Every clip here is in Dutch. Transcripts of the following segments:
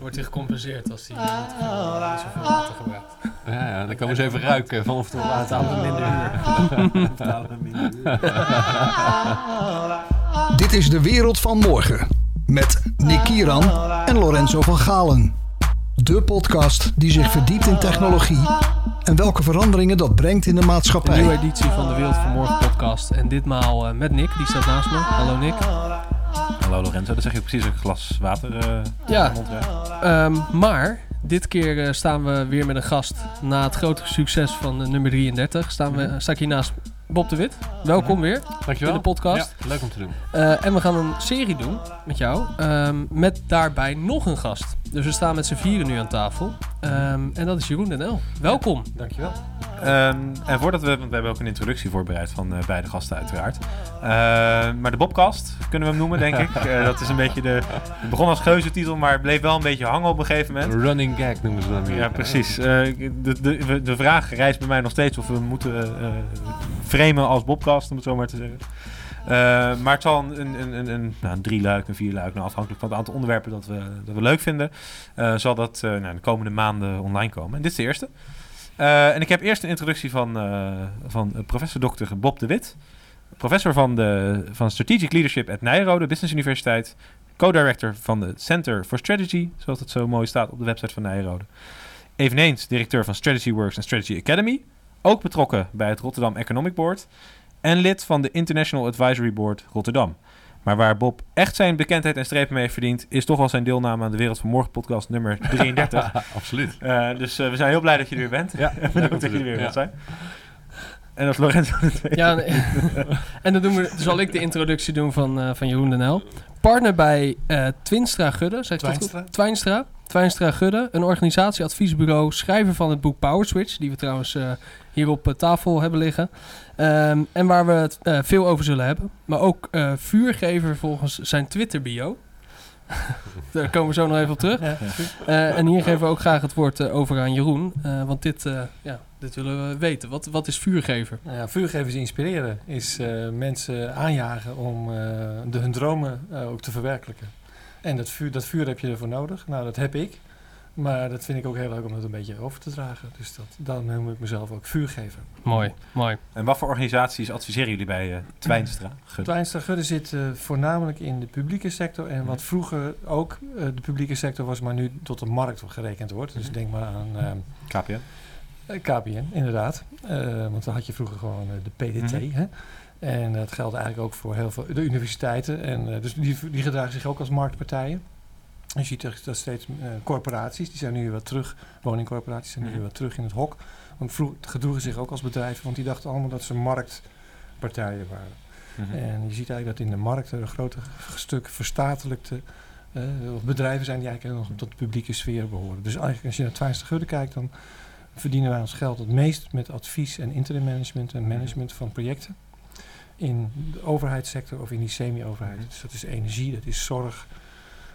wordt hij gecompenseerd als hij niet, veel, niet zoveel water gebruikt. Ja, ja, dan komen ze even ruiken van of het Betalen we minder huur. Dit is de wereld van morgen. Met Nick Kieran en Lorenzo van Galen. De podcast die zich verdiept in technologie en welke veranderingen dat brengt in de Een nieuwe maatschappij. editie van de Wereld van Morgen podcast. En ditmaal eh, met Nick, die staat naast me. Hallo Nick. Hallo Lorenzo, dan zeg je precies een glas water eh Ja. Ehm, maar dit keer eh, staan we weer met een gast. Na het grote succes van eh, nummer 33 staan we, sta ik hier naast Bob de Wit. Welkom weer Dankjewel. in de podcast. Ja, leuk om te doen. Eh, en we gaan een serie doen met jou. ehm, met daarbij nog een gast. Dus we staan met z'n vieren nu aan tafel. Ehm, en dat is Jeroen Den El. Welkom. Dankjewel. Ehm, en voordat we, want we hebben ook een introductie voorbereid van eh, beide gasten uiteraard. Maar de Bobcast kunnen we hem noemen, denk ik. Eh, dat is een beetje de, het begon als geuzetitel, maar bleef wel een beetje hangen op een gegeven moment. Running gag noemen ze dan weer. Ja, precies. De, de, de vraag rijst bij mij nog steeds of we moeten framen als Bobcast, om het zo maar te zeggen. Eh, maar het zal een, een, een, een, nou, een drie luik, een vier luik, nou, afhankelijk van het aantal onderwerpen dat we, dat we leuk vinden, eh, zal dat eh, nou, de komende maanden online komen. En dit is de eerste. En ik heb eerst een introductie van, van professor Dr. Bob de Wit. Professor van, de, van Strategic Leadership at Nijrode Business Universiteit. Co-director van de Center for Strategy, zoals het zo mooi staat op de website van Nijrode. Eveneens directeur van Strategy Works en Strategy Academy. Ook betrokken bij het Rotterdam Economic Board. En lid van de International Advisory Board Rotterdam. Maar waar Bob echt zijn bekendheid en strepen mee heeft verdiend... is toch wel zijn deelname aan de Wereld van Morgen podcast nummer 33. Absoluut. Eh, dus eh, we zijn heel blij dat je er weer bent. Ja, En bedankt dat je er weer Ja. wilt zijn. En dat Lorenzo de tweede. Ja, nee. en dan doen we, zal ik de introductie doen van, eh, van Jeroen Den El. Partner bij eh, Twinstra Gudde. Twijnstra. Twijnstra. Twijnstra Gudde. Een organisatie, adviesbureau, schrijver van het boek Power Switch. Die we trouwens eh, hier op eh, tafel hebben liggen. Ehm, en waar we het eh, veel over zullen hebben. Maar ook eh, vuurgever volgens zijn Twitter bio. Daar komen we zo nog even op terug. Ja. Eh, en hier geven we ook graag het woord over aan Jeroen. Eh, want dit, eh, ja, dit willen we weten. Wat, wat is vuurgever? Nou ja, vuurgevers inspireren is eh, mensen aanjagen om eh, de, hun dromen eh, ook te verwerkelijken. En dat vuur, dat vuur heb je ervoor nodig. Nou, dat heb ik. Maar dat vind ik ook heel leuk om dat een beetje over te dragen. Dus dat, dan noem ik mezelf ook vuurgever. Mooi, mooi. En wat voor organisaties adviseren jullie bij eh Twijnstra? Gudde? Twijnstra Gudde zit eh, voornamelijk in de publieke sector. En wat vroeger ook eh, de publieke sector was, maar nu tot de markt gerekend wordt. Dus denk maar aan ehm, KPN. KPN, inderdaad. Eh, want dan had je vroeger gewoon de PDT. Mhm. hè? En dat geldt eigenlijk ook voor heel veel de universiteiten. En, eh, dus die, die gedragen zich ook als marktpartijen. Je ziet dat steeds eh, corporaties, die zijn nu weer wat terug, woningcorporaties zijn nu Mhm. weer wat terug in het hok. Want vroeger gedroegen zich ook als bedrijven, want die dachten allemaal dat ze marktpartijen waren. Mhm. En je ziet eigenlijk dat in de markt er een groot stuk verstatelijkte of bedrijven zijn die eigenlijk nog tot de publieke sfeer behoren. Dus eigenlijk als je naar Twijns de Gudde kijkt, dan verdienen wij ons geld het meest met advies en interim management en management van projecten. In de overheidssector of in die semi-overheid. Dus dat is energie, dat is zorg,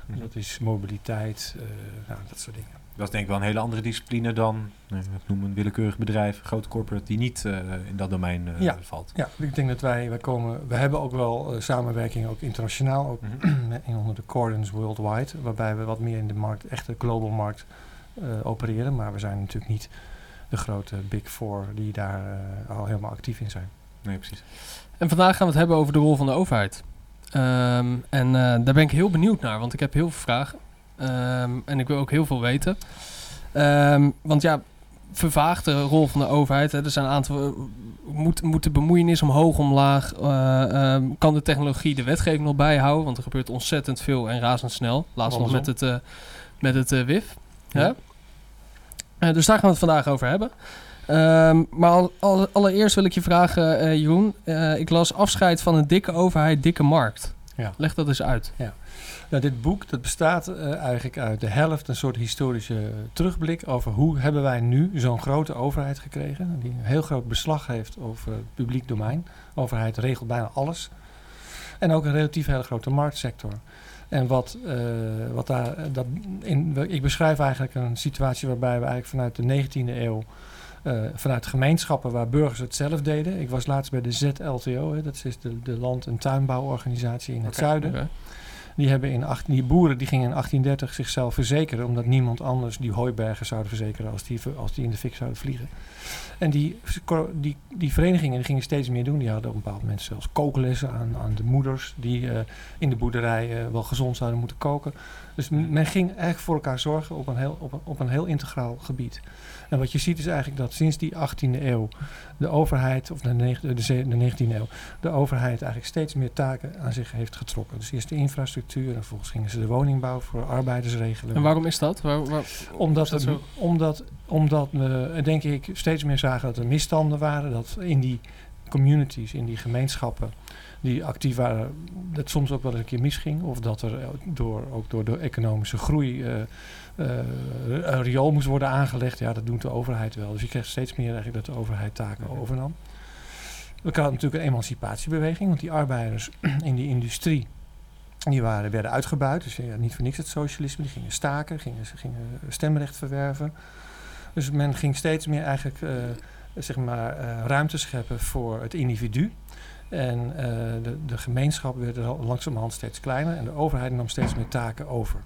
Mhm. dat is mobiliteit, eh, nou, dat soort dingen. Dat is denk ik wel een hele andere discipline dan, ik noem een willekeurig bedrijf, een grote corporate, die niet eh, in dat domein eh, Ja. valt. Ja, ik denk dat wij, wij komen, we hebben ook wel eh, samenwerking ook internationaal, ook met- in onder de Cordons Worldwide, waarbij we wat meer in de markt, echte global markt eh, opereren. Maar we zijn natuurlijk niet de grote Big Four die daar eh, al helemaal actief in zijn. Nee, precies. En vandaag gaan we het hebben over de rol van de overheid. Ehm, en eh, daar ben ik heel benieuwd naar, want ik heb heel veel vragen. Ehm, en ik wil ook heel veel weten. Ehm, want ja, vervaagt de rol van de overheid. Hè. Er zijn een aantal. eh, Moet, moet de bemoeienis omhoog, omlaag? Ehm, kan de technologie de wetgeving nog bijhouden? Want er gebeurt ontzettend veel en razendsnel. Laatst nog met het, met het WIF. Ja. Eh, dus daar gaan we het vandaag over hebben. Ehm, maar al, al- allereerst wil ik je vragen, eh, Jeroen. Eh, ik las afscheid van een dikke overheid, dikke markt. Ja. Leg dat eens uit. Nou, dit boek dat bestaat eh, eigenlijk uit de helft een soort historische terugblik over hoe hebben wij nu zo'n grote overheid gekregen. Die een heel groot beslag heeft over het publiek domein. De overheid regelt bijna alles. En ook een relatief hele grote marktsector. En wat, wat daar, dat in, ik beschrijf eigenlijk een situatie waarbij we eigenlijk vanuit de 19e eeuw, eh, vanuit gemeenschappen waar burgers het zelf deden. Ik was laatst bij de ZLTO, hè, dat is de, de land- en tuinbouworganisatie in het zuiden. Die, hebben in 18, die boeren die gingen in 1830 zichzelf verzekeren, omdat niemand anders die hooibergen zouden verzekeren als die, als die in de fik zouden vliegen. En die, die, die verenigingen die gingen steeds meer doen. Die hadden op een bepaald moment zelfs kooklessen aan, aan de moeders die uh, in de boerderij uh, wel gezond zouden moeten koken. Dus men ging eigenlijk voor elkaar zorgen op een heel, op een, op een heel integraal gebied. En wat je ziet is eigenlijk dat sinds die 18e eeuw de overheid, of de, de, de 19e eeuw, de overheid eigenlijk steeds meer taken aan zich heeft getrokken. Dus eerst de infrastructuur en vervolgens gingen ze de woningbouw voor arbeiders regelen. En waarom is dat? Waar, waar, omdat, dat het, omdat, omdat we, denk ik, steeds meer zagen dat er misstanden waren. Dat in die communities, in die gemeenschappen die actief waren, dat soms ook wel eens een keer misging. Of dat er door, ook door de economische groei uh, uh, een riool moest worden aangelegd. Ja, dat doet de overheid wel. Dus je krijgt steeds meer eigenlijk dat de overheid taken overnam. We hadden natuurlijk een emancipatiebeweging, want die arbeiders in die industrie die waren, werden uitgebuit. Dus ja, niet voor niks het socialisme. Die gingen staken, gingen, gingen stemrecht verwerven. Dus men ging steeds meer eigenlijk uh, zeg maar, uh, ruimte scheppen voor het individu. En uh, de, de gemeenschap werd langzamerhand steeds kleiner en de overheid nam steeds meer taken over.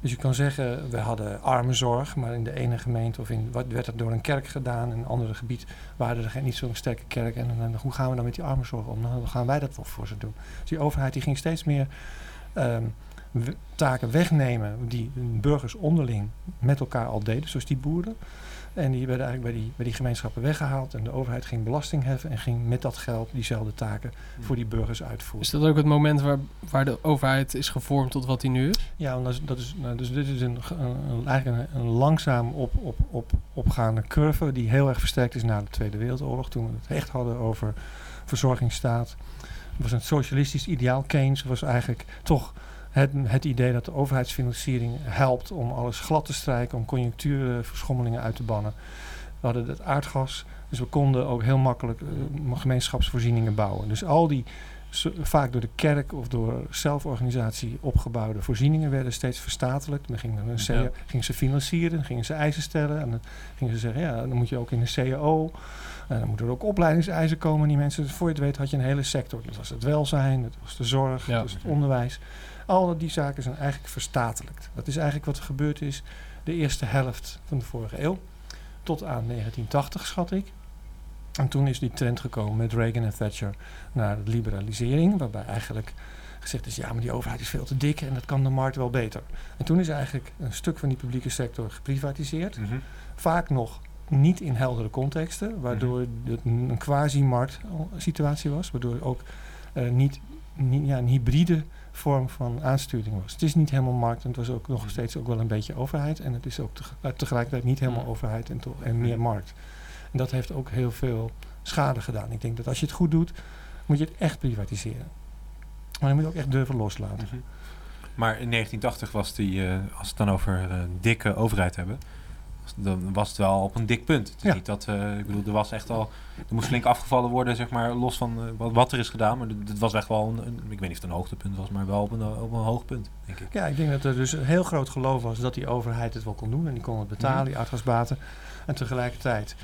Dus je kan zeggen, we hadden armenzorg, maar in de ene gemeente of in wat werd dat door een kerk gedaan. In een ander gebied waren er geen, niet zo'n sterke kerk. En, hoe gaan we dan met die armenzorg om? Nou, dan gaan wij dat wel voor ze doen. Dus die overheid die ging steeds meer um, taken wegnemen die burgers onderling met elkaar al deden, zoals die boeren. En die werden eigenlijk bij die, bij die gemeenschappen weggehaald. En de overheid ging belasting heffen en ging met dat geld diezelfde taken voor die burgers uitvoeren. Is dat ook het moment waar, waar de overheid is gevormd tot wat die nu is? Ja, dat is, dat is, nou, dus dit is een, een, eigenlijk een, een, langzaam op, op, op, opgaande curve die heel erg versterkt is na de Tweede Wereldoorlog. Toen we het echt hadden over verzorgingsstaat. Het was een socialistisch ideaal. Keynes was eigenlijk toch het, het, idee dat de overheidsfinanciering helpt om alles glad te strijken, om conjunctuurverschommelingen uit te bannen. We hadden het aardgas, dus we konden ook heel makkelijk uh, gemeenschapsvoorzieningen bouwen. Dus al die vaak door de kerk of door zelforganisatie opgebouwde voorzieningen werden steeds verstatelijkt. Dan gingen, een ja. ze financieren, gingen ze eisen stellen en dan gingen ze zeggen, ja, dan moet je ook in een CAO. En dan moeten er ook opleidingseisen komen. Die mensen, voor je het weet, had je een hele sector. Dat was het welzijn, dat was de zorg, ja. dat was het onderwijs. Al die zaken zijn eigenlijk verstatelijkt. Dat is eigenlijk wat er gebeurd is de eerste helft van de vorige eeuw. Tot aan 1980, schat ik. En toen is die trend gekomen met Reagan en Thatcher naar liberalisering. Waarbij eigenlijk gezegd is, ja, maar die overheid is veel te dik en dat kan de markt wel beter. En toen is eigenlijk een stuk van die publieke sector geprivatiseerd. Mm -hmm. Vaak nog niet in heldere contexten, waardoor het een quasi-markt situatie was. Waardoor ook uh, niet, niet ja, een hybride vorm van aansturing was. Het is niet helemaal markt en het was ook nog steeds ook wel een beetje overheid. En het is ook tegelijkertijd niet helemaal overheid en, en meer markt. En dat heeft ook heel veel schade gedaan. Ik denk dat als je het goed doet, moet je het echt privatiseren. Maar je moet ook echt durven loslaten. Mm -hmm. Maar in 1980 was die, uh, als we het dan over uh, dikke overheid hebben, dan was het wel op een dik punt. Het is ja. niet dat, uh, ik bedoel, er was echt al, er moest flink afgevallen worden, zeg maar, los van uh, wat, wat, er is gedaan. Maar het was echt wel, een, een, ik weet niet of het een hoogtepunt was, maar wel op een, op een hoog punt, denk ik. Ja, ik denk dat er dus een heel groot geloof was dat die overheid het wel kon doen en die kon het betalen, mm. die aardgasbaten. En tegelijkertijd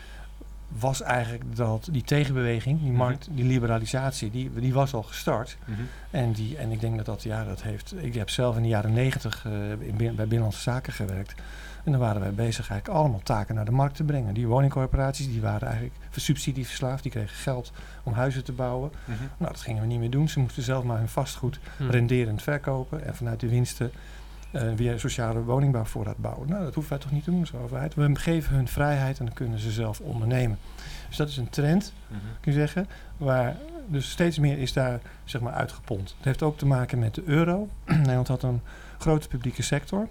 was eigenlijk dat die tegenbeweging, die markt, die liberalisatie, die, die was al gestart. Mm -hmm. en, die, en ik denk dat dat, ja, dat heeft, ik heb zelf in de jaren negentig uh, in, bij Binnenlandse Zaken gewerkt. En dan waren wij bezig eigenlijk allemaal taken naar de markt te brengen. Die woningcorporaties die waren eigenlijk subsidieverslaafd. Die kregen geld om huizen te bouwen. Mm -hmm. Nou, dat gingen we niet meer doen. Ze moesten zelf maar hun vastgoed mm. renderend verkopen. En vanuit de winsten uh, weer sociale woningbouwvoorraad bouwen. Nou, dat hoeven wij toch niet te doen als overheid. We geven hun vrijheid en dan kunnen ze zelf ondernemen. Dus dat is een trend, mm -hmm. kun je zeggen. Waar dus steeds meer is daar zeg maar uitgepompt. Het heeft ook te maken met de euro. Nederland had een grote publieke sector.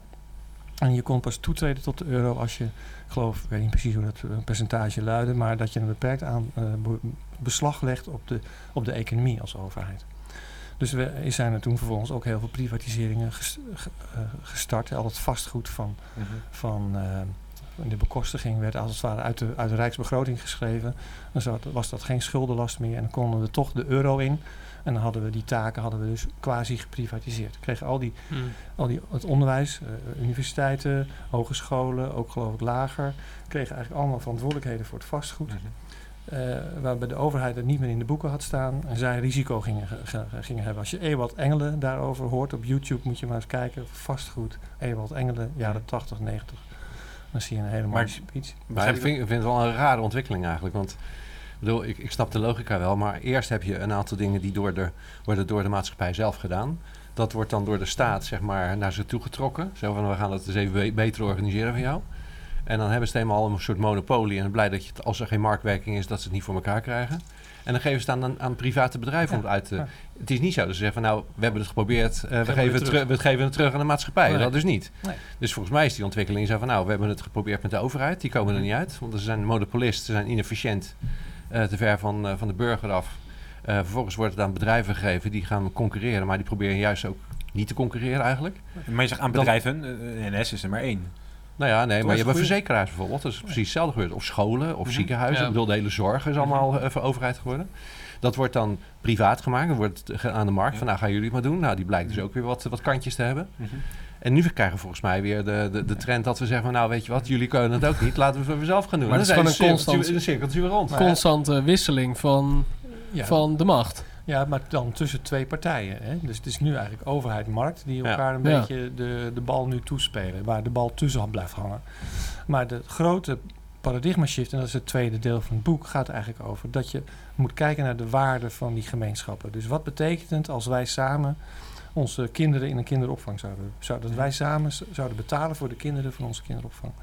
En je kon pas toetreden tot de euro als je, ik geloof, ik weet niet precies hoe dat percentage luidde, maar dat je een beperkt aan uh, beslag legt op de, op de economie als overheid. Dus we zijn er toen vervolgens ook heel veel privatiseringen gestart. Al het vastgoed van, mm -hmm. van uh, de bekostiging werd als het ware uit de, uit de Rijksbegroting geschreven. Dan was dat geen schuldenlast meer en dan konden we toch de euro in. En dan hadden we die taken hadden we dus quasi geprivatiseerd. We kregen al die, Hmm. al die het onderwijs, uh, universiteiten, hogescholen, ook geloof ik lager, kregen eigenlijk allemaal verantwoordelijkheden voor het vastgoed. Mhm. eh, waarbij de overheid het niet meer in de boeken had staan en zij risico gingen, ge- ge- gingen hebben. Als je Ewald Engelen daarover hoort op YouTube, moet je maar eens kijken. Vastgoed, Ewald Engelen, jaren 80, 90. Dan zie je een hele mooie Maar- speech. Maar ik vind, vind het wel een rare ontwikkeling eigenlijk. Want bedoel, ik, ik snap de logica wel, maar eerst heb je een aantal dingen die door de, worden door de maatschappij zelf gedaan. Dat wordt dan door de staat zeg maar, naar ze toe getrokken. Zo van, we gaan dat eens even be- beter organiseren van jou. En dan hebben ze het helemaal een soort monopolie. En blij dat je als er geen marktwerking is, dat ze het niet voor elkaar krijgen. En dan geven ze het aan, aan private bedrijven om het uit te... ja. Het is niet zo dat ze zeggen van, nou, we hebben het geprobeerd. eh, we, geven het terug. we geven het terug aan de maatschappij. Nee. Dat dus niet. Nee. Dus volgens mij is die ontwikkeling zo van, nou, we hebben het geprobeerd met de overheid. Die komen er niet uit, want ze zijn monopolist, ze zijn inefficiënt, te ver van, eh, van de burger af. Eh, vervolgens wordt het aan bedrijven gegeven die gaan concurreren, maar die proberen juist ook niet te concurreren eigenlijk. Maar je zegt aan bedrijven, eh, NS is er maar één. Nou ja, nee, maar je hebt verzekeraars bijvoorbeeld. Dat is precies hetzelfde gebeurd. Of scholen, of Mhm. ziekenhuizen. Ja. Ik bedoel, de hele zorg is allemaal eh, voor overheid geworden. Dat wordt dan privaat gemaakt. Dan wordt aan de markt Ja. van, nou gaan jullie het maar doen. Nou, die blijkt dus ook weer wat, wat kantjes te hebben. En nu krijgen we volgens mij weer de, de, de trend dat we zeggen van, nou weet je wat, jullie kunnen het ook niet. Laten we het voor zelf gaan doen. Maar dan is gewoon een cirkeltje- constant- een cirkeltje weer rond. Maar- Constante wisseling van, Ja, van de macht. ja, maar dan tussen twee partijen. Hè? Dus het is nu eigenlijk overheid-markt die Ja. elkaar een Ja. beetje de, de bal nu toespelen. Waar de bal tussen blijft hangen. Maar de grote paradigma shift, en dat is het tweede deel van het boek, gaat eigenlijk over dat je moet kijken naar de waarde van die gemeenschappen. Dus wat betekent het als wij samen onze kinderen in een kinderopvang zouden, zouden dat wij samen zouden betalen voor de kinderen van onze kinderopvang.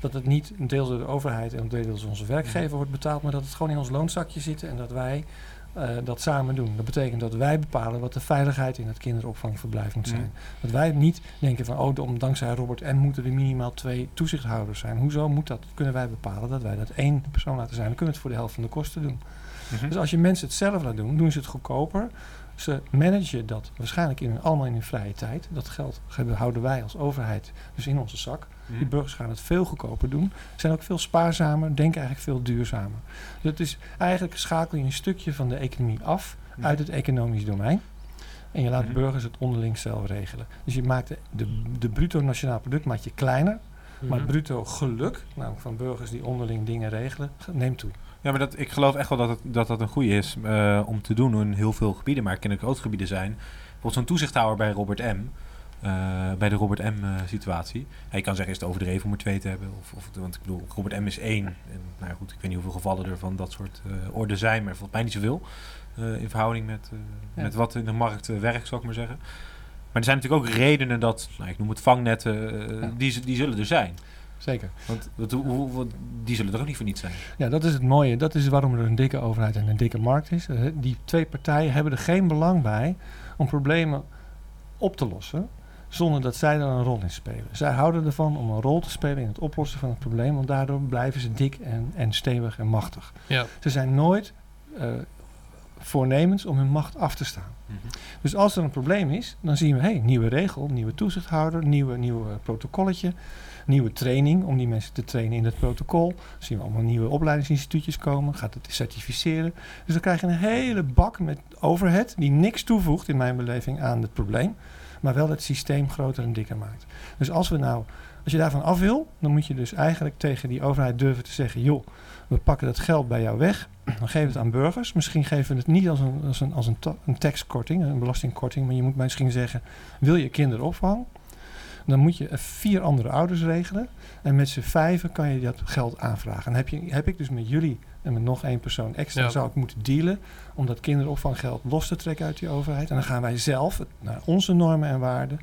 Dat het niet een deel door de overheid en een deel door onze werkgever wordt betaald, maar dat het gewoon in ons loonzakje zit en dat wij eh, dat samen doen. Dat betekent dat wij bepalen wat de veiligheid in het kinderopvangverblijf moet zijn. Dat wij niet denken van, oh, om, dankzij Robert M. moeten er minimaal twee toezichthouders zijn. Hoezo moet dat? Kunnen wij bepalen dat wij dat één persoon laten zijn. Dan kunnen we het voor de helft van de kosten doen. Mhm. Dus als je mensen het zelf laat doen, doen ze het goedkoper. Ze managen dat waarschijnlijk in, allemaal in hun vrije tijd. Dat geld houden wij als overheid dus in onze zak. Mhm. Die burgers gaan het veel goedkoper doen. Zijn ook veel spaarzamer, denken eigenlijk veel duurzamer. Dus het is eigenlijk schakel je een stukje van de economie af Mhm. uit het economisch domein. En je laat Mhm. burgers het onderling zelf regelen. Dus je maakt de, de, de bruto nationaal product maak je kleiner. Maar het bruto geluk, namelijk van burgers die onderling dingen regelen, neemt toe. Ja, maar dat, ik geloof echt wel dat het, dat, dat een goede is eh, om te doen in heel veel gebieden. Maar het kunnen ook grote gebieden zijn. Bijvoorbeeld zo'n toezichthouder bij Robert M. eh, bij de Robert M. eh, je kan zeggen, is het overdreven om er twee te hebben? Of, of, want ik bedoel, Robert M. is één. En, nou ja, goed, ik weet niet hoeveel gevallen er van dat soort eh orde zijn. Maar volgens mij niet zoveel. in verhouding met, Ja. met wat in de markt werkt, zou ik maar zeggen. Maar er zijn natuurlijk ook redenen dat, nou, ik noem het vangnetten, Ja. die, die zullen er zijn. Zeker. Want wat, hoe, wat- die zullen er ook niet voor niet zijn. Ja, dat is het mooie. Dat is waarom er een dikke overheid en een dikke markt is. Eh, Die twee partijen hebben er geen belang bij om problemen op te lossen zonder dat zij er een rol in spelen. Zij houden ervan om een rol te spelen in het oplossen van het probleem, want daardoor blijven ze dik en, en stevig en machtig. Ja. Ze zijn nooit eh, voornemens om hun macht af te staan. Dus als er een probleem is, dan zien we, hey, nieuwe regel, nieuwe toezichthouder, nieuwe, nieuwe protocolletje, nieuwe training om die mensen te trainen in het protocol. Dan zien we allemaal nieuwe opleidingsinstituutjes komen, gaat het certificeren. Dus dan krijg je een hele bak met overhead die niks toevoegt in mijn beleving aan het probleem, maar wel het systeem groter en dikker maakt. Dus als we nou, als je daarvan af wil, dan moet je dus eigenlijk tegen die overheid durven te zeggen, joh, we pakken dat geld bij jou weg. Dan geven we het aan burgers. Misschien geven we het niet als een, als een, als een, een taxkorting, een belastingkorting. Maar je moet misschien zeggen, wil je kinderopvang? Dan moet je vier andere ouders regelen. En met z'n vijven kan je dat geld aanvragen. En heb, je, heb ik dus met jullie en met nog één persoon extra Ja. zou ik moeten dealen om dat kinderopvanggeld los te trekken uit die overheid. En dan gaan wij zelf naar onze normen en waarden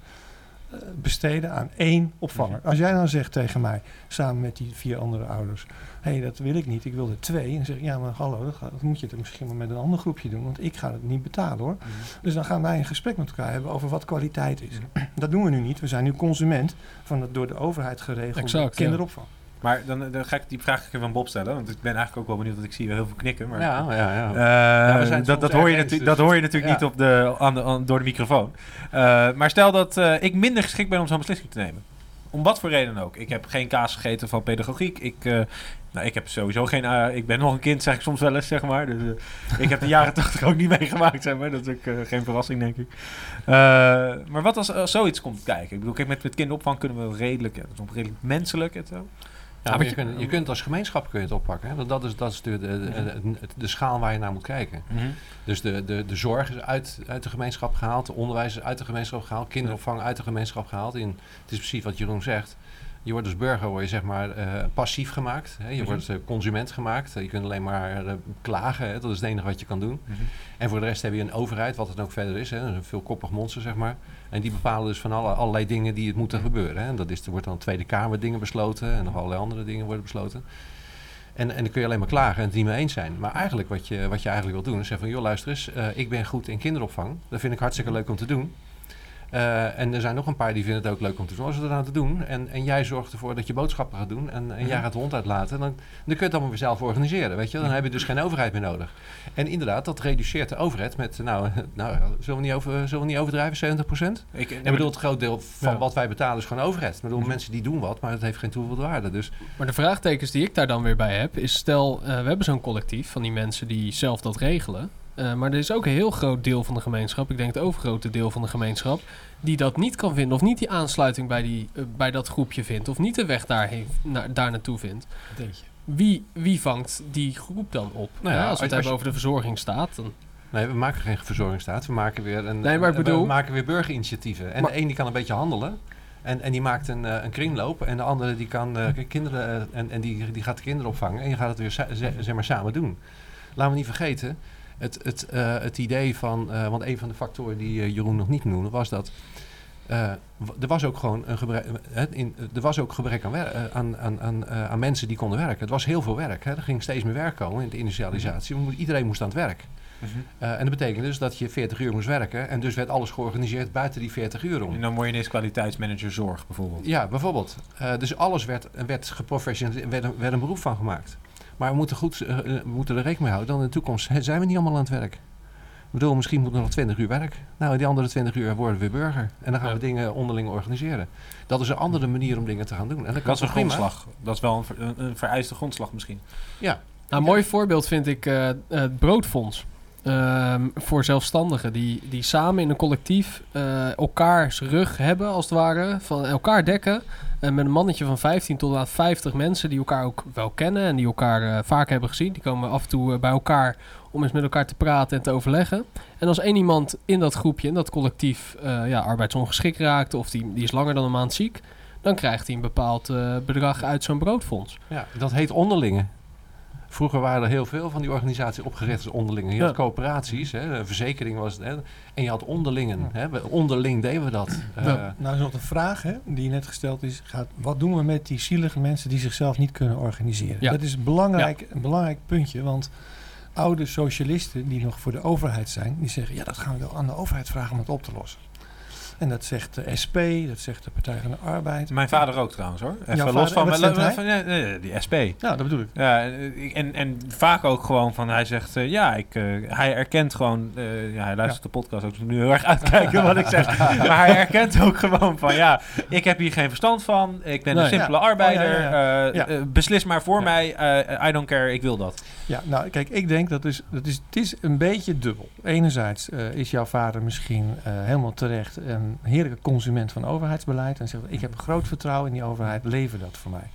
besteden aan één opvanger. Als jij nou zegt tegen mij, samen met die vier andere ouders, hé, hey, dat wil ik niet, ik wil er twee. En dan zeg ik, ja, maar hallo, dat moet je het misschien maar met een ander groepje doen, want ik ga het niet betalen hoor. Dus dan gaan wij een gesprek met elkaar hebben over wat kwaliteit is. Dat doen we nu niet. We zijn nu consument van het door de overheid geregelde Exact, ja. Maar dan, dan ga ik die vraag even aan Bob stellen. Want ik ben eigenlijk ook wel benieuwd, want ik zie wel heel veel knikken. Maar Ja, ja, ja. Eh, dat, dat, hoor je eens, dus- dat hoor je natuurlijk Ja. niet op de, aan de, aan- door de microfoon. Eh, maar stel dat eh, ik minder geschikt ben om zo'n beslissing te nemen. Om wat voor reden ook. Ik heb geen kaas gegeten van pedagogiek. Ik, nou, ik heb sowieso geen... ik ben nog een kind, zeg ik soms wel eens, zeg maar. Dus, ik heb de jaren tachtig ook niet meegemaakt, zeg maar. Dat is ook geen verrassing, denk ik. Maar wat als, als zoiets komt kijken? Ik bedoel, kijk, met, met kinderopvang kunnen we redelijk... Ja, dat redelijk menselijk en zo. Ja, maar je, kunt, je kunt als gemeenschap kun je het oppakken. Hè? Dat is, dat is de, de, de, schaal waar je naar moet kijken. Mhm. Dus de, de, de zorg is uit, uit de gemeenschap gehaald, de onderwijs is uit de gemeenschap gehaald, kinderopvang uit de gemeenschap gehaald. En het is precies wat Jeroen zegt. Je wordt als burger word je zeg maar eh, passief gemaakt. Hè? Je Mhm. wordt eh, consument gemaakt. je kunt alleen maar eh, klagen. Hè? Dat is het enige wat je kan doen. Mhm. En voor de rest heb je een overheid, wat het ook verder is. Hè? Een veelkoppig monster, zeg maar. En die bepalen dus van alle, allerlei dingen die het moeten gebeuren. Hè? En dat is, er wordt dan Tweede Kamer dingen besloten. En nog allerlei andere dingen worden besloten. En, en dan kun je alleen maar klagen en het niet mee eens zijn. Maar eigenlijk wat je, wat je eigenlijk wil doen is zeggen van... joh, luister eens, eh, ik ben goed in kinderopvang. Dat vind ik hartstikke leuk om te doen. Eh, en er zijn nog een paar die vinden het ook leuk om te doen. Als we dat aan te doen en, en jij zorgt ervoor dat je boodschappen gaat doen... en, en jij gaat de hond uitlaten, dan, dan kun je het allemaal weer zelf organiseren. Weet je? Dan heb je dus geen overheid meer nodig. En inderdaad, dat reduceert de overheid met... nou, nou zullen, we niet over, zullen we niet overdrijven, 70 procent? Ik, Ik bedoel, het groot deel van Ja. wat wij betalen is gewoon overheid. Ik bedoel, Mhm. mensen die doen wat, maar het heeft geen toegevoegde waarde. Dus Maar de vraagtekens die ik daar dan weer bij heb, is stel, eh, we hebben zo'n collectief van die mensen die zelf dat regelen. Eh, maar er is ook een heel groot deel van de gemeenschap, ik denk het overgrote deel van de gemeenschap, die dat niet kan vinden of niet die aansluiting bij, die, eh, bij dat groepje vindt of niet de weg daarheen, naar, daar naartoe vindt. Denk je. Wie, wie vangt die groep dan op? Nou ja, Ja, als we als- het hebben over de verzorgingsstaat, dan Nee, we maken geen verzorgingsstaat. We maken weer, een, Nee, maar ik we bedoel- maken weer burgerinitiatieven. En Maar- de een die kan een beetje handelen. En, en die maakt een, eh, een kringloop. En de andere die kan eh, kinderen eh, en, en die, die gaat de kinderen opvangen. En je gaat het weer zeg maar, samen doen. Laten we niet vergeten, het, het, eh, het idee van, eh, want een van de factoren die eh, Jeroen nog niet noemde, was dat er was ook gewoon een gebrek, in, er was ook gebrek aan, aan, aan, aan, aan mensen die konden werken. Het was heel veel werk. Hè. Er ging steeds meer werk komen in de industrialisatie. We mo- Iedereen moest aan het werk. Mhm. En dat betekent dus dat je 40 uur moest werken. En dus werd alles georganiseerd buiten die 40 uur om. En dan word je ineens kwaliteitsmanager zorg bijvoorbeeld. Ja, bijvoorbeeld. Dus alles werd, werd geprofessionaliseerd, werd een beroep van gemaakt. Maar we moeten, goed, eh, eh, we moeten er rekening mee houden. Dan in de toekomst hè, zijn we niet allemaal aan het werk. Ik bedoel, misschien moeten we nog 20 uur werk. Nou, die andere 20 uur worden we weer burger. En dan gaan Ja. we dingen onderling organiseren. Dat is een andere manier om dingen te gaan doen. En dat, is een prima? grondslag. Dat is wel een, ver- een, een vereiste grondslag misschien. Ja, Nou, een mooi voorbeeld vind ik eh, het broodfonds. Ehm, voor zelfstandigen die, die samen in een collectief eh, elkaars rug hebben, als het ware. Van elkaar dekken. En met een mannetje van 15 tot aan 50 mensen die elkaar ook wel kennen en die elkaar eh, vaak hebben gezien. Die komen af en toe eh, bij elkaar om eens met elkaar te praten en te overleggen. En als één iemand in dat groepje, in dat collectief, ja, arbeidsongeschikt raakt of die, die is langer dan een maand ziek, dan krijgt hij een bepaald bedrag uit zo'n broodfonds. ja, dat heet onderlingen. Vroeger waren er heel veel van die organisaties opgericht als onderlingen. Je Ja. had coöperaties, hè, een verzekering was het. Hè, en je had onderlingen. Hè, onderling deden we dat. Eh, Wel, nou is nog de vraag hè, die net gesteld is. Gaat, wat doen we met die zielige mensen die zichzelf niet kunnen organiseren? Ja. Dat is een belangrijk, een belangrijk puntje. Want oude socialisten die nog voor de overheid zijn... die zeggen, ja, dat gaan we wel aan de overheid vragen om het op te lossen. En dat zegt de SP, dat zegt de Partij van de Arbeid. Mijn vader ook trouwens hoor. Even Jouw los vader? van, En van, van- nee, die SP. Ja, dat bedoel ik. Ja, eh, en, en vaak ook gewoon van, hij zegt, eh, ja, ik, eh, hij erkent gewoon, ja, hij luistert de podcast ook, dus nu heel erg uitkijken wat ik zeg. Maar hij erkent ook gewoon van, ja, ik heb hier geen verstand van, ik ben Nee. een simpele Ja. arbeider, Oh, beslis maar voor mij, I don't care, ik wil dat. Ja, nou kijk, ik denk dat is, dat is, het is een beetje dubbel. Enerzijds is jouw vader misschien helemaal terecht een heerlijke consument van overheidsbeleid. En zegt, ik heb groot vertrouwen in die overheid, lever dat voor mij.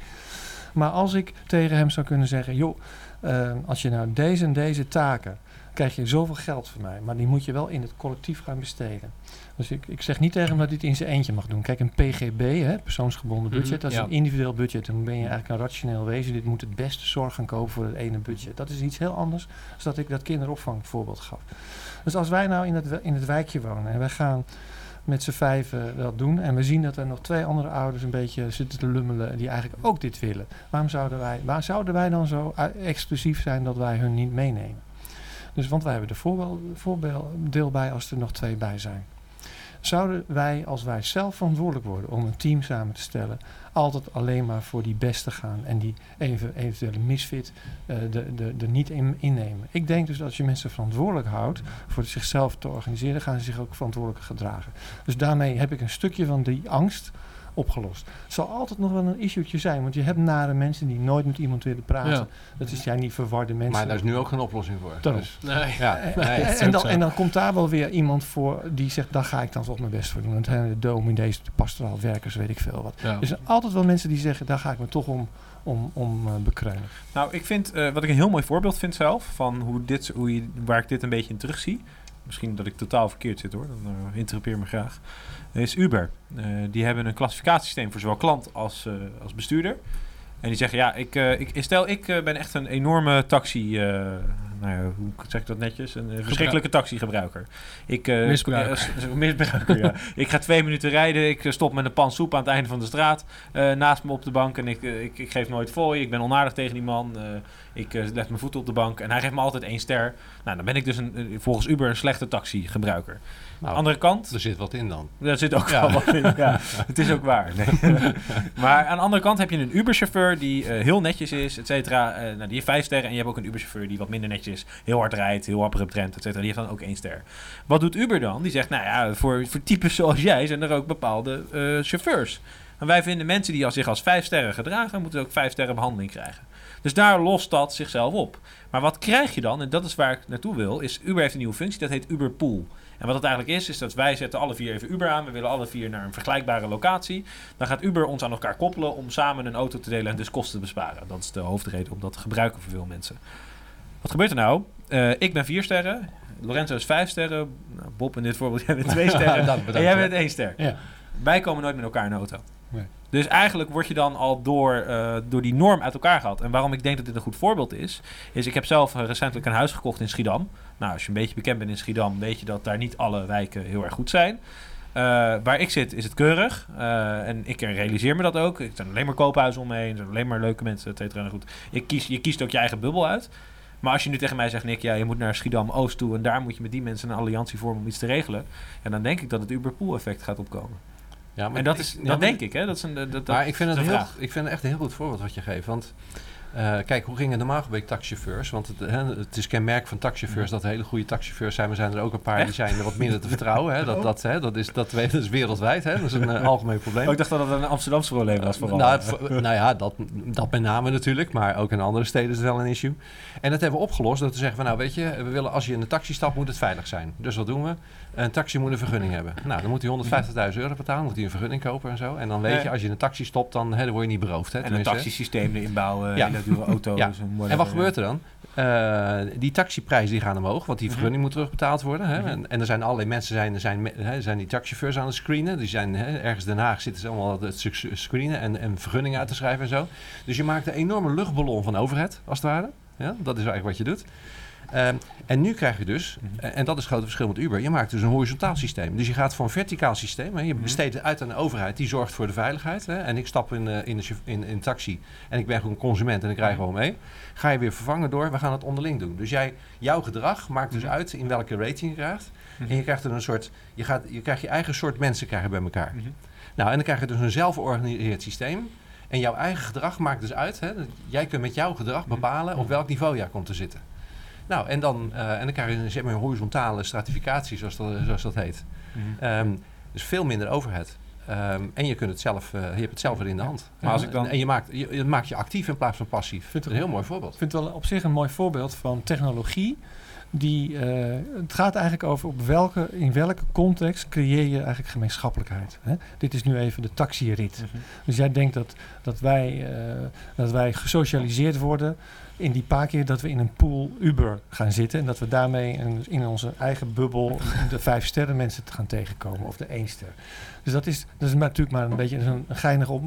Maar als ik tegen hem zou kunnen zeggen, joh, eh, als je nou deze en deze taken, krijg je zoveel geld van mij. Maar die moet je wel in het collectief gaan besteden. Dus ik, ik zeg niet tegen hem dat hij het in zijn eentje mag doen. Kijk, een PGB, hè, persoonsgebonden budget, Mhm, dat is ja. een individueel budget. Dan ben je eigenlijk een rationeel wezen. Dit moet het beste zorg gaan kopen voor het ene budget. Dat is iets heel anders dan dat ik dat kinderopvang voorbeeld gaf. Dus als wij nou in het, in het wijkje wonen en wij gaan met z'n vijven dat doen en we zien dat er nog twee andere ouders een beetje zitten te lummelen die eigenlijk ook dit willen. Waarom zouden wij, waar zouden wij dan zo eh, exclusief zijn dat wij hun niet meenemen? Dus, want wij hebben er voorbeeld bij als er nog twee bij zijn. Zouden wij, als wij zelf verantwoordelijk worden om een team samen te stellen, altijd alleen maar voor die beste gaan en die even, eventuele misfit eh, de, de, de niet in, innemen? Ik denk dus dat als je mensen verantwoordelijk houdt voor zichzelf te organiseren, gaan ze zich ook verantwoordelijk gedragen. Dus daarmee heb ik een stukje van die angst opgelost. Het zal altijd nog wel een issue'tje zijn, want je hebt nare mensen die nooit met iemand willen praten. Ja. Dat is ja niet verwarde mensen. Maar daar is nu ook geen oplossing voor. Daarom. Dus, Nee. ja, En- nee. dan, zo. en dan komt daar wel weer iemand voor die zegt, daar ga ik dan toch mijn best voor doen. Het zijn de dominees, de pastoraal werkers, weet ik veel wat. Ja. Er zijn altijd wel mensen die zeggen, daar ga ik me toch om, om, om eh, bekreunen. Nou, ik vind, eh, wat ik een heel mooi voorbeeld vind zelf, van hoe dit, hoe je, waar ik dit een beetje in terugzie. Misschien dat ik totaal verkeerd zit hoor, dan uh, interrupeer me graag. Is Uber. Eh, die hebben een klassificatiesysteem voor zowel klant als, eh, als bestuurder. En die zeggen, ja, ik, eh, ik, stel ik eh, ben echt een enorme taxi, eh, nou hoe zeg ik dat netjes? Een eh, verschrikkelijke taxigebruiker. Ik, eh, Misbruiker. ja. Ik ga twee minuten rijden, ik stop met een pan soep aan het einde van de straat, naast me op de bank en ik, ik, ik geef nooit fooi, ik ben onaardig tegen die man, ik leg mijn voeten op de bank en hij geeft me altijd één ster. Nou, dan ben ik dus een, volgens Uber een slechte taxigebruiker. Nou, Andere kant, er zit wat in dan. daar zit ook wel wat in. Ja, het is ook waar. Nee. maar aan de andere kant heb je een Uber-chauffeur die eh, heel netjes is, et cetera. Eh, nou, die heeft vijf sterren. En je hebt ook een Uber-chauffeur die wat minder netjes is, heel hard rijdt, heel abrupt rent, et cetera. Die heeft dan ook één ster. Wat doet Uber dan? Die zegt, nou ja, voor, voor types zoals jij zijn er ook bepaalde eh, chauffeurs. En wij vinden mensen die als zich als vijf sterren gedragen, moeten ook vijf sterren behandeling krijgen. Dus daar lost dat zichzelf op. Maar wat krijg je dan? En dat is waar ik naartoe wil. Is Uber heeft een nieuwe functie, dat heet Uber Pool. En wat het eigenlijk is, is dat wij zetten alle vier even Uber aan. We willen alle vier naar een vergelijkbare locatie. Dan gaat Uber ons aan elkaar koppelen om samen een auto te delen en dus kosten te besparen. Dat is de hoofdreden om dat te gebruiken voor veel mensen. Wat gebeurt er nou? Eh, ik ben vier sterren. Lorenzo is vijf sterren. Nou, Bob in dit voorbeeld, jij bent twee sterren. Dank, bedankt, en jij bent één ster. Ja. Wij komen nooit met elkaar in de auto. Nee. Dus eigenlijk word je dan al door, eh, door die norm uit elkaar gehaald. En waarom ik denk dat dit een goed voorbeeld is, is ik heb zelf eh, recentelijk een huis gekocht in Schiedam. Nou, als je een beetje bekend bent in Schiedam, weet je dat daar niet alle wijken heel erg goed zijn. Eh, waar ik zit is het keurig. Eh, en ik realiseer me dat ook. Er zijn alleen maar koophuizen omheen. Er zijn alleen maar leuke mensen, et cetera. En goed, ik kies, je kiest ook je eigen bubbel uit. Maar als je nu tegen mij zegt, Nick, ja, je moet naar Schiedam-Oost toe... en daar moet je met die mensen een alliantie vormen om iets te regelen... Ja, dan denk ik dat het Uber-Pool-effect gaat opkomen. Ja, maar en dat is, dat denk ik, hè? Dat is een, dat, dat, maar ik vind, het heel, ik vind het echt een heel goed voorbeeld wat je geeft. Want eh, kijk, hoe gingen normaal bij taxichauffeurs? Want het, hè, het is kenmerk van taxichauffeurs dat er hele goede taxichauffeurs zijn. Maar zijn er ook een paar die zijn er wat minder te vertrouwen. Hè? Dat, dat, hè, dat, is, dat, dat is wereldwijd. Hè? Dat is een eh, algemeen probleem. Oh, ik dacht dat het een Amsterdamse probleem was vooral. Nou, nou ja, dat, dat met name natuurlijk, maar ook in andere steden is het wel een issue. En dat hebben we opgelost door te zeggen van nou weet je, we willen als je in een taxi stapt moet het veilig zijn. Dus wat doen we? Een taxi moet een vergunning hebben. Nou, dan moet hij 150.000 euro betalen, moet hij een vergunning kopen en zo. En dan weet je, als je in een taxi stopt, dan, hè, dan word je niet beroofd. Hè, en een taxisysteem erin bouwen, Ja. Dure auto's. Ja. en whatever, En wat ja. gebeurt er dan? Eh, die taxiprijzen die gaan omhoog, want die Mhm. vergunning moet terugbetaald worden. Hè? Mhm. en, en er zijn allerlei mensen, zijn, zijn, hè, zijn die taxichauffeurs aan het screenen. Die zijn hè, ergens Den Haag zitten ze allemaal het sc- screenen en, en vergunningen uit te schrijven en zo. Dus je maakt een enorme luchtballon van overheid, als het ware. Ja, dat is eigenlijk wat je doet. Ehm, en nu krijg je dus, Mhm. en dat is het grote verschil met Uber, je maakt dus een horizontaal systeem. Dus je gaat van een verticaal systeem, hè, je Mhm. besteedt het uit aan de overheid, die zorgt voor de veiligheid. Hè, en ik stap in, eh, in, de, in, in een taxi en ik ben gewoon consument en ik rij gewoon mee. Ga je weer vervangen door, we gaan het onderling doen. Dus jij, jouw gedrag maakt dus Mhm. uit in welke rating je krijgt. Mhm. En je krijgt er een soort, je, gaat, je krijgt je eigen soort mensen krijgen bij elkaar. Mhm. Nou, en dan krijg je dus een zelfgeorganiseerd systeem. En jouw eigen gedrag maakt dus uit. Hè, jij kunt met jouw gedrag bepalen op welk niveau jij komt te zitten. Nou, en dan, eh, en dan krijg je een, zeg maar, een horizontale stratificatie, zoals dat, zoals dat heet. Mhm. Ehm, dus veel minder overhead. Ehm, en je, kunt het zelf, eh, je hebt het zelf weer in de hand. Maar als En- ik dan- En je maakt, je, je maakt je actief in plaats van passief. Vind Dat is een heel mooi voorbeeld. Ik vind het wel op zich een mooi voorbeeld van technologie. Die, eh, het gaat eigenlijk over op welke, in welke context creëer je eigenlijk gemeenschappelijkheid. Hè? Dit is nu even de taxirit. Mhm. Dus jij denkt dat, dat, wij, dat wij gesocialiseerd worden in die paar keer dat we in een pool Uber gaan zitten. En dat we daarmee een- in onze eigen bubbel de vijf sterren mensen te gaan tegenkomen. Of de één ster. Dus dat is, dat is natuurlijk maar een beetje een geinig eh,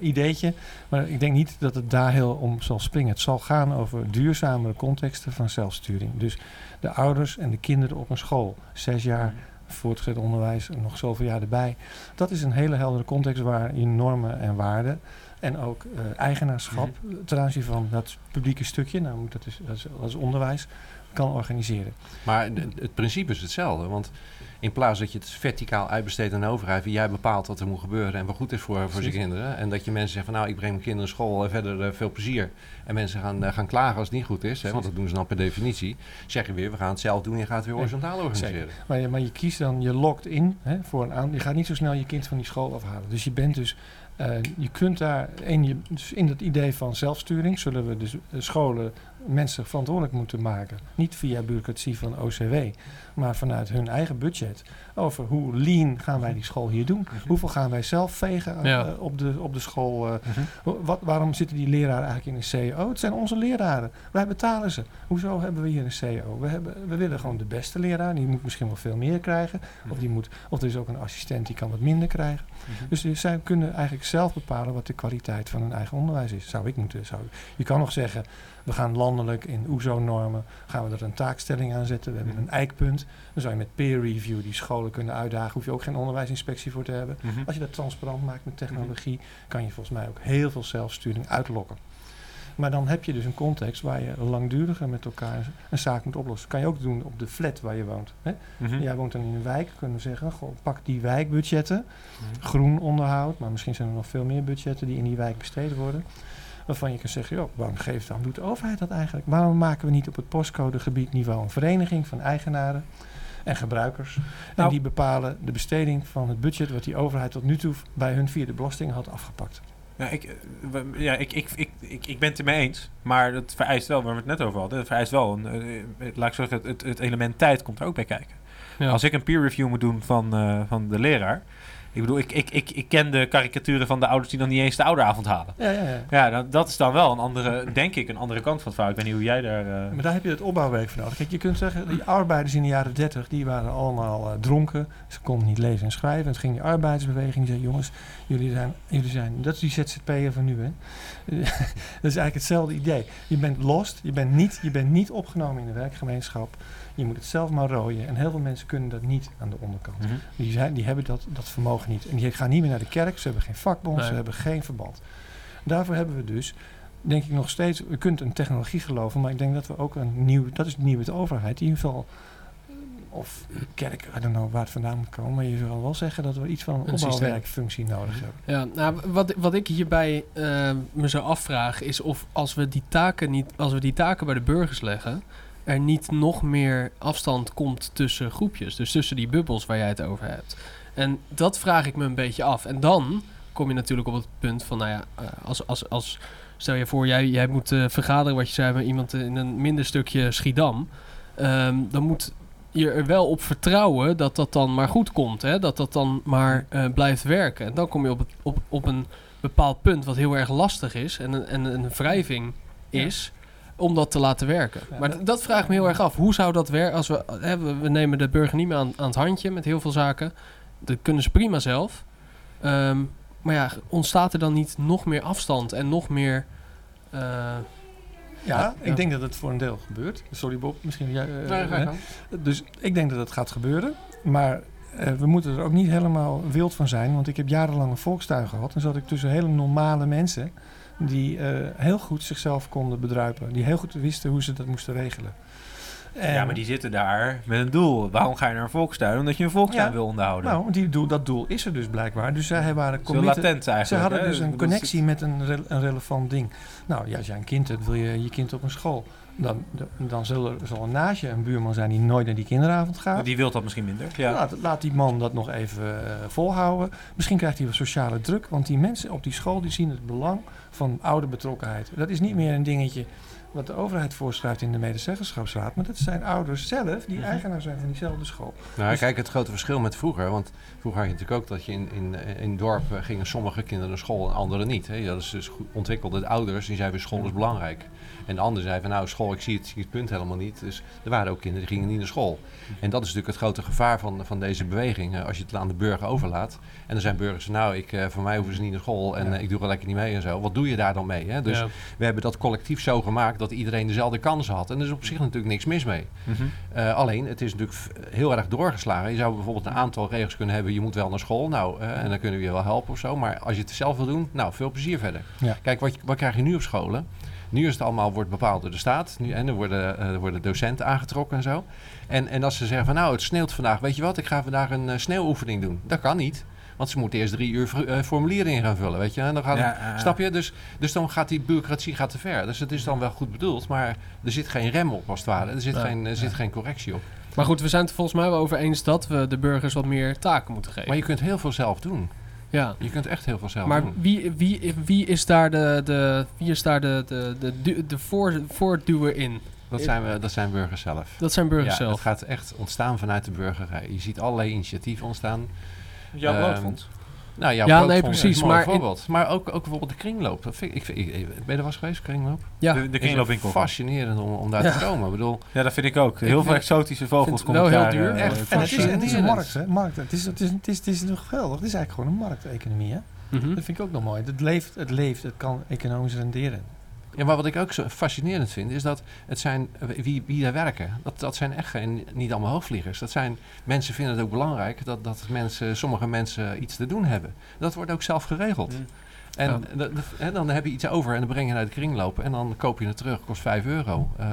ideetje. Maar ik denk niet dat het daar heel om zal springen. Het zal gaan over duurzamere contexten van zelfsturing. Dus de ouders en de kinderen op een school. Zes jaar voortgezet onderwijs nog zoveel jaar erbij. Dat is een hele heldere context waar je normen en waarden en ook eh, eigenaarschap ten aanzien van dat publieke stukje, nou, dat, is, dat, is, dat is onderwijs, kan organiseren. Maar het principe is hetzelfde. Want in plaats dat je het verticaal uitbesteedt aan de overheid... wie jij bepaalt wat er moet gebeuren en wat goed is voor, voor zijn kinderen... en dat je mensen zegt van nou, ik breng mijn kinderen naar school en verder eh, veel plezier... en mensen gaan, eh, gaan klagen als het niet goed is, hè, want dat doen ze dan per definitie... zeg je weer, we gaan het zelf doen en je gaat het weer Nee, horizontaal organiseren. Maar je, maar je kiest dan, je lokt in hè, voor een aan. Je gaat niet zo snel je kind van die school afhalen. Dus je bent dus, eh, je kunt daar in, je, dus in dat idee van zelfsturing zullen we dus eh, scholen mensen verantwoordelijk moeten maken. Niet via bureaucratie van OCW, maar vanuit hun eigen budget. Over hoe lean gaan wij die school hier doen? Hoeveel gaan wij zelf vegen eh, Ja. op, de, op de school? eh, Mhm. wat, waarom zitten die leraren eigenlijk in een CEO? Het zijn onze leraren. Wij betalen ze. Hoezo hebben we hier een CEO? We, hebben, we willen gewoon de beste leraar. Die moet misschien wel veel meer krijgen. Of, die moet, of er is ook een assistent die kan wat minder krijgen. Mhm. Dus zij kunnen eigenlijk zelf bepalen wat de kwaliteit van hun eigen onderwijs is. Zou ik moeten. Zou, je kan nog zeggen, we gaan landelijk in OESO-normen, gaan we er een taakstelling aan zetten. We hebben Mhm. een eikpunt. Dan zou je met peer review die scholen kunnen uitdagen. Hoef je ook geen onderwijsinspectie voor te hebben. Mhm. Als je dat transparant maakt met technologie, kan je volgens mij ook heel veel zelfsturing uitlokken. Maar dan heb je dus een context waar je langduriger met elkaar een zaak moet oplossen. Kan je ook doen op de flat waar je woont. Hè? Mhm. Jij woont dan in een wijk, kunnen we zeggen, goh, pak die wijkbudgetten, groen onderhoud, maar misschien zijn er nog veel meer budgetten die in die wijk besteed worden. Waarvan je kan zeggen, joh, waarom geeft dan doet de overheid dat eigenlijk? Waarom maken we niet op het postcodegebied niveau een vereniging van eigenaren en gebruikers? en Nou- die bepalen de besteding van het budget wat die overheid tot nu toe bij hun via de belasting had afgepakt. Ja, ik, eh, ja ik, ik, ik, ik, ik ben het ermee eens. Maar het vereist wel, waar we het net over hadden, het vereist wel een, eh, laat ik zeggen, het, het, het element tijd komt er ook bij kijken. Ja. Als ik een peer review moet doen van, eh, van de leraar. Ik bedoel, ik, ik, ik, ik ken de karikaturen van de ouders die dan niet eens de ouderavond halen. Ja, ja, ja. Ja, dat, dat is dan wel een andere, denk ik, een andere kant van het verhaal. Ik weet niet hoe jij daar... eh, Maar daar heb je het opbouwwerk voor nodig. Kijk, je kunt zeggen, die arbeiders in de jaren 30, die waren allemaal eh, dronken. Ze konden niet lezen en schrijven. En toen ging die arbeidersbeweging, zei, jongens, jullie zijn, jullie zijn, dat is die ZZP'er van nu, hè. dat is eigenlijk hetzelfde idee. Je bent lost, je bent niet, je bent niet opgenomen in de werkgemeenschap. Je moet het zelf maar rooien. En heel veel mensen kunnen dat niet aan de onderkant. mhm. Die, zijn, die hebben dat, dat vermogen niet. En die gaan niet meer naar de kerk. Ze hebben geen vakbond. Ze hebben geen verband. Daarvoor hebben we dus, denk ik nog steeds... We kunnen een technologie geloven. Maar ik denk dat we ook een nieuw... Dat is nieuw met de overheid. In ieder geval... Of kerk, I don't know waar het vandaan moet komen. Maar je zou wel zeggen dat we iets van een, opbouwwerkfunctie nodig hebben. Ja, nou, wat, wat ik hierbij eh, me zo afvraag is of als we die taken niet, als we die taken bij de burgers leggen, er niet nog meer afstand komt tussen groepjes, dus tussen die bubbels waar jij het over hebt. En dat vraag ik me een beetje af. En dan kom je natuurlijk op het punt van, nou ja, eh, als, als, als stel je voor, jij, jij moet eh, vergaderen wat je zei met iemand in een minder stukje Schiedam, Ehm, dan moet je er wel op vertrouwen dat dat dan maar goed komt. Hè? Dat dat dan maar eh, blijft werken. En dan kom je op, het, op, op een bepaald punt wat heel erg lastig is en een, en een wrijving is. Om dat te laten werken. Ja, maar dat- d- dat vraag ik me heel erg af. Hoe zou dat werken als we... Hè, we, we nemen de burger niet meer aan, aan het handje met heel veel zaken. Dat kunnen ze prima zelf. Ehm, maar ja, ontstaat er dan niet nog meer afstand en nog meer... eh, Ja, Ja. ik denk dat het voor een deel gebeurt. Sorry Bob, misschien jij... eh, Nee, ga je hè? gang. Dus ik denk dat het gaat gebeuren. Maar eh, we moeten er ook niet helemaal wild van zijn. Want ik heb jarenlang een volkstuin gehad. En zat ik tussen hele normale mensen. Die eh, heel goed zichzelf konden bedruipen. Die heel goed wisten hoe ze dat moesten regelen. En- ja, maar die zitten daar met een doel. Waarom ga je naar een volkstuin? Omdat je een volkstuin Ja. wil onderhouden. Nou, die doel, dat doel is er dus blijkbaar. Dus zij waren Zo latent eigenlijk. Ze hadden hè? dus een connectie met een, re- een relevant ding. Nou, ja, als jij een kind hebt, wil je je kind op een school. Dan, dan zal er zal er naast je een buurman zijn die nooit naar die kinderavond gaat. Die wil dat misschien minder. Ja. Laat, laat die man dat nog even eh, volhouden. Misschien krijgt hij wat sociale druk. Want die mensen op die school die zien het belang van ouderbetrokkenheid. Dat is niet meer een dingetje wat de overheid voorschrijft in de medezeggenschapsraad. Maar dat zijn ouders zelf die Mhm. eigenaar zijn van diezelfde school. Nou, Dus- kijk, het grote verschil met vroeger. Want vroeger had je natuurlijk ook dat je in, in, in het dorp eh, gingen sommige kinderen naar school en andere niet. Hè. Dat is dus ontwikkelde ouders die zeiden school is belangrijk. En de ander zei van nou school, ik zie het, zie het punt helemaal niet. Dus er waren ook kinderen die gingen niet naar school. En dat is natuurlijk het grote gevaar van, van deze beweging. eh, Als je het aan de burger overlaat. En er zijn burgers nou, ik, eh, voor mij hoeven ze niet naar school en Ja. eh, ik doe er lekker niet mee en zo. Wat doe je daar dan mee? Hè? Dus ja. we hebben dat collectief zo gemaakt dat iedereen dezelfde kansen had. En er is op zich natuurlijk niks mis mee. Mhm. Alleen, het is natuurlijk heel erg doorgeslagen. Je zou bijvoorbeeld een aantal regels kunnen hebben. Je moet wel naar school. Nou, en dan kunnen we je wel helpen of zo. Maar als je het zelf wil doen, nou, veel plezier verder. Ja. Kijk, wat, je- wat krijg je nu op scholen? Nu is het allemaal wordt bepaald door de staat. Nu, en er worden, eh, er worden docenten aangetrokken en zo. En, en als ze zeggen van nou, het sneeuwt vandaag. Weet je wat, ik ga vandaag een eh, sneeuwoefening doen. Dat kan niet. Want ze moeten eerst drie uur eh, formulieren in gaan vullen, weet je. En dan gaat Ja, eh, Snap je? Dus, dus dan gaat die bureaucratie gaat te ver. Dus het is dan wel goed bedoeld, maar er zit geen rem op als het ware. Er zit, geen, er zit geen correctie op. Maar goed, we zijn het er volgens mij wel over eens dat we de burgers wat meer taken moeten geven. Maar je kunt heel veel zelf doen. Ja. Je kunt echt heel veel zelf Maar doen. wie, wie, wie is daar de, de, wie is daar de, de, de, de voor, voortduwer in? Dat zijn, we, dat zijn burgers zelf. Dat zijn burgers ja, zelf. Het gaat echt ontstaan vanuit de burgerij. Je ziet allerlei initiatieven ontstaan. Jouw broodfonds. Nou, jouw Ja, nee, precies, maar in- voorbeeld. Maar ook, ook bijvoorbeeld de kringloop. Dat vind ik, ik, vind- ik- ben je er wel eens geweest, kringloop? ja, de, kringloopwinkel. Fascinerend om, om daar Ja. te komen. Ik bedoel, Ja, dat vind ik ook. Heel veel exotische vogels komen wel heel daar, duur. eh, Echt. En het is, het is een Fascinerend. markt, hè? Markt, het, is, het, is, het, is, het is nog geweldig. Het is eigenlijk gewoon een markteconomie, hè? Mhm. Dat vind ik ook nog mooi. Het leeft, het leeft, het kan economisch renderen. Ja, maar wat ik ook zo fascinerend vind, is dat het zijn, wie, wie daar werken, dat, dat zijn echt geen, niet allemaal hoogvliegers. Dat zijn, mensen vinden het ook belangrijk dat, dat mensen, sommige mensen iets te doen hebben. Dat wordt ook zelf geregeld. Mm. En Ja. dat- dat- dan heb je iets over en dan breng je naar de kringloop en dan koop je het terug, kost 5 euro. Eh,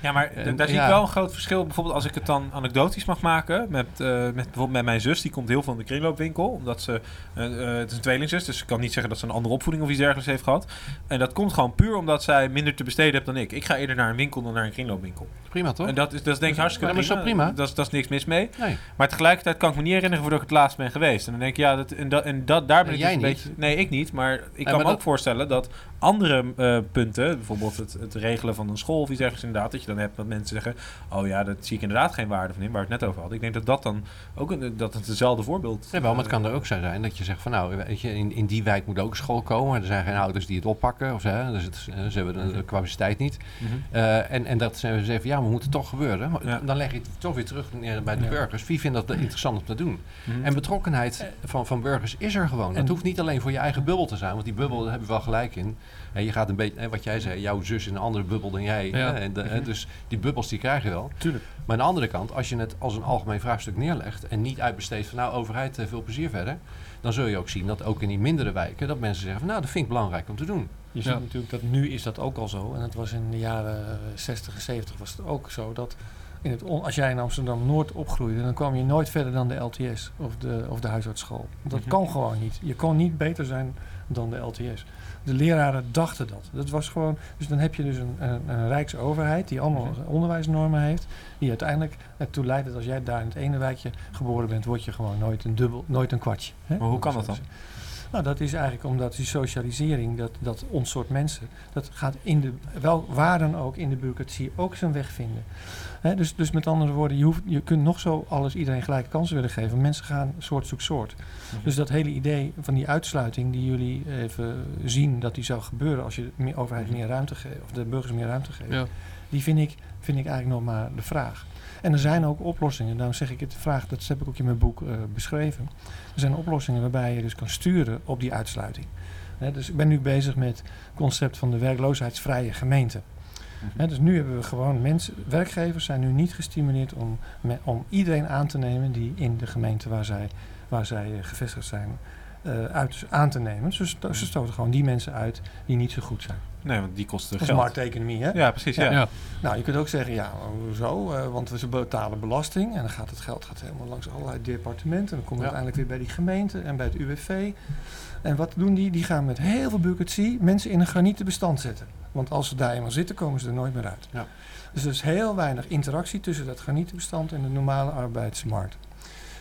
Ja, maar En- daar zie ja. ik wel een groot verschil. Bijvoorbeeld als ik het dan anekdotisch mag maken. Met, eh, met, bijvoorbeeld met mijn zus. Die komt heel veel in de kringloopwinkel. Omdat ze, eh, het is een tweelingzus. Dus ik kan niet zeggen dat ze een andere opvoeding of iets dergelijks heeft gehad. En dat komt gewoon puur omdat zij minder te besteden heeft dan ik. Ik ga eerder naar een winkel dan naar een kringloopwinkel. prima toch? En dat is, dat is denk ik hartstikke Ja, maar is dat prima? Dat is, dat is niks mis mee. nee. Maar tegelijkertijd kan ik me niet herinneren voordat ik het laatst ben geweest. En dan denk ik, ja, dat, en, dat, en dat, daar ben En ik dus een niet? beetje... Nee, ik niet. Maar ik kan me dat- ook voorstellen dat andere eh, punten... bijvoorbeeld het, het regelen van een school of iets dergelijks inderdaad... dat je dan hebt dat mensen zeggen... oh ja, dat zie ik inderdaad geen waarde van in, waar we het net over hadden. Ik denk dat dat dan ook een, dat het hetzelfde voorbeeld... Ja, wel, maar het kan eh, er ook zo zijn dat je zegt van nou, weet je, in, in die wijk moet ook school komen. Er zijn geen ouders die het oppakken of zo, dus het, eh, ze hebben de, de capaciteit niet. mhm. En, en dat ze zeggen, ja, we moeten toch gebeuren. Maar Ja. Dan leg je het toch weer terug neer bij de Ja. burgers. Wie vindt dat interessant om te doen? Mhm. En betrokkenheid van, van burgers is er gewoon. Het hoeft niet alleen voor je eigen bubbel te zijn, want die bubbel daar hebben we wel gelijk in. Hè, je gaat een beetje, hè, wat jij zei, jouw zus in een andere bubbel dan jij. Ja. Hè, en de- hè, dus die bubbels die krijg je wel. Tuurlijk. Maar aan de andere kant, als je het als een algemeen vraagstuk neerlegt en niet uitbesteedt van nou overheid, eh, veel plezier verder. Dan zul je ook zien dat ook in die mindere wijken, dat mensen zeggen van nou dat vind ik belangrijk om te doen. Je Ja. ziet natuurlijk dat nu is dat ook al zo. En het was in de jaren eh, 60 en 70 was het ook zo dat in het als jij in Amsterdam Noord opgroeide, dan kwam je nooit verder dan de LTS of de, of de huisartsschool. Dat Mhm. kan gewoon niet. Je kon niet beter zijn dan de LTS. De leraren dachten dat. Dat was gewoon. Dus dan heb je dus een, een, een rijksoverheid die allemaal Mhm. onderwijsnormen heeft, die uiteindelijk ertoe leidt dat als jij daar in het ene wijkje geboren bent, word je gewoon nooit een dubbel, nooit een kwartje. Hè? Maar hoe kan dat dan? Nou, dat is eigenlijk omdat die socialisering, dat, dat ons soort mensen, dat gaat in de, wel waar dan ook in de bureaucratie ook zijn weg vinden. Hè, dus, dus met andere woorden, je, hoeft, je kunt nog zo alles iedereen gelijke kansen willen geven. Mensen gaan soort zoek soort. Mhm. Dus dat hele idee van die uitsluiting die jullie even zien dat die zou gebeuren als je de overheid meer ruimte geeft, of de burgers meer ruimte geeft, Ja. die vind ik, vind ik eigenlijk nog maar de vraag. En er zijn ook oplossingen, daarom zeg ik het, de vraag, dat heb ik ook in mijn boek eh, beschreven. Er zijn oplossingen waarbij je dus kan sturen op die uitsluiting. Dus ik ben nu bezig met het concept van de werkloosheidsvrije gemeente. Hè, dus nu hebben we gewoon mensen, werkgevers zijn nu niet gestimuleerd om, me- om iedereen aan te nemen die in de gemeente waar zij, waar zij eh, gevestigd zijn, eh, uit, aan te nemen. Ze, sto- ze stoten gewoon die mensen uit die niet zo goed zijn. Nee, want die kosten Dat is geld. markteconomie, hè? Ja, precies. Ja. Ja. Nou, je kunt ook zeggen, ja, hoezo? Eh, want we ze betalen belasting en dan gaat het geld gaat helemaal langs allerlei departementen. En dan komt het Ja. uiteindelijk weer bij die gemeente en bij het UWV. En wat doen die? Die gaan met heel veel bureaucratie mensen in een granieten bestand zetten. Want als ze daar eenmaal zitten, komen ze er nooit meer uit. Ja. Dus er is heel weinig interactie tussen dat granietenbestand en de normale arbeidsmarkt.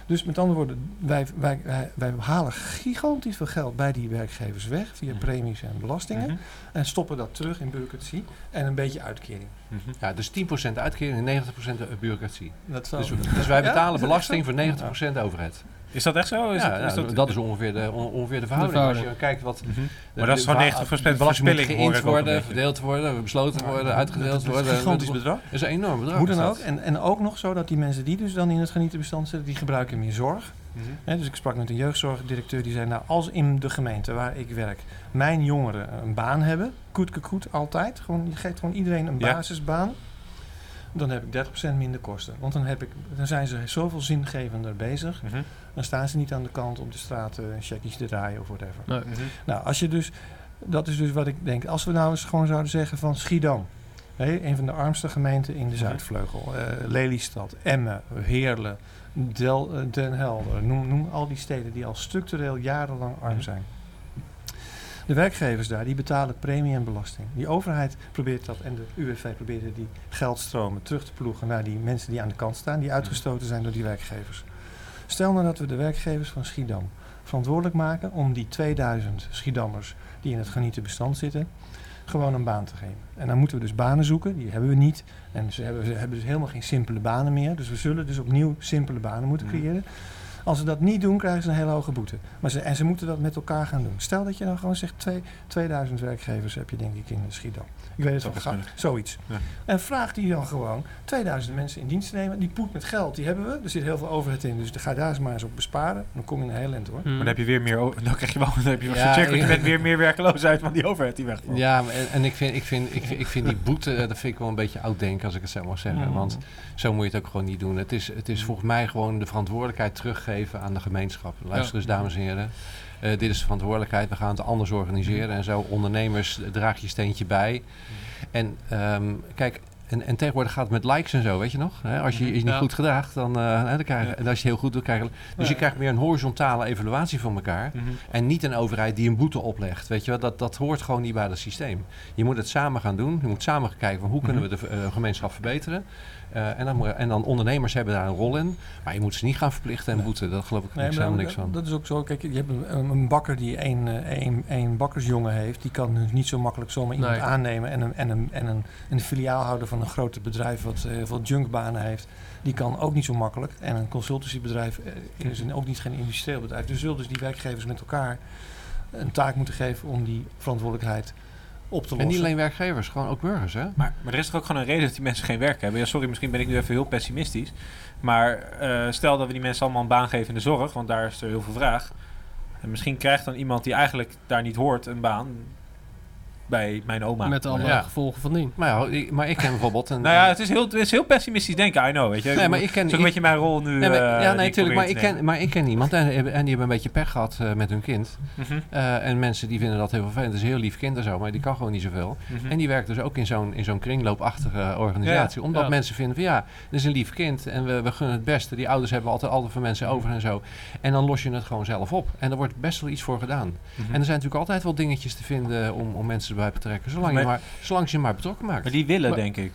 Dus met andere woorden, wij, wij, wij, wij halen gigantisch veel geld bij die werkgevers weg via Mhm. premies en belastingen. Mhm. En stoppen dat terug in bureaucratie en een beetje uitkering. Mhm. Ja, dus 10% uitkering en 90% bureaucratie. Dat Dus, dus wij betalen belasting voor zo? 90% overheid. Is dat echt zo? Is ja, dat, is dat, is ongeveer de, on- ongeveer de verhouding. Als je kijkt wat... Mhm. de- Maar dat is gewoon va- 90% de belasting moet verspilling, hoor geïnd worden, verdeeld worden, besloten worden, uitgedeeld Dat is worden. een gigantisch Dat bedrag. is een enorm bedrag. Hoe dan is ook. dat. En, en ook nog zo dat die mensen die dus dan in het genietenbestand zitten, die gebruiken meer zorg. Mhm. Hè, dus ik sprak met een jeugdzorgdirecteur die zei, nou als in de gemeente waar ik werk, mijn jongeren een baan hebben, koet koet altijd, gewoon, je geeft gewoon iedereen een Ja. basisbaan, dan heb ik 30% minder kosten. Want dan, heb ik, dan zijn ze zoveel zingevender bezig, Mhm. Dan staan ze niet aan de kant op de straat eh, checkies te draaien of whatever. Nee. Mhm. Nou, als je dus Dat is dus wat ik denk. Als we nou eens gewoon zouden zeggen van Schiedam. Hè, een van de armste gemeenten in de Mhm. Zuidvleugel. eh, Lelystad, Emmen, Heerlen, Del, eh, Den Helder. Noem, noem al die steden die al structureel jarenlang arm zijn. De werkgevers daar, die betalen premie en belasting. Die overheid probeert dat en de UWV probeert die geldstromen terug te ploegen naar die mensen die aan de kant staan, die uitgestoten zijn door die werkgevers. Stel nou dat we de werkgevers van Schiedam verantwoordelijk maken om die 2000 Schiedammers die in het genieten bestand zitten, gewoon een baan te geven. En dan moeten we dus banen zoeken, die hebben we niet. En ze hebben, ze hebben dus helemaal geen simpele banen meer. Dus we zullen dus opnieuw simpele banen moeten creëren. Als ze dat niet doen, krijgen ze een hele hoge boete. Maar ze, en ze moeten dat met elkaar gaan doen. Stel dat je dan gewoon zegt, twee, 2000 werkgevers heb je denk ik in Schiedam. Ik weet het wel, Zoiets. Ja. En vraag die dan gewoon 2000 mensen in dienst te nemen. Die poet met geld, die hebben we. Er zit heel veel overheid in, dus ga daar eens maar eens op besparen. Dan kom je een heel eind hoor. Hmm. Maar dan heb je weer meer, dan krijg je wel, dan heb je Ja, met weer meer werkeloosheid van die overheid die wegvalt. Ja, maar en, en ik, vind, ik, vind, ik, vind, ik vind die boete, eh, dat vind ik wel een beetje oud denken als ik het zo mag zeggen. Mm. Want zo moet je het ook gewoon niet doen. Het is, het is volgens mij gewoon de verantwoordelijkheid teruggeven aan de gemeenschap. Luister eens, dames en heren. Eh, dit is de verantwoordelijkheid. We gaan het anders organiseren. En zo, ondernemers, draag je steentje bij. En ehm, kijk, en, en tegenwoordig gaat het met likes en zo, weet je nog? Hè, als je je niet Ja. goed gedraagt, dan, eh, dan krijg je, en als je heel goed doet, krijg je... Dus je krijgt meer een horizontale evaluatie van elkaar. Mhm. En niet een overheid die een boete oplegt. Weet je wel, dat, dat hoort gewoon niet bij het systeem. Je moet het samen gaan doen. Je moet samen kijken van hoe kunnen we de eh, gemeenschap verbeteren. Eh, en, dan, en dan ondernemers hebben daar een rol in. Maar je moet ze niet gaan verplichten en boeten. Dat geloof ik Nee, niks, helemaal niks van. dat is ook zo. Kijk, je hebt een, een bakker die één, eh, één, één bakkersjongen heeft. Die kan dus niet zo makkelijk zomaar iemand Nee. aannemen. En, een, en, een, en een, een filiaalhouder van een groot bedrijf wat eh, heel veel junkbanen heeft. Die kan ook niet zo makkelijk. En een consultancybedrijf eh, is ook niet geen industrieel bedrijf. Dus zullen dus die werkgevers met elkaar een taak moeten geven om die verantwoordelijkheid op te lossen. En niet alleen werkgevers, gewoon ook burgers. Hè? Maar, maar er is toch ook gewoon een reden dat die mensen geen werk hebben. Ja, sorry, misschien ben ik nu even heel pessimistisch. Maar eh, stel dat we die mensen allemaal een baan geven in de zorg, want daar is er heel veel vraag. En misschien krijgt dan iemand die eigenlijk daar niet hoort een baan bij mijn oma. Met alle Ja. gevolgen van dien. Maar, ja, ik, maar ik ken bijvoorbeeld een... Nou ja, het is heel, het is heel pessimistisch denken, I know. Weet je? Nee, maar ik ken- een beetje mijn rol nu. Nee, maar- eh, ja, nee, natuurlijk. Maar ik, ken, maar ik ken iemand en, en die hebben een beetje pech gehad eh, met hun kind. Mhm, Eh, en mensen die vinden dat heel vervelend. Het is een heel lief kind en zo, maar die kan gewoon niet zoveel. mhm. En die werkt dus ook in zo'n, in zo'n kringloopachtige organisatie. Omdat Ja. mensen vinden van ja, dit is een lief kind en we, we gunnen het beste. Die ouders hebben altijd altijd voor mensen over en zo. En dan los je het gewoon zelf op. En er wordt best wel iets voor gedaan. Mhm. En er zijn natuurlijk altijd wel dingetjes te vinden om, om mensen erbij betrekken. Zolang, Maar- je, maar, zolang je je maar betrokken maakt. Maar die willen, Maar- denk ik.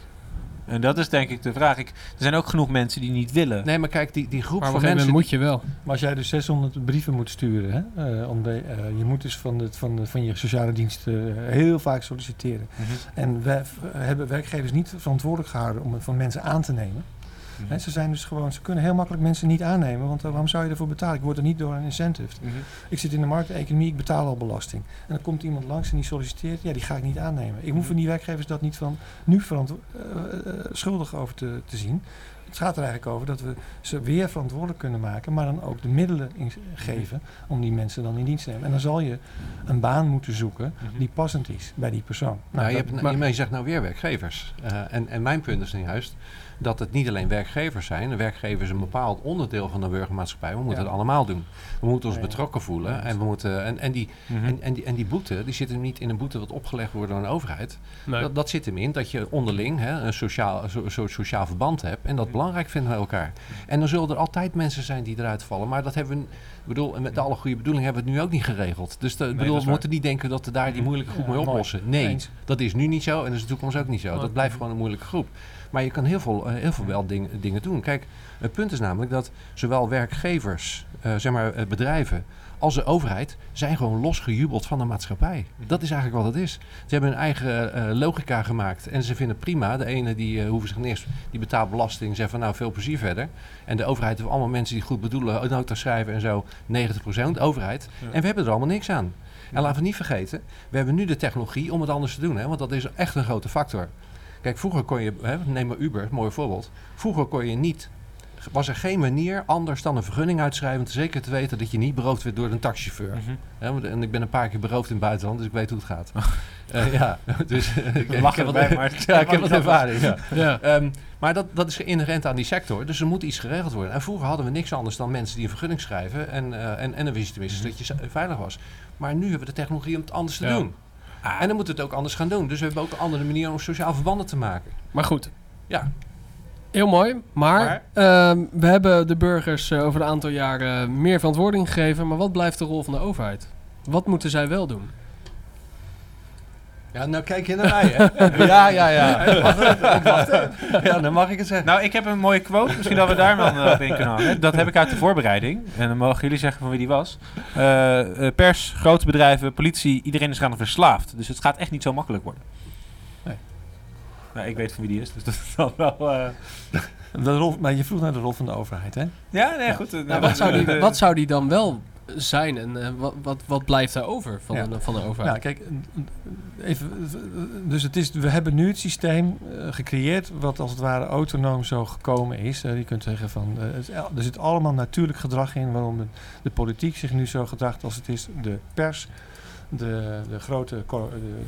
En dat is denk ik de vraag. Ik, er zijn ook genoeg mensen die niet willen. Nee, maar kijk, die, die groep Maar van mensen... moet je wel. Maar als jij dus 600 brieven moet sturen, hè, eh, om de, eh, je moet dus van, de, van, de, van je sociale dienst eh, heel vaak solliciteren. Mhm. En wij v- hebben werkgevers niet verantwoordelijk gehouden om het van mensen aan te nemen. Mhm. Hè, ze, zijn dus gewoon, ze kunnen heel makkelijk mensen niet aannemen, want eh, waarom zou je ervoor betalen? Ik word er niet door een incentive. Mhm. Ik zit in de markteconomie, ik betaal al belasting. En dan komt iemand langs en die solliciteert, ja, die ga ik niet aannemen. Ik hoef van die werkgevers dat niet van nu verantwo- eh, eh, schuldig over te, te zien. Het gaat er eigenlijk over dat we ze weer verantwoordelijk kunnen maken, maar dan ook de middelen in- geven om die mensen dan in dienst te nemen. En dan zal je een baan moeten zoeken die passend is bij die persoon. Nou, je, hebt, maar- je zegt nou weer werkgevers. En, en mijn punt is nu juist dat het niet alleen werkgevers zijn. Een werkgever is een bepaald onderdeel van de burgermaatschappij. We moeten Ja. het allemaal doen. We moeten ons Ja, ja. betrokken voelen. En, we moeten, en, en, die, Mhm. en, en, die, en die boete, die zit hem niet in een boete wat opgelegd wordt door een overheid. Nee. Dat, dat zit hem in dat je onderling hè, een sociaal, zo, soort sociaal verband hebt. En dat Mhm. belangrijk vindt met elkaar. En dan zullen er altijd mensen zijn die eruit vallen. Maar dat hebben we, ik bedoel, met alle goede bedoelingen hebben we het nu ook niet geregeld. Dus de, bedoel, we moeten niet denken dat we daar die moeilijke groep mee oplossen. Nee, dat is nu niet zo en dat is de toekomst ook niet zo. Dat blijft gewoon een moeilijke groep. Maar je kan heel veel, eh, heel veel wel ding- dingen doen. Kijk, het punt is namelijk dat zowel werkgevers, eh, zeg maar eh, bedrijven, als de overheid zijn gewoon losgejubeld van de maatschappij. Dat is eigenlijk wat het is. Ze hebben hun eigen logica gemaakt en ze vinden prima. De ene die eh, hoeven zich niks, die betaalt belasting, zegt van nou veel plezier verder. En de overheid heeft allemaal mensen die goed bedoelen, nota schrijven en zo, 90% overheid. Ja. En we hebben er allemaal niks aan. En laten we niet vergeten, we hebben nu de technologie om het anders te doen. Hè? Want dat is echt een grote factor. Kijk, vroeger kon je, hè, neem maar Uber, mooi voorbeeld. Vroeger kon je niet, was er geen manier anders dan een vergunning uitschrijven. om te zeker te weten dat je niet beroofd werd door een taxichauffeur. Mhm. Hè, en ik ben een paar keer beroofd in het buitenland, dus ik weet hoe het gaat. Eh, ja, dus ik, ik lachen heb erbij, maar ja, ik heb wat ervaring. Ja. Ja. Ehm, maar dat, dat is inherent aan die sector, dus er moet iets geregeld worden. En vroeger hadden we niks anders dan mensen die een vergunning schrijven. En, eh, en, en dan wist je tenminste dat je veilig was. Maar nu hebben we de technologie om het anders te Ja. doen. Ah, En dan moet het ook anders gaan doen. Dus we hebben ook een andere manier om sociaal verbanden te maken. Maar goed. Ja. Heel mooi. Maar, Maar? ehm, we hebben de burgers eh, over een aantal jaren meer verantwoording gegeven. Maar wat blijft de rol van de overheid? Wat moeten zij wel doen? Ja, nou kijk je naar mij, hè? ja, ja, ja. Ja, dan mag ik het zeggen. Nou, ik heb een mooie quote. Misschien dat we daar dan eh, op in kunnen hangen. Dat heb ik uit de voorbereiding. En dan mogen jullie zeggen van wie die was. Eh, eh, pers, grote bedrijven, politie, iedereen is gaan verslaafd. Dus het gaat echt niet zo makkelijk worden. Nee. Nou, ik weet van wie die is, dus dat is dan wel... eh, De rol, maar je vroeg naar de rol van de overheid, hè? Ja, nee, goed. Nou, wat, zou die, wat zou die dan wel zijn en eh, wat, wat, wat blijft daar over van, Ja. de, van de Ja, overheid? kijk, even, dus het is, we hebben nu het systeem eh, gecreëerd wat als het ware autonoom zo gekomen is. Eh, je kunt zeggen van, het er zit allemaal natuurlijk gedrag in waarom de, de politiek zich nu zo gedraagt als het is. De pers, de, de, grote,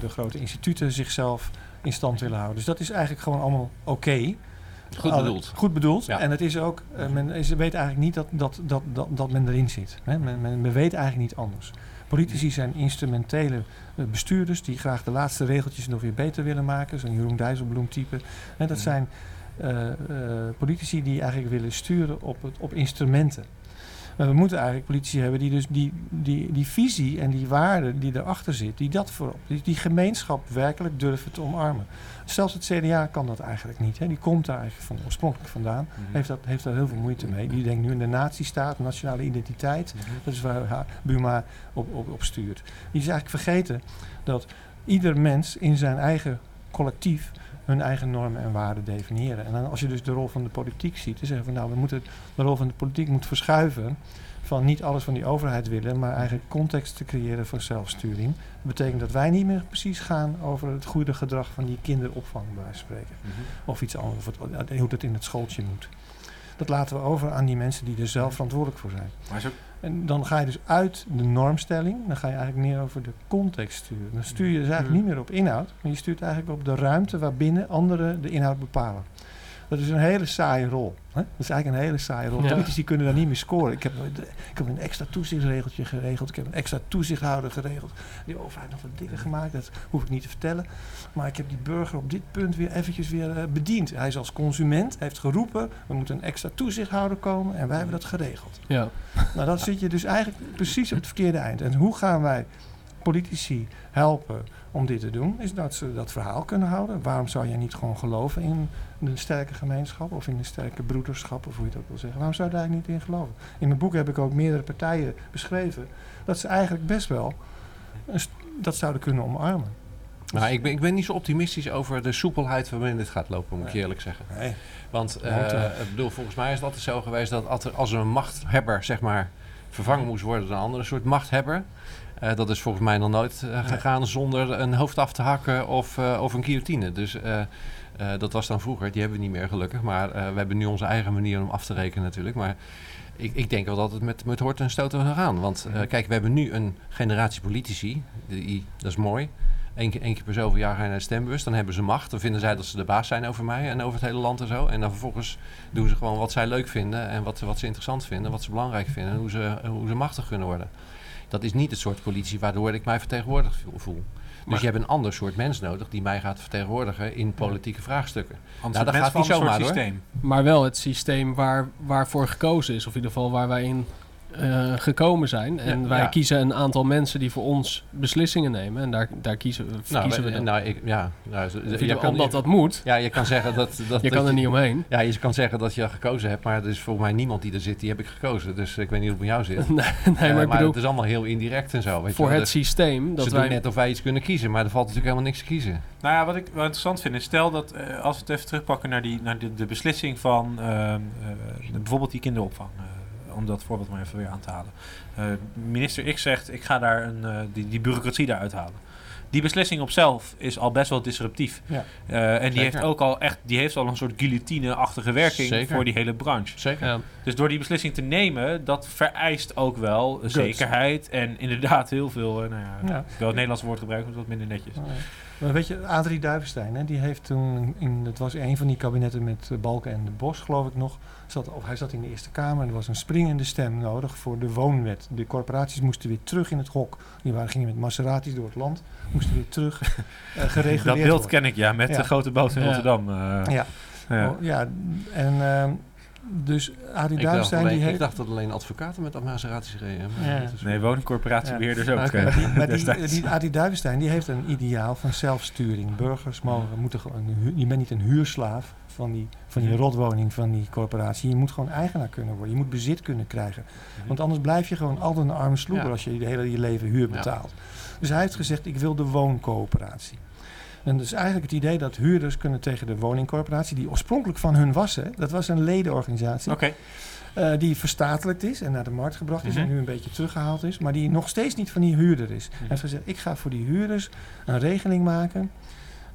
de grote instituten zichzelf in stand willen houden. Dus dat is eigenlijk gewoon allemaal oké. Goed Alle- bedoeld. Goed bedoeld. Ja. En het is ook, eh, men is, weet eigenlijk niet dat, dat, dat, dat, dat men erin zit. Hè? Men, men, men weet eigenlijk niet anders. Politici zijn instrumentele eh, bestuurders die graag de laatste regeltjes nog weer beter willen maken. Zo'n Jeroen Dijsselbloem type. En dat zijn eh, politici die eigenlijk willen sturen op, het, op instrumenten. Maar we moeten eigenlijk politici hebben die dus die, die, die visie en die waarde die erachter zit, die dat voorop, die, die gemeenschap werkelijk durven te omarmen. Zelfs het CDA kan dat eigenlijk niet. Hè. Die komt daar eigenlijk van, oorspronkelijk vandaan. Heeft, dat, heeft daar heel veel moeite mee. Die denkt nu in de nazistaat, nationale identiteit. Dat is waar Buma op, op, op stuurt. Die is eigenlijk vergeten dat ieder mens in zijn eigen collectief hun eigen normen en waarden definiëren. En dan als je dus de rol van de politiek ziet, dan zeggen we nou, we moeten de rol van de politiek moet verschuiven van niet alles van die overheid willen, maar eigenlijk context te creëren voor zelfsturing. Dat betekent dat wij niet meer precies gaan over het goede gedrag van die kinderopvang, bij wijze van spreken. Of iets anders, of het- hoe het in het schooltje moet. Dat laten we over aan die mensen die er zelf verantwoordelijk voor zijn. Maar zo, En dan ga je dus uit de normstelling, dan ga je eigenlijk meer over de context sturen. Dan stuur je dus eigenlijk Hmm. niet meer op inhoud, maar je stuurt eigenlijk op de ruimte waarbinnen anderen de inhoud bepalen. Dat is een hele saaie rol. Hè? Dat is eigenlijk een hele saaie rol. Ja. Politici kunnen daar niet meer scoren. Ik heb, ik heb een extra toezichtsregeltje geregeld. Ik heb een extra toezichthouder geregeld. Die overheid nog wat dikker gemaakt. Dat hoef ik niet te vertellen. Maar ik heb die burger op dit punt weer eventjes weer eh, bediend. Hij is als consument, heeft geroepen, we moeten een extra toezichthouder komen en wij hebben dat geregeld. Ja. Nou, dan zit je dus eigenlijk precies op het verkeerde eind. En hoe gaan wij politici helpen om dit te doen? Is dat ze dat verhaal kunnen houden. Waarom zou je niet gewoon geloven in een sterke gemeenschap of in een sterke broederschap, of hoe je ook wil zeggen? Waarom zou je daar niet in geloven? In mijn boek heb ik ook meerdere partijen beschreven dat ze eigenlijk best wel dat zouden kunnen omarmen. Nou, ik ben, ik ben niet zo optimistisch over de soepelheid waarin dit gaat lopen, moet ik je eerlijk zeggen. Nee. Want eh, eh, ik bedoel, volgens mij is het altijd zo geweest dat als als er een machthebber zeg maar, vervangen moest worden door een andere soort machthebber. Eh, dat is volgens mij nog nooit eh, gegaan zonder een hoofd af te hakken of, eh, of een guillotine. Dus dat was dan vroeger. Die hebben we niet meer gelukkig. Maar we hebben nu onze eigen manier om af te rekenen natuurlijk. Maar ik, ik denk wel dat het met, met hoort en stoten gaat gaan. Want kijk, we hebben nu een generatie politici. Die, dat is mooi. Eén keer, één keer per zoveel jaar ga je naar de stembus. Dan hebben ze macht. Dan vinden zij dat ze de baas zijn over mij en over het hele land en zo. En dan vervolgens doen ze gewoon wat zij leuk vinden. En wat, wat ze interessant vinden. Wat ze belangrijk vinden. En hoe ze, hoe ze machtig kunnen worden. Dat is niet het soort politie waardoor ik mij vertegenwoordigd voel. Dus Maar- je hebt een ander soort mens nodig die mij gaat vertegenwoordigen in politieke vraagstukken. anders dat het gaat niet zomaar, hoor. Maar wel het systeem waar, waarvoor gekozen is. Of in ieder geval waar wij in eh, gekomen zijn. En Ja, wij ja. kiezen een aantal mensen die voor ons beslissingen nemen. En daar, daar kiezen, Nou, kiezen we dan. nou, ik, ja, nou, je kan, omdat dat moet. ja, je kan zeggen dat, dat Je dat kan er niet omheen. Ja, je kan zeggen dat je gekozen hebt, maar er is volgens mij niemand die er zit, die heb ik gekozen. Dus ik weet niet hoe het bij jou zit. nee, Eh, nee, maar ik bedoel, het is allemaal heel indirect en zo. Weet je voor het Dus systeem dat ze wij... doen net of wij iets kunnen kiezen, maar er valt natuurlijk helemaal niks te kiezen. Nou ja, wat ik wel interessant vind is, stel dat eh, als we het even terugpakken naar, die, naar de, de beslissing van ehm, eh, bijvoorbeeld die kinderopvang. Om dat voorbeeld maar even weer aan te halen. Eh, minister X zegt, ik ga daar een, eh, die, die bureaucratie daaruit halen. Die beslissing op zelf is al best wel disruptief. Ja. Eh, en die Zeker. heeft ook al echt, die heeft al een soort guillotine-achtige werking Zeker. voor die hele branche. Zeker. Ja. Dus door die beslissing te nemen, dat vereist ook wel zekerheid en inderdaad heel veel, nou ja, Ja. ik wil het Nederlandse woord gebruiken, maar dat is wat minder netjes. Nee. Maar weet je, Adrie Duivenstein, hè, die heeft toen, in, het was een van die kabinetten met Balken en de Bos, geloof ik nog. Zat, of hij zat in de Eerste Kamer en er was een springende stem nodig voor de woonwet. De corporaties moesten weer terug in het hok. Die waren, gingen met Maseratis door het land, moesten weer terug eh, gereguleerd Dat beeld worden. ken ik, ja, met Ja. de grote boot in Ja. Rotterdam. eh. Ja, ja. Oh, ja en ehm, dus Ik Duivenstein alleen, die ik heeft... dacht dat alleen advocaten met Maseratis reden. maar Ja. Nee, woningcorporatiebeheerders ook. Maar, eh, maar die, maar die, destijds. die Adi Duivenstein die heeft een ideaal van zelfsturing. Burgers mogen, moeten gewoon, je bent niet een huurslaaf van die, van die rotwoning van die corporatie. Je moet gewoon eigenaar kunnen worden. Je moet bezit kunnen krijgen. Want anders blijf je gewoon altijd een arme sloeber Ja. als je de hele je leven huur Ja. betaalt. Dus hij heeft gezegd, ik wil de wooncoöperatie. En dus eigenlijk het idee dat huurders kunnen tegen de woningcorporatie, die oorspronkelijk van hun was, hè, dat was een ledenorganisatie. Eh, die verstatelijkt is en naar de markt gebracht is Mhm. en nu een beetje teruggehaald is, maar die nog steeds niet van die huurder is. Hij heeft gezegd, ik ga voor die huurders een regeling maken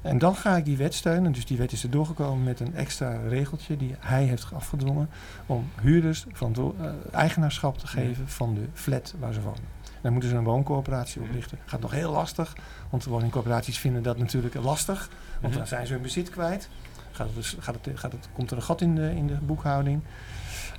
en dan ga ik die wet steunen. Dus die wet is er doorgekomen met een extra regeltje die hij heeft afgedwongen om huurders van eigenaarschap te geven van de flat waar ze wonen. Dan moeten ze een wooncoöperatie oprichten. Gaat nog heel lastig, want de woningcorporaties vinden dat natuurlijk lastig, want Mhm. dan zijn ze hun bezit kwijt. Gaat het, dus- gaat het, gaat het, komt er een gat in de, in de boekhouding.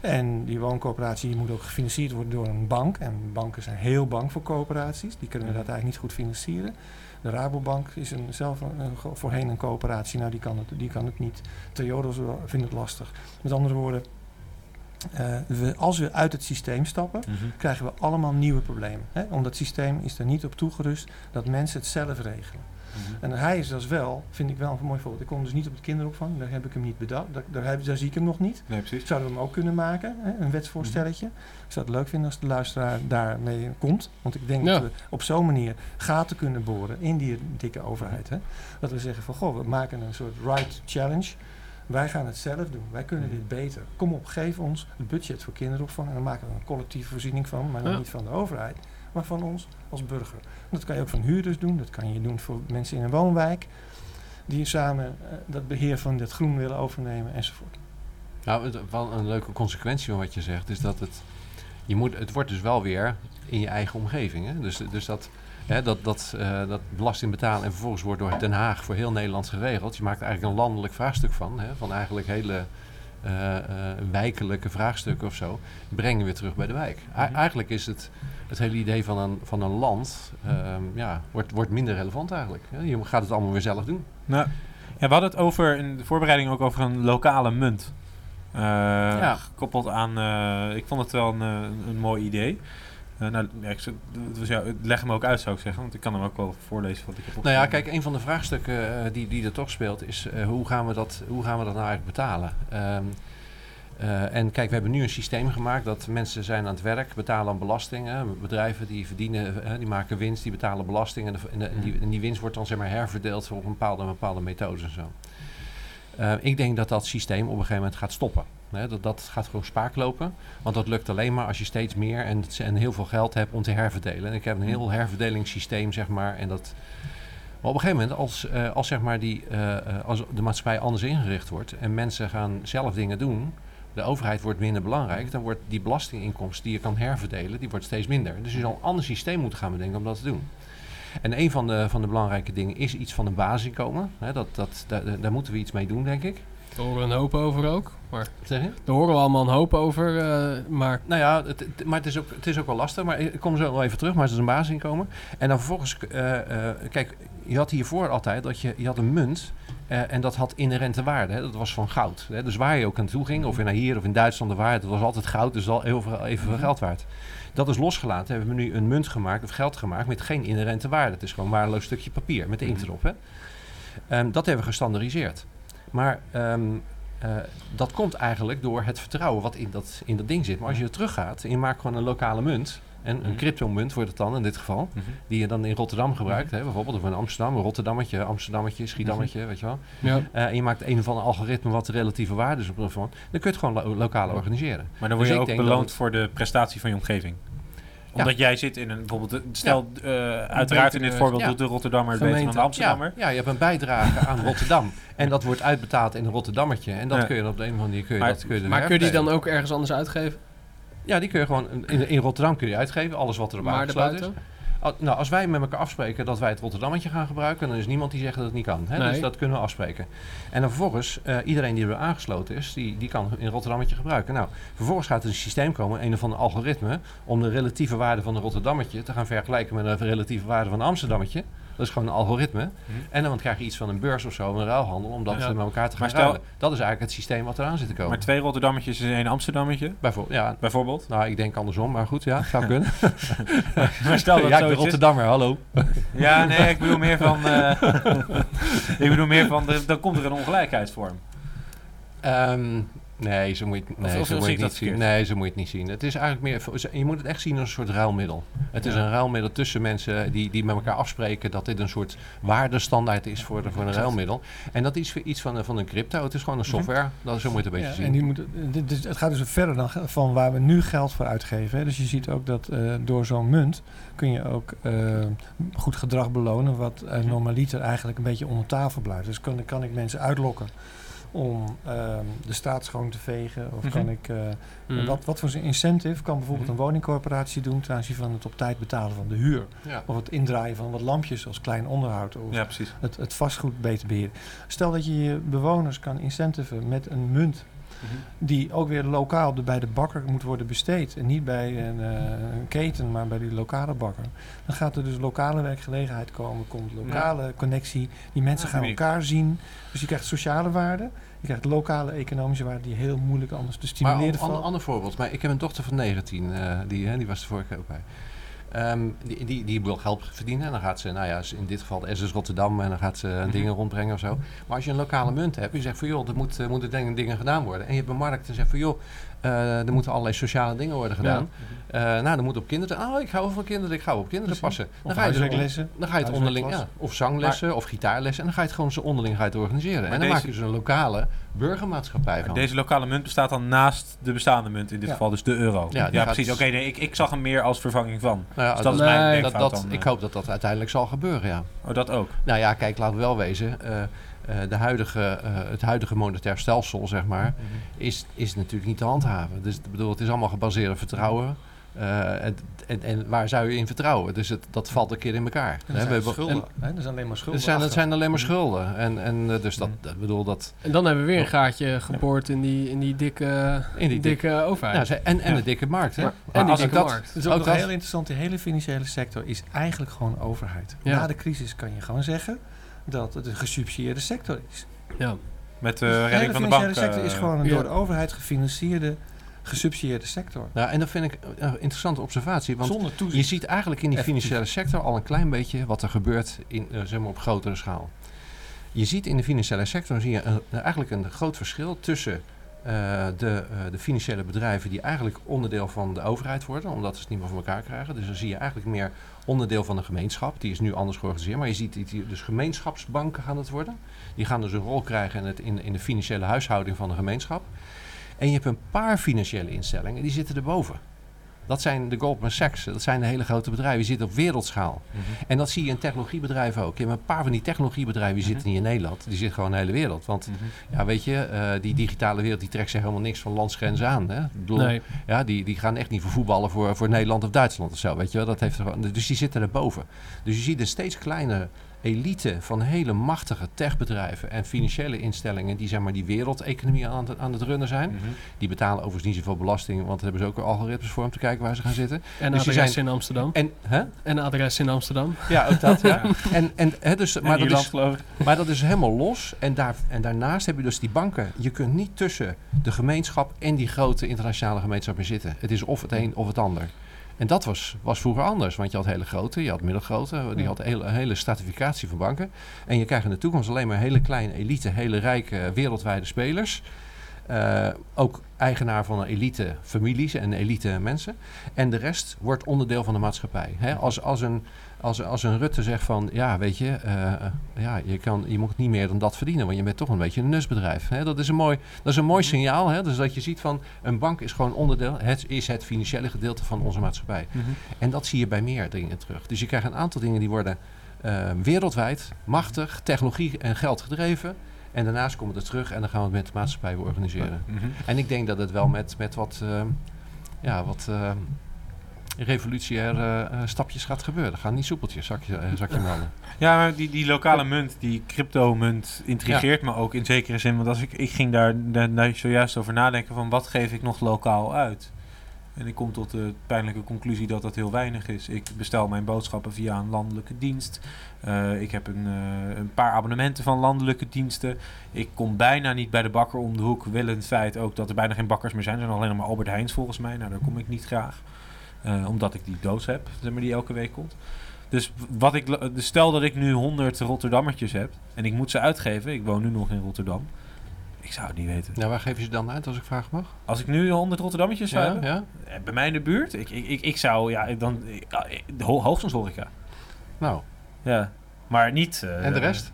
En die wooncoöperatie moet ook gefinancierd worden door een bank. En banken zijn heel bang voor coöperaties. Die kunnen dat eigenlijk niet goed financieren. De Rabobank is een, zelf een, een- voorheen een coöperatie. Nou, die kan het, die kan het niet. Triodos vindt het lastig. Met andere woorden, eh, we, als we uit het systeem stappen, Mhm. krijgen we allemaal nieuwe problemen. Hè? Omdat het systeem is er niet op toegerust dat mensen het zelf regelen. Mhm. En hij is dus wel, vind ik wel een mooi voorbeeld. Ik kom dus niet op het kinderopvang, daar heb ik hem niet bedacht. Daar, daar, heb, daar zie ik hem nog niet. Nee, precies. Zouden we hem ook kunnen maken, hè? een wetsvoorstelletje. Ik zou het leuk vinden als de luisteraar daarmee komt. Want ik denk Ja. dat we op zo'n manier gaten kunnen boren in die dikke overheid. Hè? Dat we zeggen van, goh, we maken een soort right challenge. Wij gaan het zelf doen. Wij kunnen dit beter. Kom op, geef ons het budget voor kinderopvang. En dan maken we een collectieve voorziening van. Maar Ja. niet van de overheid, maar van ons als burger. Dat kan je ook van huurders doen. Dat kan je doen voor mensen in een woonwijk. Die samen eh, dat beheer van dit groen willen overnemen enzovoort. Nou, het, wel een leuke consequentie van wat je zegt is dat het, je moet, het wordt dus wel weer in je eigen omgeving. Hè? Dus, dus dat, hè, dat, dat, eh, dat belasting betalen en vervolgens wordt door Den Haag voor heel Nederland geregeld. Je maakt er eigenlijk een landelijk vraagstuk van, hè? van eigenlijk hele eh, eh, wijkelijke vraagstukken of zo, brengen we terug bij de wijk. A- Mhm. Eigenlijk is het, het hele idee van een, van een land, ehm, ja, wordt, wordt minder relevant eigenlijk. Je gaat het allemaal weer zelf doen. Nou, ja, we hadden het over in de voorbereiding ook over een lokale munt. Eh, Gekoppeld aan, ik vond het wel een, een mooi idee. Eh, nou, ja, leg hem ook uit zou ik zeggen, want ik kan hem ook wel voorlezen wat ik heb Nou ja, kijk, een van de vraagstukken eh, die, die er toch speelt is eh, hoe, gaan we dat, hoe gaan we dat nou eigenlijk betalen? Ehm, eh, en kijk, we hebben nu een systeem gemaakt dat mensen zijn aan het werk, betalen aan belastingen. Bedrijven die verdienen, die maken winst, die betalen belasting. En, de- en die, winst wordt dan zeg maar herverdeeld op een bepaalde, bepaalde methodes en zo. Ik denk dat dat systeem op een gegeven moment gaat stoppen. Hè, dat, dat gaat gewoon spaak lopen. Want dat lukt alleen maar als je steeds meer en, en heel veel geld hebt om te herverdelen. En ik heb een heel herverdelingssysteem, zeg maar. En dat, maar op een gegeven moment, als, eh, als, zeg maar die, eh, als de maatschappij anders ingericht wordt en mensen gaan zelf dingen doen, de overheid wordt minder belangrijk, dan wordt die belastinginkomsten die je kan herverdelen, die wordt steeds minder. Dus je zal een ander systeem moeten gaan bedenken om dat te doen. En een van de, van de belangrijke dingen is iets van een basisinkomen. Dat, dat, daar, daar moeten we iets mee doen, denk ik. Daar horen we een hoop over ook. Maar Zeg je? daar horen we allemaal een hoop over. eh, maar Nou ja, het, het- maar het is, ook, het is ook wel lastig. Maar ik kom zo wel even terug, maar het is een basisinkomen. En dan vervolgens, eh, eh, kijk, je had hiervoor altijd dat je, je had een munt. en dat had inherente waarde. Hè? Dat was van goud. Hè? Dus waar je ook aan toe ging, of je naar hier of in Duitsland de waarde, dat was altijd goud. Dus al heel veel, evenveel geld waard. Dat is losgelaten. Hebben we nu een munt gemaakt, of geld gemaakt, met geen inherente waarde. Het is gewoon een waardeloos stukje papier met de inkt erop. Hè? Ehm, dat hebben we gestandardiseerd. Maar ehm, eh, dat komt eigenlijk door het vertrouwen wat in dat, in dat ding zit. Maar als je er teruggaat en je maakt gewoon een lokale munt, en een Mhm. cryptomunt wordt het dan in dit geval, Mhm. die je dan in Rotterdam gebruikt, hè, bijvoorbeeld, of in Amsterdam, een Rotterdammetje, Amsterdammetje, Schiedammetje, weet je wel. ja, Eh, en je maakt een van de algoritmen wat de relatieve waarde is op dan kun je het gewoon lo- lokaal organiseren. Maar dan word Dus je ook beloond voor de prestatie van je omgeving. Ja. Omdat jij zit in een, bijvoorbeeld, stel, eh, uiteraard in dit voorbeeld ja. doet de Rotterdammer het beter dan de. Amsterdammer. Ja, ja, je hebt een bijdrage aan Rotterdam. En dat wordt uitbetaald in een Rotterdammetje. En dat Ja. kun je op de een of andere manier kun je Maar- dat kun je maar kun je die dan ook ergens anders uitgeven? Ja, die kun je gewoon... In, in Rotterdam kun je uitgeven, alles wat er op Maar aangesloten is. Nou, als wij met elkaar afspreken dat wij het Rotterdammetje gaan gebruiken, dan is niemand die zegt dat het niet kan. Hè? Nee. Dus dat kunnen we afspreken. En dan vervolgens, eh, iedereen die er aangesloten is, die, die kan in Rotterdammetje gebruiken. Nou, vervolgens gaat er een systeem komen, een of ander algoritme, om de relatieve waarde van de Rotterdammetje te gaan vergelijken met de relatieve waarde van de Amsterdammetje. Dat is gewoon een algoritme. En dan krijg je iets van een beurs of zo, een ruilhandel, om dat Ja. eh, met elkaar te gaan stel- ruilen. Dat is eigenlijk het systeem wat eraan zit te komen. Maar twee Rotterdammetjes en één Amsterdammetje, Bijvoorbeeld, ja, bijvoorbeeld. nou, ik denk andersom, maar goed, ja, zou kunnen. Maar stel dat ja, ik ben Rotterdammer, hallo. Ja, nee, ik bedoel meer van... eh, ik bedoel meer van, dan komt er een ongelijkheidsvorm. Ehm, nee, zo moet je nee, of- zo moet je het niet zien. Nee, zo moet je het niet zien. Het is eigenlijk meer, je moet het echt zien als een soort ruilmiddel. Het is een ruilmiddel tussen mensen die, die met elkaar afspreken dat dit een soort waardestandaard is voor, de, voor een ruilmiddel. En dat is iets van, een- van een crypto. Het is gewoon een software. Dat, zo moet je het een beetje Ja, zien. en die moet, dit- dus het gaat dus verder dan van waar we nu geld voor uitgeven. Hè. Dus je ziet ook dat eh, door zo'n munt kun je ook eh, goed gedrag belonen, wat uh, normaliter eigenlijk een beetje onder tafel blijft. Dus kan, kan ik mensen uitlokken om ehm, de straat schoon te vegen? Of Mhm. kan ik, eh, Mm. wat, wat voor een incentive kan bijvoorbeeld Mhm. een woningcorporatie doen ten aanzien van het op tijd betalen van de huur? ja. Of het indraaien van wat lampjes als klein onderhoud? Of Ja, het, het vastgoed beter beheren. Stel dat je je bewoners kan incentiven met een munt die ook weer lokaal bij de bakker moet worden besteed. En niet bij een, eh, een keten, maar bij die lokale bakker. Dan gaat er dus lokale werkgelegenheid komen, komt lokale connectie. Die mensen gaan elkaar zien. Dus je krijgt sociale waarde. Je krijgt lokale economische waarde die heel moeilijk anders te Maar stimuleren een ander, valt. ander voorbeeld. Maar ik heb een dochter van 19, eh, die, hè, die was er vorige keer ook bij. Ehm, die, die, die wil geld verdienen en dan gaat ze, nou ja, in dit geval de SS Rotterdam en dan gaat ze Mhm. dingen rondbrengen of zo. Maar als je een lokale munt hebt, je zegt van joh, er moet, moeten dingen, dingen gedaan worden. En je hebt een markt en zegt van joh, er moeten allerlei sociale dingen worden gedaan. Eh, nou, dan moet op kinderen, oh ik hou van kinderen, ik ga op kinderen Precies. passen. Dan Of ga je, huiswerklessen. dan ga je het onderling, ja, of zanglessen of gitaarlessen. En dan ga je het gewoon zo onderling het organiseren. en dan deze- maak je dus een lokale burgermaatschappij van. Deze lokale munt bestaat dan naast de bestaande munt, in dit Ja. geval dus de euro. Ja, precies. Oké, nee, ik, ik zag hem meer als vervanging van. Nou ja, Dus dat is Nee, mijn dat, denkfout dat, dan. ik eh. hoop dat dat uiteindelijk zal gebeuren, ja. Oh, dat ook. Nou ja, kijk, laten we wel wezen. eh, eh, de huidige, eh, het huidige monetair stelsel, zeg maar, is, is natuurlijk niet te handhaven. Dus ik bedoel, het is allemaal gebaseerd op vertrouwen. Eh, en, en, en waar zou je in vertrouwen? Dus het, dat valt een keer in elkaar. En Hè, er zijn we hebben- schulden. hè, er zijn alleen maar schulden. Het zijn, zijn alleen maar schulden. En, en eh, dus dat, dat bedoel dat. En dan hebben we weer een gaatje geboord in die, in die dikke, In die dikke Nou, overheid. ze- en, en Ja. de dikke markt. Hè? Maar- en die als ik dikke dat- markt. Is ook, Ook nog dat- heel interessant. De hele financiële sector is eigenlijk gewoon overheid. Ja. Na de crisis kan je gewoon zeggen dat het een gesubsidieerde sector is. Ja. Met de de redding van de financiële bank. sector is eh, gewoon een ja. door de overheid gefinancierde, gesubsidieerde sector. Nou, en dat vind ik een interessante observatie. Want Zonder je ziet eigenlijk in die financiële sector al een klein beetje wat er gebeurt in, eh, zeg maar op grotere schaal. Je ziet in de financiële sector zie je een, eigenlijk een groot verschil tussen eh, de, eh, de financiële bedrijven die eigenlijk onderdeel van de overheid worden, omdat ze het niet meer voor elkaar krijgen. Dus dan zie je eigenlijk meer onderdeel van de gemeenschap. Die is nu anders georganiseerd, maar je ziet die- dus gemeenschapsbanken gaan het worden. Die gaan dus een rol krijgen in, het, in, in de financiële huishouding van de gemeenschap. En je hebt een paar financiële instellingen die zitten erboven. Dat zijn de Goldman Sachs, dat zijn de hele grote bedrijven, die zitten op wereldschaal. mhm. En dat zie je in technologiebedrijven ook. Je hebt een paar van die technologiebedrijven die Mhm. zitten niet in Nederland, die zitten gewoon in de hele wereld. Want Mhm. ja, weet je, eh, die digitale wereld die trekt zich helemaal niks van landsgrenzen aan. Hè? Ik bedoel, Nee. ja, die, die gaan echt niet voor voetballen voor, voor Nederland of Duitsland of zo. Weet je wel? Dat heeft er, dus die zitten erboven. Dus je ziet een steeds kleinere elite van hele machtige techbedrijven en financiële instellingen die zeg maar die wereldeconomie aan, het- aan het runnen zijn. Mhm. Die betalen overigens niet zoveel belasting, want daar hebben ze ook algoritmes voor om te kijken waar ze gaan zitten. En Dus adres zijn- in Amsterdam. En, hè? En adres in Amsterdam. Ja, ook dat. ja. En, en, hè, dus, En maar, dat is, maar dat is helemaal los. En, daar, en daarnaast heb je dus die banken. Je kunt niet tussen de gemeenschap en die grote internationale gemeenschap in zitten. Het is of het een of het ander. En dat was, was vroeger anders. Want je had hele grote, je had middelgrote. Die had een hele, hele stratificatie van banken. En je krijgt in de toekomst alleen maar hele kleine elite, hele rijke wereldwijde spelers. Eh, ook eigenaar van elite families en elite mensen. En de rest wordt onderdeel van de maatschappij. Hè? Als, als, een, als, als een Rutte zegt van, ja, weet je, eh, eh, ja, je, kan, je moet niet meer dan dat verdienen, want je bent toch een beetje een nusbedrijf. Hè? Dat is een mooi, dat is een mooi signaal. Hè? Dus dat je ziet van, een bank is gewoon onderdeel, het is het financiële gedeelte van onze maatschappij. Mhm. En dat zie je bij meer dingen terug. Dus je krijgt een aantal dingen die worden eh, wereldwijd machtig, technologie en geld gedreven. En daarnaast komt het er terug en dan gaan we het met de maatschappij weer organiseren. Mhm. En ik denk dat het wel met, met wat, eh, ja, wat, eh, revolutionaire eh, stapjes gaat gebeuren. Gaan niet soepeltjes, zakje, uh, zakje melden. Ja, maar die, die lokale munt, die crypto-munt, intrigeert me ook in zekere zin. Want als ik, ik ging daar, daar, daar zojuist over nadenken van wat geef ik nog lokaal uit? En ik kom tot de pijnlijke conclusie dat dat heel weinig is. Ik bestel mijn boodschappen via een landelijke dienst. Uh, ik heb een, uh, een, paar abonnementen van landelijke diensten. Ik kom bijna niet bij de bakker om de hoek. Het feit ook dat er bijna geen bakkers meer zijn. Er zijn alleen nog maar Albert Heijns volgens mij. Nou, daar kom ik niet graag. Uh, omdat ik die doos heb, zeg maar, die elke week komt. Dus wat ik, dus stel dat ik nu 100 Rotterdammertjes heb en ik moet ze uitgeven. Ik woon nu nog in Rotterdam. Ik zou het niet weten. Nou, waar geef je ze dan uit als ik vragen mag? Als ik nu 100 Rotterdammetjes zou Ja, hebben? ja? Eh, Bij mij in de buurt? Ik, ik, ik, ik zou, ja, dan, ik- ho- hoogstens horeca. Nou, Ja. Maar niet... eh, en de rest?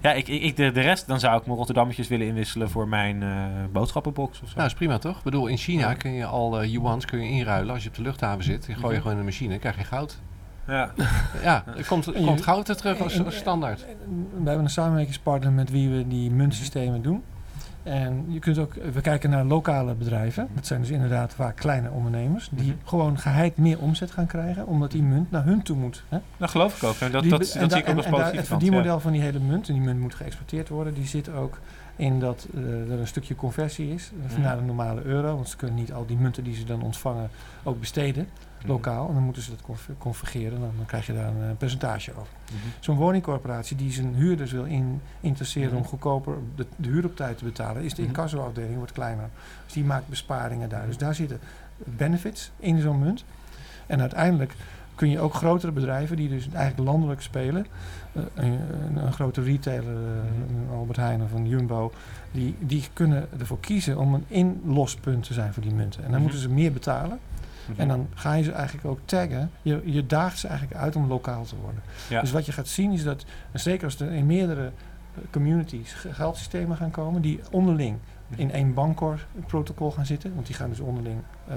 Ja, ik, ik, de, de rest, dan zou ik mijn Rotterdammetjes willen inwisselen voor mijn eh, boodschappenbox of zo. Nou, is prima toch? Ik bedoel, in China Ja. kun je al eh yuans kun je inruilen. Als je op de luchthaven zit, je gooi je Mhm. gewoon in de machine, krijg je goud. ja. Ja, er komt, er En komt goud er terug als, en- als standaard. We hebben een samenwerkingspartner met wie we die muntsystemen doen. En je kunt ook, we kijken naar lokale bedrijven. Dat zijn dus inderdaad vaak kleine ondernemers. Die Mhm. gewoon geheid meer omzet gaan krijgen. Omdat die munt naar hun toe moet. Hè? Dat geloof ik ook. En dat, Die dat, zie ik ook als positief Het verdienmodel van die hele munt, en die munt moet geëxporteerd worden, die zit ook in dat eh, er een stukje conversie is eh, Mhm. naar de normale euro. Want ze kunnen niet al die munten die ze dan ontvangen ook besteden. Lokaal. En dan moeten ze dat convergeren, dan, dan krijg je daar een eh, percentage over. Mhm. Zo'n woningcorporatie die zijn huurders wil in, interesseren om Mhm. goedkoper de, de huur op tijd te betalen, is de Mhm. incassoafdeling wordt kleiner. Dus die maakt besparingen daar. Dus daar zitten benefits in zo'n munt. En uiteindelijk kun je ook grotere bedrijven die dus eigenlijk landelijk spelen, eh, een, grote retailer, eh, Albert Heijn of een Jumbo, die, die kunnen ervoor kiezen om een inlospunt te zijn voor die munten. En dan Mhm. moeten ze meer betalen. En dan ga je ze eigenlijk ook taggen. Je, je daagt ze eigenlijk uit om lokaal te worden. Ja. Dus wat je gaat zien is dat, en zeker als er in meerdere eh, communities ge- geldsystemen gaan komen, die onderling in één bankor-protocol gaan zitten, want die gaan dus onderling eh,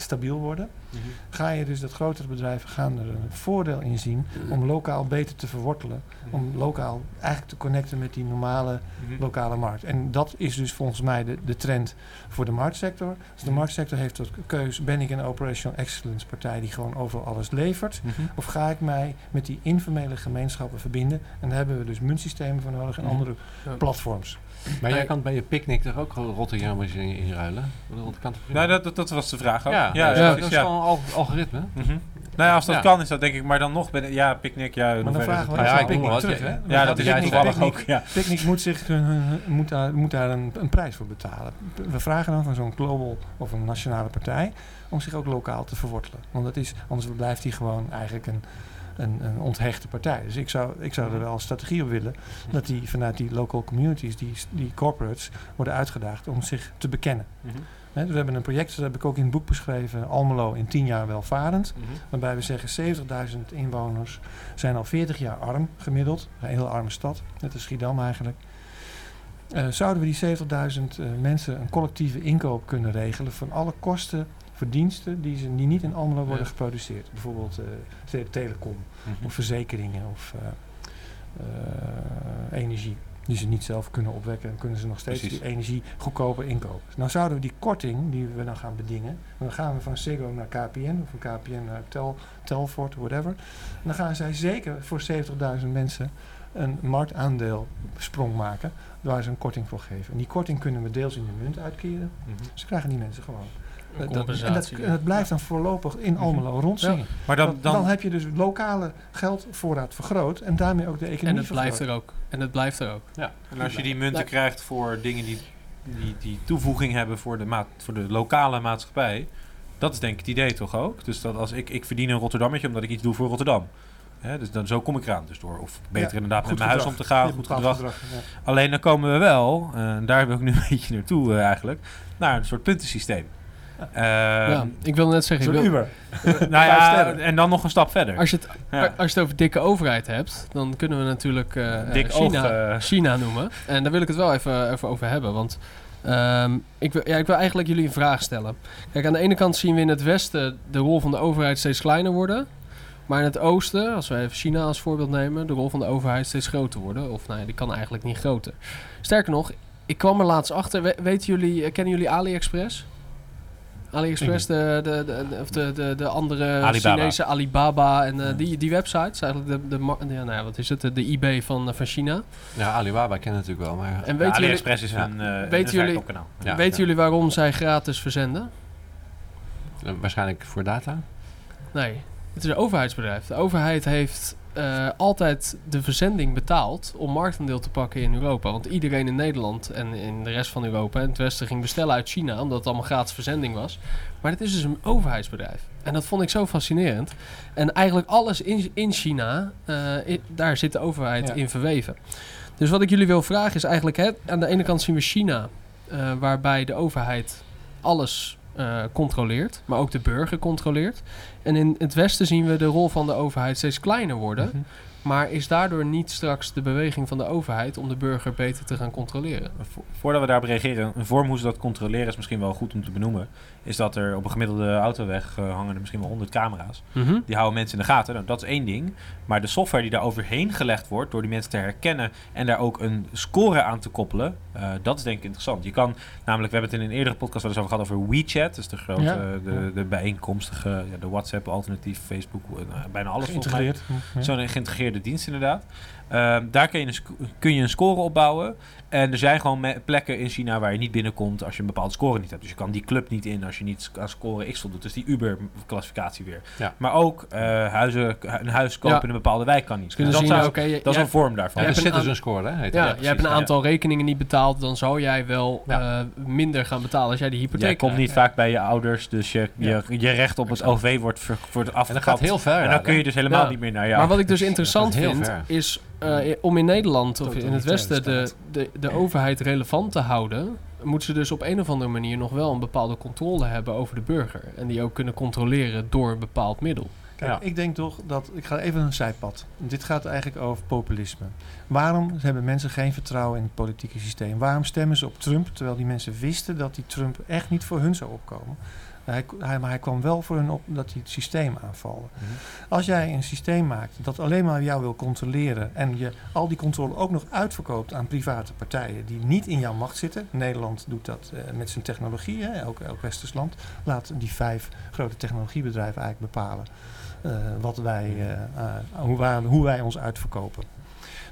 stabiel worden, Mhm. ga je dus dat grotere bedrijven gaan er een voordeel in zien om lokaal beter te verwortelen, om lokaal eigenlijk te connecten met die normale Mhm. lokale markt. En dat is dus volgens mij de, de trend voor de marktsector. Dus de marktsector heeft tot keus, ben ik een operational excellence partij die gewoon overal alles levert? Mhm. Of ga ik mij met die informele gemeenschappen verbinden? En daar hebben we dus muntsystemen voor nodig en Mhm. andere Ja. platforms. Maar jij kan bij je picknick toch ook Rotterdammers in, inruilen? Nou, dat, dat, dat was de vraag ook. ja, ja, ja, ja, dat is ja. gewoon al, algoritme. Mhm. Nou ja, als dat Ja. kan is dat denk ik, maar dan nog ben ja, picknick, ja. in dan vragen we ja, Picnic wat. terug. Hè? Ja, dat is jij toevallig ook. Ja. Picnic moet, zich, hun- hun- moet daar, moet daar een, een prijs voor betalen. We vragen dan van zo'n global of een nationale partij om zich ook lokaal te verwortelen. Want dat is, anders blijft hij gewoon eigenlijk een, een, een onthechte partij. Dus ik zou, ik zou er wel een strategie op willen dat die vanuit die local communities, die, die corporates, worden uitgedaagd om zich te bekennen. Mhm. We hebben een project, dat heb ik ook in het boek beschreven, Almelo in 10 jaar welvarend. Mhm. Waarbij we zeggen 70.000 inwoners zijn al 40 jaar arm gemiddeld. Een hele arme stad, net als Schiedam eigenlijk. Eh, zouden we die 70.000 eh, mensen een collectieve inkoop kunnen regelen van alle kosten voor diensten die, ze, die niet in Almelo worden Ja. geproduceerd? Bijvoorbeeld te- telecom Mhm. of verzekeringen of eh, eh, energie. Die ze niet zelf kunnen opwekken, dan kunnen ze nog steeds Precies. die energie goedkoper inkopen. Nou zouden we die korting die we dan gaan bedingen, dan gaan we van Sego naar KPN of van KPN naar Tel, Telfort, whatever. En dan gaan zij zeker voor 70.000 mensen een marktaandeel sprong maken waar ze een korting voor geven. En die korting kunnen we deels in de munt uitkeren. Mhm. Dus krijgen die mensen gewoon. En, dat, compensatie. en dat blijft dan voorlopig in Almelo rondzingen. Maar dan, Dan, heb je dus lokale geldvoorraad vergroot en daarmee ook de economie En het blijft er ook. En het blijft er ook. en als je die munten krijgt voor dingen die, die, die toevoeging hebben voor de, maat, voor de lokale maatschappij, dat is denk ik het idee toch ook? Dus dat als ik, ik verdien een Rotterdammetje omdat ik iets doe voor Rotterdam. Hè, dus dan, zo kom ik eraan. Dus door, of beter Ja, inderdaad met mijn huis om te gaan, Je goed gedrag. ja. Alleen dan komen we wel, eh, en daar wil ik nu een beetje naartoe eh, eigenlijk, naar een soort puntensysteem. Eh, ja, ik wil net zeggen, ik Zo'n wil, Uber. nou Vijf ja, en dan nog een stap verder. als, je het, Ja. als je het over dikke overheid hebt, dan kunnen we natuurlijk eh, eh, Dik China, oog, eh. China noemen. En daar wil ik het wel even, even over hebben. Want ehm, ik, wil, ja, ik wil eigenlijk jullie een vraag stellen. Kijk, aan de ene kant zien we in het westen de rol van de overheid steeds kleiner worden. Maar in het oosten, als we even China als voorbeeld nemen, de rol van de overheid steeds groter worden. Of nou ja, die kan eigenlijk niet groter. Sterker nog, ik kwam er laatst achter. We- weten jullie, eh, kennen jullie AliExpress? AliExpress, de, de, de, of de, de, de andere Alibaba. Chinese Alibaba en eh, Ja. die, die websites, eigenlijk de, de, ja, nou ja, wat is het, de, eBay van, eh, van China. Ja, Alibaba kennen natuurlijk wel, maar... En jullie, AliExpress is een, eh een Weten jullie-. Ja, weten jullie waarom zij gratis verzenden? Waarschijnlijk voor data. Nee, het is een overheidsbedrijf. De overheid heeft eh, altijd de verzending betaald om marktaandeel te pakken in Europa. Want iedereen in Nederland en in de rest van Europa en het Westen ging bestellen uit China, omdat het allemaal gratis verzending was. Maar het is dus een overheidsbedrijf. En dat vond ik zo fascinerend. En eigenlijk alles in, in China, eh, daar zit de overheid Ja. in verweven. Dus wat ik jullie wil vragen is eigenlijk, hè, aan de ene kant zien we China, eh, waarbij de overheid alles eh, controleert, maar ook de burger controleert. En in het Westen zien we de rol van de overheid steeds kleiner worden. Mhm. Maar is daardoor niet straks de beweging van de overheid om de burger beter te gaan controleren? Vo- Voordat we daarop reageren, een vorm hoe ze dat controleren is misschien wel goed om te benoemen. Is dat er op een gemiddelde autoweg eh, hangen er misschien wel 100 camera's. Die houden mensen in de gaten. Nou, dat is één ding. Maar de software die daar overheen gelegd wordt door die mensen te herkennen en daar ook een score aan te koppelen, eh, dat is denk ik interessant. Je kan namelijk, we hebben het in een eerdere podcast wel eens over gehad over WeChat, dus de grote, Ja. de, de bijeenkomstige, ja, de WhatsApp alternatief, Facebook, eh, bijna alles. Geïntegreerd. Ja. Zo'n geïntegreerde dienst inderdaad. Ehm, daar kun je, een kun je een score opbouwen. En er zijn gewoon plekken in China waar je niet binnenkomt als je een bepaalde score niet hebt. Dus je kan die club niet in als je niet aan score X voldoet. Dus die Uber-classificatie weer. Ja. Maar ook eh, huizen, een huis kopen Ja. in een bepaalde wijk kan niet. Dus kunnen dat zien, zou- oké, je- dat is een vorm daarvan. Ja, Ja, hebt zit een een score, hè? Heet ja, het. je hebt een aantal rekeningen niet betaald, dan zou jij wel Ja. eh, minder gaan betalen als jij die hypotheek Jij komt niet vaak bij je ouders, dus je, je, je recht op het OV wordt, wordt En dat afgekapt. gaat heel ver. En dan kun je dus helemaal Ja. niet meer naar jou. Maar wat ik dus interessant vind, is eh, om in Nederland of in het Westen de, de, de overheid relevant te houden, moeten ze dus op een of andere manier nog wel een bepaalde controle hebben over de burger. En die ook kunnen controleren door een bepaald middel. Kijk, Ja. ik denk toch dat... Ik ga even een zijpad. Dit gaat eigenlijk over populisme. Waarom hebben mensen geen vertrouwen in het politieke systeem? Waarom stemmen ze op Trump, terwijl die mensen wisten dat die Trump echt niet voor hun zou opkomen? Hij, hij, maar hij kwam wel voor hun op dat hij het systeem aanvalde. Mhm. Als jij een systeem maakt dat alleen maar jou wil controleren en je al die controle ook nog uitverkoopt aan private partijen die niet in jouw macht zitten. Nederland doet dat eh, met zijn technologie, hè, elk, elk westers land. Laat die vijf grote technologiebedrijven eigenlijk bepalen eh, wat wij, eh, eh, hoe, wij, hoe wij ons uitverkopen.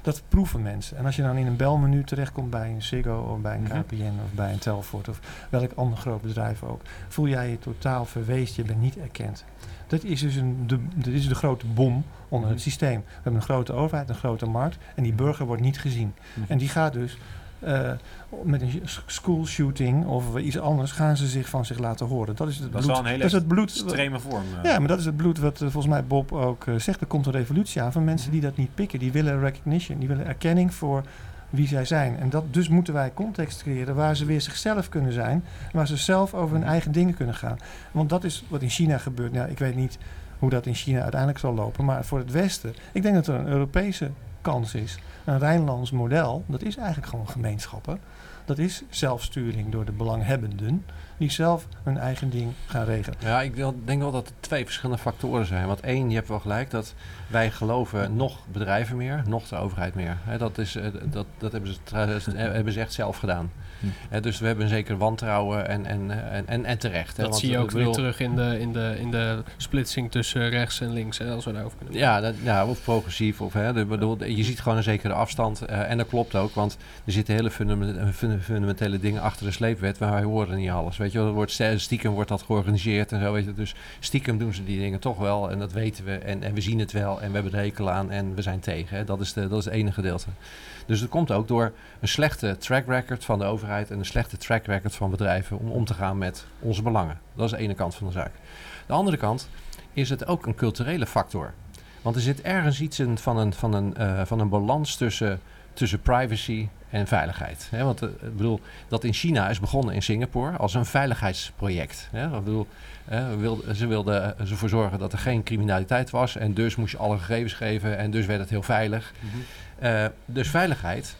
Dat proeven mensen. En als je dan in een belmenu terechtkomt bij een Ziggo of bij een Mhm. KPN of bij een Telfort of welk ander groot bedrijf ook, voel jij je totaal verweest, je bent niet erkend. Dat is dus een, de, dit is de grote bom onder het Mhm. systeem. We hebben een grote overheid, een grote markt en die burger wordt niet gezien. Mhm. En die gaat dus eh, met een school shooting of iets anders gaan ze zich van zich laten horen. Dat is het Dat bloed. is een hele dat is het bloed. extreme vorm. eh. Ja, maar dat is het bloed wat eh, volgens mij Bob ook zegt. Er komt een revolutie aan van mensen die dat niet pikken. Die willen recognition, die willen erkenning voor wie zij zijn. En dat, dus moeten wij context creëren waar ze weer zichzelf kunnen zijn. Waar ze zelf over hun eigen dingen kunnen gaan. Want dat is wat in China gebeurt. Nou, ik weet niet hoe dat in China uiteindelijk zal lopen. Maar voor het Westen, ik denk dat er een Europese kans is. Een Rijnlands model, dat is eigenlijk gewoon gemeenschappen. Dat is zelfsturing door de belanghebbenden. Die zelf hun eigen ding gaan regelen. Ja, ik denk wel dat er twee verschillende factoren zijn. Want één, je hebt wel gelijk dat wij geloven nog bedrijven meer, nog de overheid meer. Dat, is, eh, dat, dat hebben, ze, hebben ze echt zelf gedaan. Hm. Dus we hebben een zeker wantrouwen en, en, en, en, terecht. Hè, Dat want, zie je ook weer terug in de, in, de, in de splitsing tussen rechts en links, hè, als we daarover kunnen. Ja, dat, ja, of progressief. Of, hè, de, bedoel, je ziet gewoon een zekere afstand. eh, en dat klopt ook, want er zitten hele fundament- funda- fundamentele dingen achter de sleepwet. Maar wij horen niet alles. Weet je, er wordt stiekem wordt dat georganiseerd en zo. Weet je. Dus stiekem doen ze die dingen toch wel. En dat weten we. En, en we zien het wel. En we hebben er hekel aan. En we zijn tegen. Hè. Dat, is de, dat is het ene gedeelte. Dus het komt ook door een slechte track record van de overheid. En een slechte track record van bedrijven. om om te gaan met onze belangen. Dat is de ene kant van de zaak. De andere kant is het ook een culturele factor. Want er zit ergens iets in van een, van een, eh, van een balans tussen, tussen privacy en veiligheid. Want eh, ik bedoel, dat in China is begonnen in Singapore als een veiligheidsproject. Ik bedoel, eh, we wilden- ze wilden ervoor zorgen dat er geen criminaliteit was. En dus moest je alle gegevens geven en dus werd het heel veilig. Mhm. Eh, dus veiligheid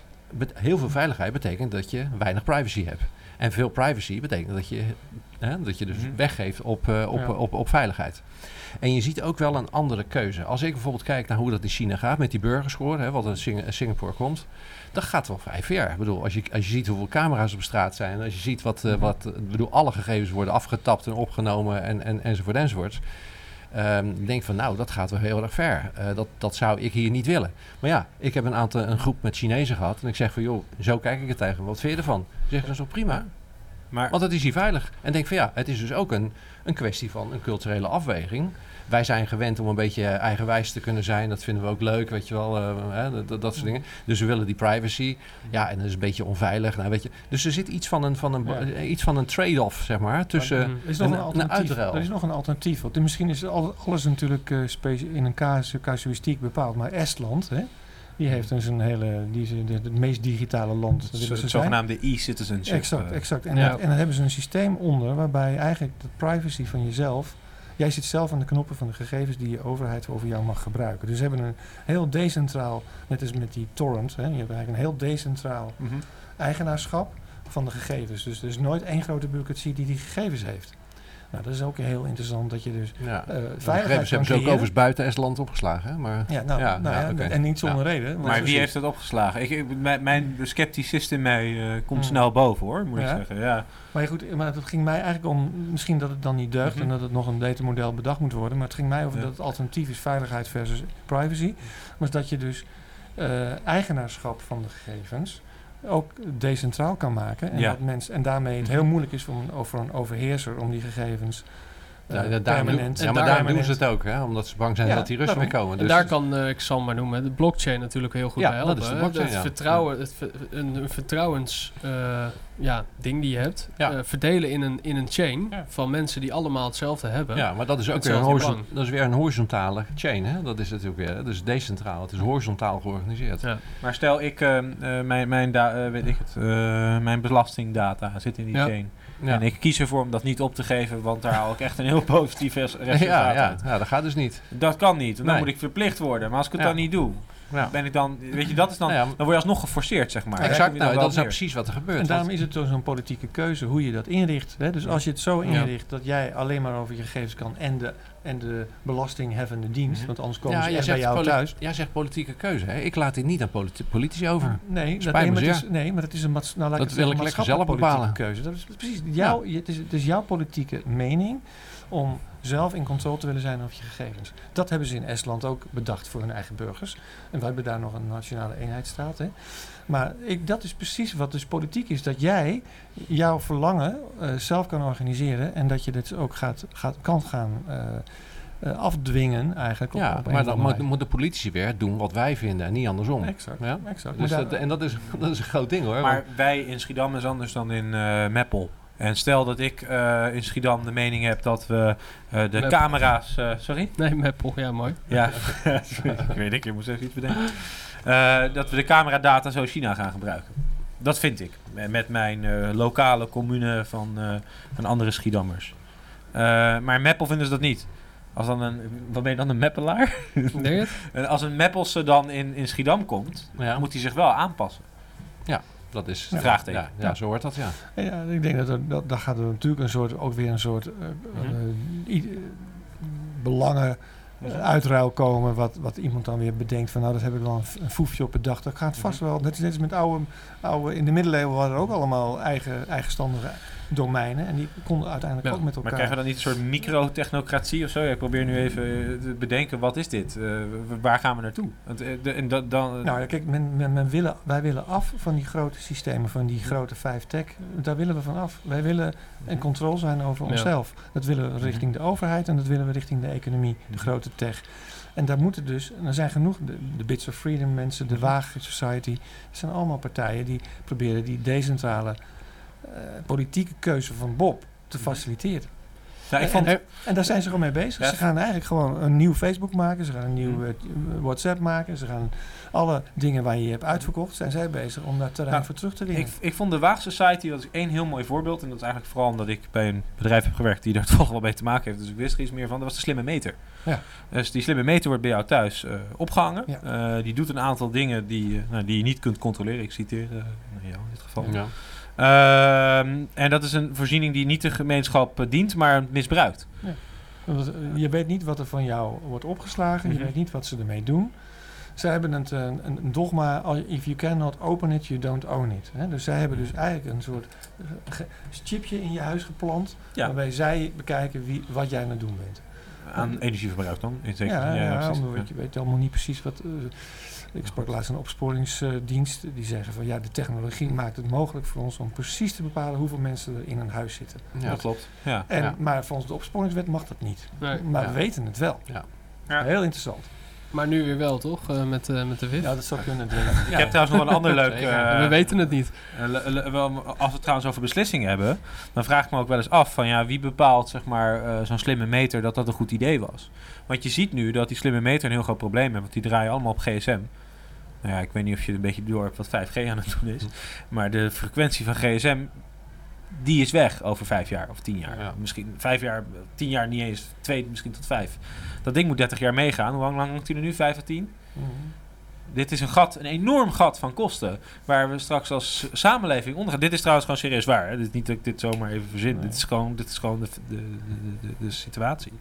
heel veel veiligheid betekent dat je weinig privacy hebt. En veel privacy betekent dat je, hè, dat je dus Mhm. weggeeft op, eh, op, Ja. op, op veiligheid. En je ziet ook wel een andere keuze. Als ik bijvoorbeeld kijk naar hoe dat in China gaat met die burgerscore, hè, wat in Sing- Singapore komt, dat gaat wel vrij ver. Ik bedoel, als je, als je ziet hoeveel camera's op straat zijn, als je ziet wat, Mhm. eh, wat eh, ik bedoel, alle gegevens worden afgetapt en opgenomen en, en, enzovoort enzovoort. Ehm, ik denk van nou, dat gaat wel heel erg ver. Eh, dat, dat zou ik hier niet willen. Maar ja, ik heb een aantal een groep met Chinezen gehad en ik zeg van joh, zo kijk ik het tegen. Wat vind je ervan? Ze zeggen is wel prima. Maar Want het is hier veilig. En denk van ja, het is dus ook een, een kwestie van een culturele afweging. Wij zijn gewend om een beetje eigenwijs te kunnen zijn. Dat vinden we ook leuk, weet je wel. eh, hè, dat, soort dingen. Dus we willen die privacy. Ja, en dat is een beetje onveilig. Nou, weet je. Dus er zit iets van een, van een, Ja. eh, iets van een trade-off, zeg maar. Tussen, is nog een- een, een alternatief. uitruil. er is nog een alternatief. Want misschien is al- alles natuurlijk eh, specie- in een casu- casuïstiek bepaald. Maar Estland, hè, die heeft dus een hele, die is de- het meest digitale land. het, willen ze het zogenaamde e-citizenship. Exact, eh, exact. En, Ja. dat- en dan hebben ze een systeem onder waarbij eigenlijk de privacy van jezelf. Jij zit zelf aan de knoppen van de gegevens die je overheid over jou mag gebruiken. Dus ze hebben een heel decentraal, net als met die torrent, hè, je hebt eigenlijk een heel decentraal mhm. eigenaarschap van de gegevens. Dus er is nooit één grote bureaucratie die die gegevens heeft. Nou, dat is ook heel interessant dat je dus ja. eh De veiligheid hebben ze ook overigens buiten Estland opgeslagen. Hè? Maar Ja, nou, Ja, nou ja, en niet zonder reden. Maar wie heeft het opgeslagen? Ik, ik- mijn, mijn scepticist in mij eh, komt Hmm. snel boven hoor, moet ik zeggen. Ja. Maar ja, goed, maar het ging mij eigenlijk om, misschien dat het dan niet deugt Mhm. en dat het nog een datamodel bedacht moet worden. Maar het ging mij over Ja. dat het alternatief is veiligheid versus privacy. Maar dat je dus eh, eigenaarschap van de gegevens ook decentraal kan maken. En, Ja. dat mensen, en daarmee het heel moeilijk is voor een, voor een overheerser om die gegevens ja, doen- permanent... ja, maar daar- doen ze het ook. Hè? Omdat ze bang zijn Ja, dat die Russen weer komen. En Dus daar kan, eh, ik zal maar noemen, de blockchain natuurlijk heel goed Ja, bij dat helpen. is de blockchain, het ja. vertrouwen, het ver- een, een vertrouwens eh, ja, ding die je hebt, Ja. eh, verdelen in een, in een chain Ja. van mensen die allemaal hetzelfde hebben. Ja, maar dat is ook weer een, dat is weer een horizontale chain. Hè? Dat is natuurlijk weer. hè. Dus decentraal. Het is horizontaal georganiseerd. Ja. Maar stel ik, eh, eh, mijn, mijn, da- eh, weet ik het, eh, mijn belastingdata zit in die Ja. chain. Ja. En ik kies ervoor om dat niet op te geven, want daar haal ik echt een heel positief res- resultaat ja, ja, uit. ja, dat gaat dus niet. Dat kan niet, want dan Nee. moet ik verplicht worden. Maar als ik het Ja. dan niet doe, Ja. ben ik dan, weet je, dat is dan, Nou ja, dan word je alsnog geforceerd, zeg maar. Exact. Nou, dat is nou precies wat er gebeurt. En daarom is het een politieke keuze hoe je dat inricht. Hè? Dus als je het zo Ja. inricht dat jij alleen maar over je gegevens kan en de, en de belastingheffende dienst, Mhm. want anders komen ja, ze echt bij jou thuis. jij zegt politieke keuze. Hè? Ik laat dit niet aan politi- politici over. Nee, dat, Spijt nee, me maar het is, nee, maar het is een maats- nou, laat Dat ik wil het ik lekker zelf bepalen. politieke keuze. Dat is precies jouw, je- het, is, het is jouw politieke mening om zelf in controle te willen zijn over je gegevens. Dat hebben ze in Estland ook bedacht voor hun eigen burgers. En wij hebben daar nog een nationale eenheidsstaat. Hè. Maar ik, dat is precies wat dus politiek is. Dat jij jouw verlangen eh, zelf kan organiseren. En dat je dit ook gaat, gaat, kan gaan eh, eh, afdwingen eigenlijk. Op, Ja, op maar dan moet- moeten politici weer doen wat wij vinden en niet andersom. Exact, Ja? exact. Dus dat, en dat is, dat is een groot ding hoor. Maar wij in Schiedam is anders dan in eh Meppel. En stel dat ik eh, in Schiedam de mening heb dat we eh, de Meppel. camera's... eh, sorry? Nee, Meppel, ja mooi. Ja, sorry, ik weet ik, ik moest even iets bedenken. Eh, dat we de cameradata zo China gaan gebruiken. Dat vind ik. Met- mijn eh, lokale commune van, eh, van andere Schiedammers. Eh, maar Meppel vinden ze dat niet. Als dan een, wat ben je dan, een Meppelaar? Denk je het? En als een Meppelse dan in, in Schiedam komt, ja, dan moet hij zich wel aanpassen. dat is... Ja. Vraagteken. Ja, ja, zo hoort dat, ja. Ja, ik denk dat er, dat, daar gaat er natuurlijk een soort, ook weer een soort eh, Mhm. eh, belangen eh, uitruil komen. Wat, wat iemand dan weer bedenkt van nou dat heb ik wel een, een foefje op bedacht. Dat gaat vast wel. Net, net als met oude, oude, in de middeleeuwen waren er ook allemaal eigen, eigenstandige domeinen. En die konden uiteindelijk Ja, ook met Maar elkaar. krijgen we dan niet een soort microtechnocratie of zo? Ja, ik probeer nu even eh, te bedenken, wat is dit? Eh, waar gaan we naartoe? Want, eh, de- en dat, dan, Nou ja, kijk, men, men, men willen, wij willen af van die grote systemen, van die grote vijf tech. Daar willen we van af. Wij willen in controle zijn over Ja. onszelf. Dat willen we richting de overheid en dat willen we richting de economie, de Mhm. grote tech. En daar moeten dus, en er zijn genoeg, de, de Bits of Freedom mensen, de Mhm. Waag Society, het zijn allemaal partijen die proberen die decentrale politieke keuze van Bob te faciliteren. Ja, ik vond, en, en daar zijn ze gewoon mee bezig. Ja. Ze gaan eigenlijk gewoon een nieuw Facebook maken. Ze gaan een nieuw Hm. eh, WhatsApp maken. Ze gaan alle dingen waar je je hebt uitverkocht, zijn zij bezig om daar terrein Nou, voor terug te winnen. ik, ik vond de Waag Society, dat is één heel mooi voorbeeld. En dat is eigenlijk vooral omdat ik bij een bedrijf heb gewerkt die daar toch wel mee te maken heeft. Dus ik wist er iets meer van. Dat was de slimme meter. Ja. Dus die slimme meter wordt bij jou thuis eh, opgehangen. Ja. Eh, die doet een aantal dingen die, eh, nou, die je niet kunt controleren. Ik citeer eh, jou in dit geval. Ja. Ehm, en dat is een voorziening die niet de gemeenschap eh, dient, maar misbruikt. Want, eh, je weet niet wat er van jou wordt opgeslagen. Mhm. Je weet niet wat ze ermee doen. Zij hebben het, eh, een, een dogma, if you cannot open it, you don't own it. Hè? Dus zij hebben dus eigenlijk een soort chipje in je huis geplant... Ja. waarbij zij bekijken wie, wat jij aan het doen bent. Aan energieverbruik dan, in zekere Ja, ja, precies. omdat je weet allemaal niet precies wat... ik sprak laatst een opsporingsdienst. die zeggen van ja, de technologie maakt het mogelijk voor ons... om precies te bepalen hoeveel mensen er in een huis zitten. Ja. Dat klopt. Ja. En, Ja. Maar volgens de opsporingswet mag dat niet. Nee. Maar Ja. we weten het wel. Ja. Ja. Heel interessant. Maar nu weer wel, toch? Eh, met, eh, met de WIF. Ja, dat zou kunnen. Ik heb trouwens nog een ander leuk... Eh, we weten het niet. Eh, Als we het trouwens over beslissingen hebben, dan vraag ik me ook wel eens af van ja, wie bepaalt zeg maar eh, zo'n slimme meter dat dat een goed idee was? Want je ziet nu dat die slimme meter een heel groot probleem heeft, want die draaien allemaal op GSM. Nou ja, ik weet niet of je een beetje door hebt wat 5G aan het doen is, maar de frequentie van GSM die is weg over vijf jaar of tien jaar. Ja. Misschien vijf jaar, tien jaar niet eens, twee misschien tot vijf. Dat ding moet 30 jaar meegaan. Hoe lang, hangt hij er nu? Vijf of tien? Mhm. Dit is een gat, een enorm gat van kosten. Waar we straks als samenleving onder gaan. Dit is trouwens gewoon serieus waar. Hè? Dit is niet dat ik dit zomaar even verzin. Nee. Dit is gewoon, dit is gewoon de, de, de, de, de situatie.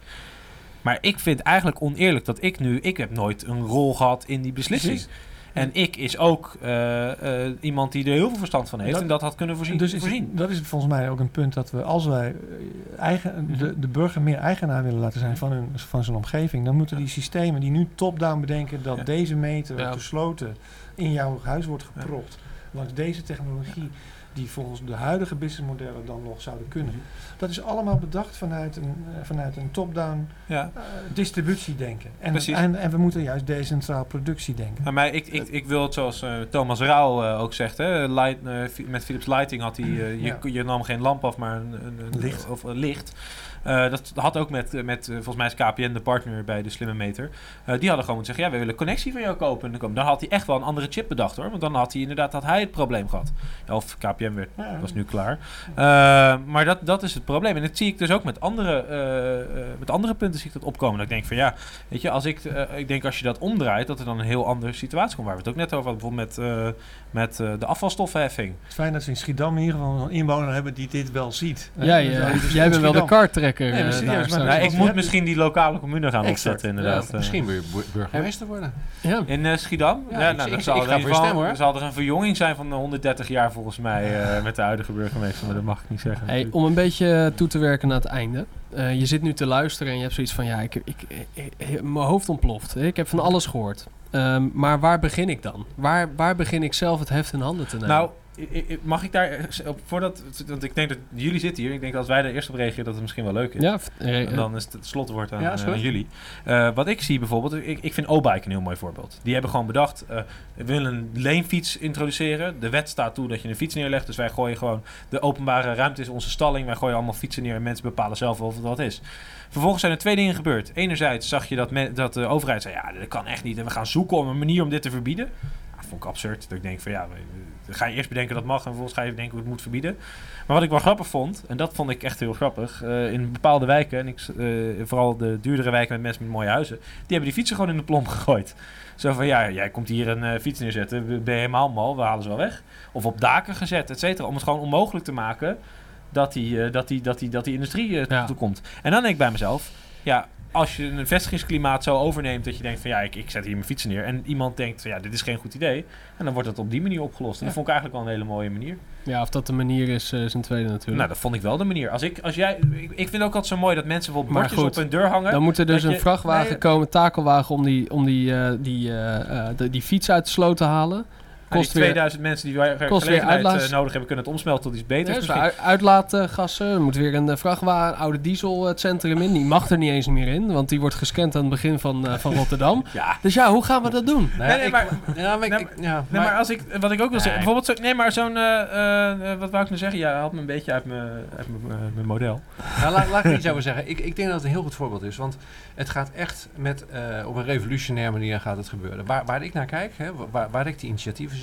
Maar ik vind eigenlijk oneerlijk dat ik nu... Ik heb nooit een rol gehad in die beslissing. Precies. En ik is ook eh, eh, iemand die er heel veel verstand van heeft. Dat- en dat had kunnen voorzien. Dus is, voorzien. dat is volgens mij ook een punt dat we, als wij eh, eigen, de, de burger meer eigenaar willen laten zijn van, hun, van zijn omgeving, dan moeten die systemen die nu top-down bedenken dat Ja. deze meter Ja. gesloten in jouw huis wordt gepropt. Want deze technologie, die volgens de huidige businessmodellen dan nog zouden kunnen, dat is allemaal bedacht vanuit een, eh, vanuit een top-down Ja. eh, distributiedenken. En, Precies. en, en we moeten juist decentraal productie denken. Maar mij, ik, ik, ik wil het zoals eh, Thomas Rauw ook zegt. Hè, light, met Philips Lighting had hij... je, Ja. je nam geen lamp af, maar een, een, een Licht. Of een licht. Eh, dat had ook met, met eh, volgens mij is KPN de partner bij de slimme meter. Eh, die hadden gewoon moeten zeggen, ja, we willen connectie van jou kopen. En dan had hij echt wel een andere chip bedacht hoor. Want dan had hij inderdaad had hij het probleem gehad. Ja, of KPN werd, Ja. was nu klaar. Eh, maar dat, dat is het probleem. En dat zie ik dus ook met andere, met andere punten zie ik dat opkomen. Dat ik denk van ja, weet je, als ik, ik denk als je dat omdraait, dat er dan een heel andere situatie komt. Waar we het ook net over hadden, bijvoorbeeld met, eh, met eh, de afvalstoffenheffing. Het is fijn dat ze in Schiedam in ieder geval een inwoner hebben die dit wel ziet. Ja, dus jij bent wel de Schiedam- Nee, eh, serieus, daar maar- straks. Nou, als ik moet hebt- misschien die lokale commune gaan Exact. opzetten inderdaad. Ja, misschien bu- burgemeester worden. ja. In eh, Schiedam? Ja, nou, ik- dan zal, ik er voor zal er een verjonging zijn van eh, 130 jaar volgens mij eh, met de huidige burgemeester. Maar dat mag ik niet zeggen. Hey, om een beetje toe te werken naar het einde. Eh, je zit nu te luisteren en je hebt zoiets van... Ja, ik, ik, ik- ik- mijn hoofd ontploft. Ik heb van alles gehoord. Ehm, maar waar begin ik dan? Waar, waar begin ik zelf het heft in handen te nemen? Nou, mag ik daar, op, voordat, want ik denk dat jullie zitten hier. Ik denk dat als wij er eerst op reageren dat het misschien wel leuk is. ja, En dan is het, het slotwoord aan, Ja, eh, aan jullie. Eh, wat ik zie bijvoorbeeld, ik, ik vind O-Bike een heel mooi voorbeeld. Die hebben gewoon bedacht, eh, we willen een leenfiets introduceren. De wet staat toe dat je een fiets neerlegt. Dus wij gooien gewoon, de openbare ruimte is onze stalling. Wij gooien allemaal fietsen neer en mensen bepalen zelf wel of het wat is. Vervolgens zijn er twee dingen gebeurd. Enerzijds zag je dat, me- dat de overheid zei, ja, dat kan echt niet. En we gaan zoeken om een manier om dit te verbieden. Dat vond ik absurd. Dat ik denk van, ja, we- dan ga je eerst bedenken dat mag en vervolgens ga je denken hoe het moet verbieden. Maar wat ik wel grappig vond, en dat vond ik echt heel grappig, eh, in bepaalde wijken, en ik, eh, vooral de duurdere wijken met mensen met mooie huizen, die hebben die fietsen gewoon in de plomp gegooid. Zo van, ja, jij komt hier een eh, fiets neerzetten, ben je helemaal mal, we halen ze wel weg. Of op daken gezet, et cetera, om het gewoon onmogelijk te maken dat die, dat die, dat die, dat die industrie Ja. toekomt. En dan denk ik bij mezelf, ja, als je een vestigingsklimaat zo overneemt dat je denkt van ja, ik, ik zet hier mijn fietsen neer. En iemand denkt van ja, dit is geen goed idee. En dan wordt dat op die manier opgelost. En dat vond ik eigenlijk wel een hele mooie manier. ja, of dat de manier is, eh, is een tweede natuurlijk. Nou, dat vond ik wel de manier. Als ik, als jij, ik, ik vind ook altijd zo mooi dat mensen bijvoorbeeld bordjes goed, op hun deur hangen. dan moet er dus een je- vrachtwagen nee, komen, takelwagen, om die, om die, eh, die, eh, de- die fiets uit de sloot te halen. Die Kost weer- 2000 mensen die wij kost weer gelegenheid uitlaat. eh, nodig hebben, kunnen het omsmelten tot iets beters. Ja, dus uitlaatgassen. Er moet weer een eh, vrachtwagen, oude diesel het centrum in. Die mag er niet eens meer in, want die wordt gescand aan het begin van, eh, van Rotterdam. Ja. Dus ja, hoe gaan we dat doen? Nee, Nee, nee, ik- maar- ja, maar ik- Nee, als ik, wat ik ook wil zeggen, Nee. bijvoorbeeld zo, nee, maar zo'n, eh, eh, eh, wat wou ik nou zeggen? Ja, haalt me een beetje uit mijn, uit mijn, mijn model. Nou, laat, laat ik iets over zeggen. Ik, ik denk dat het een heel goed voorbeeld is. Want het gaat echt met, eh, op een revolutionaire manier gaat het gebeuren. Waar, waar ik naar kijk, hè, waar, waar ik die initiatieven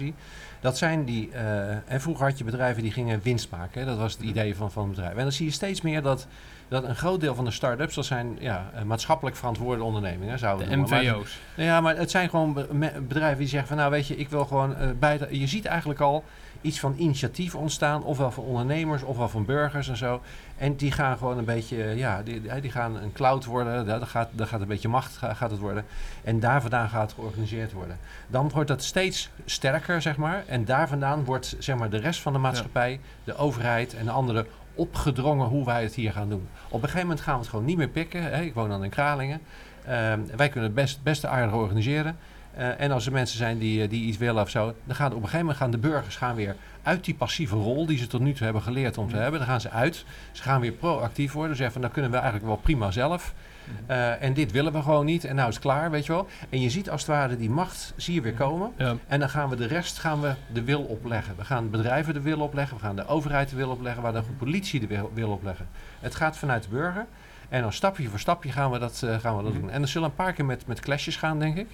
dat zijn die... eh, en vroeger had je bedrijven die gingen winst maken. Hè, dat was het idee van, van bedrijf. En dan zie je steeds meer dat, dat een groot deel van de start-ups... dat zijn ja, eh, maatschappelijk verantwoorde ondernemingen, zouden De. Maar- MVO's. nou ja, maar het zijn gewoon be- bedrijven die zeggen van nou weet je, ik wil gewoon eh bij Je ziet eigenlijk al iets van initiatief ontstaan, ofwel van ondernemers, ofwel van burgers en zo. En die gaan gewoon een beetje, eh, ja, die, die gaan een cloud worden, daar gaat, daar gaat een beetje macht ga- gaat het worden. En daar vandaan gaat het georganiseerd worden. Dan wordt dat steeds sterker, zeg maar. En daar vandaan wordt zeg maar de rest van de maatschappij, de overheid en de anderen opgedrongen hoe wij het hier gaan doen. Op een gegeven moment gaan we het gewoon niet meer pikken. Hè. Ik woon dan in Kralingen. Ehm, wij kunnen het best, best aardig organiseren. Eh, en als er mensen zijn die, eh, die iets willen of zo, dan gaan op een gegeven moment gaan de burgers gaan weer uit die passieve rol die ze tot nu toe hebben geleerd om te hebben. Dan gaan ze uit. Ze gaan weer proactief worden. Ze zeggen van, dan kunnen we eigenlijk wel prima zelf. Eh, en dit willen we gewoon niet. En nou is het klaar, weet je wel. En je ziet als het ware die macht, zie je weer komen. Ja. En dan gaan we de rest gaan we de wil opleggen. We gaan bedrijven de wil opleggen. We gaan de overheid de wil opleggen. Waar de politie de wil, wil opleggen. Het gaat vanuit de burger. En dan stapje voor stapje gaan we dat, gaan we dat doen. En er zullen een paar keer met, met clashes gaan, denk ik.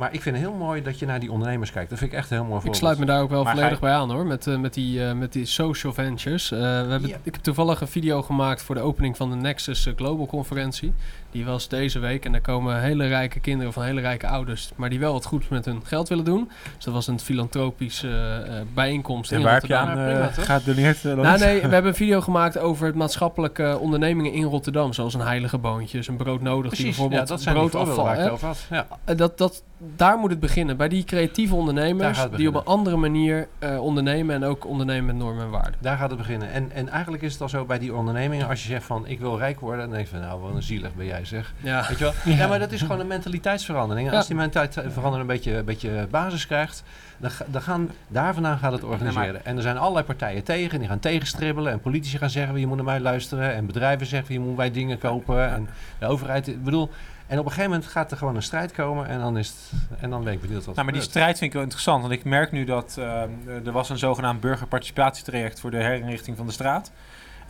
Maar ik vind het heel mooi dat je naar die ondernemers kijkt. Dat vind ik echt heel mooi Ik sluit me daar ook wel Maar volledig bij aan hoor, met, eh, met, die, eh, met die social ventures. Eh, we hebben. Ik heb toevallig een video gemaakt voor de opening van de Nexus Global Conferentie. Die was deze week en daar komen hele rijke kinderen van hele rijke ouders, maar die wel wat goeds met hun geld willen doen. Dus dat was een filantropische eh, eh, bijeenkomst En in waar heb je Rotterdam. aan Ja, prima, uh, toch? gedoneerd? eh, Nou, nee, we hebben een video gemaakt over het maatschappelijke ondernemingen in Rotterdam. Zoals een heilige boontjes, een brood nodig. die Precies, bijvoorbeeld ja, dat zijn broodafval. waar ik hè? het over had. Ja. Eh, dat, dat, daar moet het beginnen. Bij die creatieve ondernemers gaat die op een andere manier eh, ondernemen en ook ondernemen met normen en waarden. Daar gaat het beginnen. En, en eigenlijk is het al zo bij die ondernemingen, als je zegt van ik wil rijk worden, dan denk je van nou wat een zielig ben jij zeg. Ja, Weet je wel? Ja. maar dat is gewoon een mentaliteitsverandering. Als die mentaliteitsverandering een beetje, een beetje basis krijgt, dan, ga- dan gaan, daar vandaan gaat het organiseren. En er zijn allerlei partijen tegen, die gaan tegenstribbelen. En politici gaan zeggen, je moet naar mij luisteren. En bedrijven zeggen, je moet wij dingen kopen. En de overheid, ik bedoel... En op een gegeven moment gaat er gewoon een strijd komen en dan, is het, en dan ben ik benieuwd wat Nou, maar die strijd vind ik wel interessant. Want ik merk nu dat eh, er was een zogenaamd burgerparticipatietraject voor de herinrichting van de straat.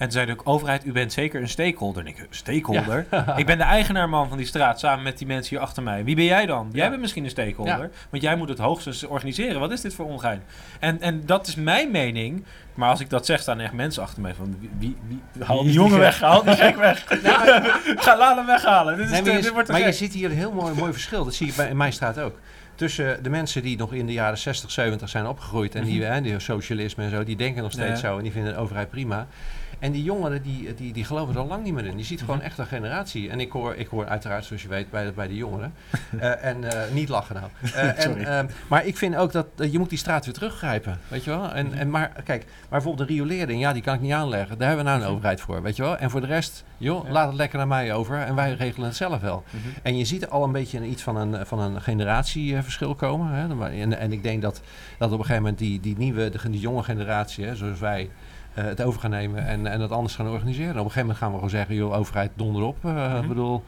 En toen zei de overheid, u bent zeker een stakeholder. En ik, stakeholder? ik ben de eigenaar man van die straat, samen met die mensen hier achter mij. Wie ben jij dan? Jij bent misschien een stakeholder, want jij moet het hoogstens organiseren. Wat is dit voor ongein? En, en dat is mijn mening. Maar als ik dat zeg, staan echt mensen achter mij van... Wie, wie, wie- haal die jongen weg, haal die gek weg. Ga, laat hem weghalen. Dit, is Nee, te- maar je, dit wordt maar je ziet hier een heel mooi, mooi verschil. Dat zie je bij, in mijn straat ook. Tussen de mensen die nog in de jaren 60, 70 zijn opgegroeid en die, hè, die socialisme en zo, die denken nog steeds Ja. zo en die vinden de overheid prima. En die jongeren, die, die, die geloven er al lang niet meer in. Je ziet gewoon echt een generatie. En ik hoor, ik hoor uiteraard, zoals je weet, bij, de- bij de jongeren. Eh, en eh, niet lachen nou. Eh, Sorry. en, maar ik vind ook dat je moet die straat weer teruggrijpen. Weet je wel? En, en maar kijk, maar bijvoorbeeld de riolering, ja, die kan ik niet aanleggen. Daar hebben we nou een overheid voor, weet je wel? En voor de rest, joh, Ja. laat het lekker naar mij over. En wij regelen het zelf wel. Mhm. En je ziet al een beetje een- iets van een, van een generatieverschil komen. Hè? En, en ik denk dat, dat op een gegeven moment die, die nieuwe, de, die jonge generatie, hè, zoals wij, het over gaan nemen en, en dat anders gaan organiseren. Op een gegeven moment gaan we gewoon zeggen, joh, overheid, donder op. Eh, Mhm. Ik bedoel,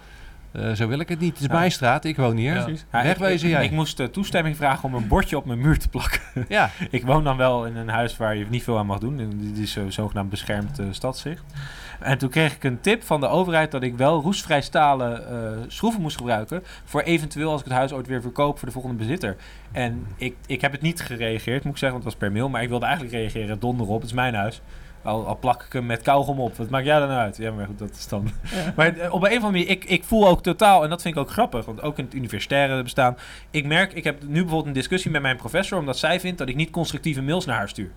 eh, zo wil ik het niet. Het is Ja. mijn straat, ik woon hier. Ja. Precies. Ja, ik- Wegwezen ik, jij. Ik moest eh, toestemming vragen om een bordje op mijn muur te plakken. Ja, ik woon dan wel in een huis waar je niet veel aan mag doen. En Dit is zo zogenaamd beschermd eh, stadszicht. En toen kreeg ik een tip van de overheid dat ik wel roestvrij stalen eh, schroeven moest gebruiken. Voor eventueel als ik het huis ooit weer verkoop voor de volgende bezitter. En ik, ik heb het niet gereageerd, moet ik zeggen, want het was per mail. Maar ik wilde eigenlijk reageren, donder op, het is mijn huis. Al, al plak ik hem met kauwgom op. Wat maakt jij dan uit? Ja, maar goed, dat is dan... Maar eh, op een of andere manier, ik, ik voel ook totaal, en dat vind ik ook grappig, want ook in het universitaire bestaan, ik merk, ik heb nu bijvoorbeeld een discussie met mijn professor, omdat zij vindt dat ik niet constructieve mails naar haar stuur.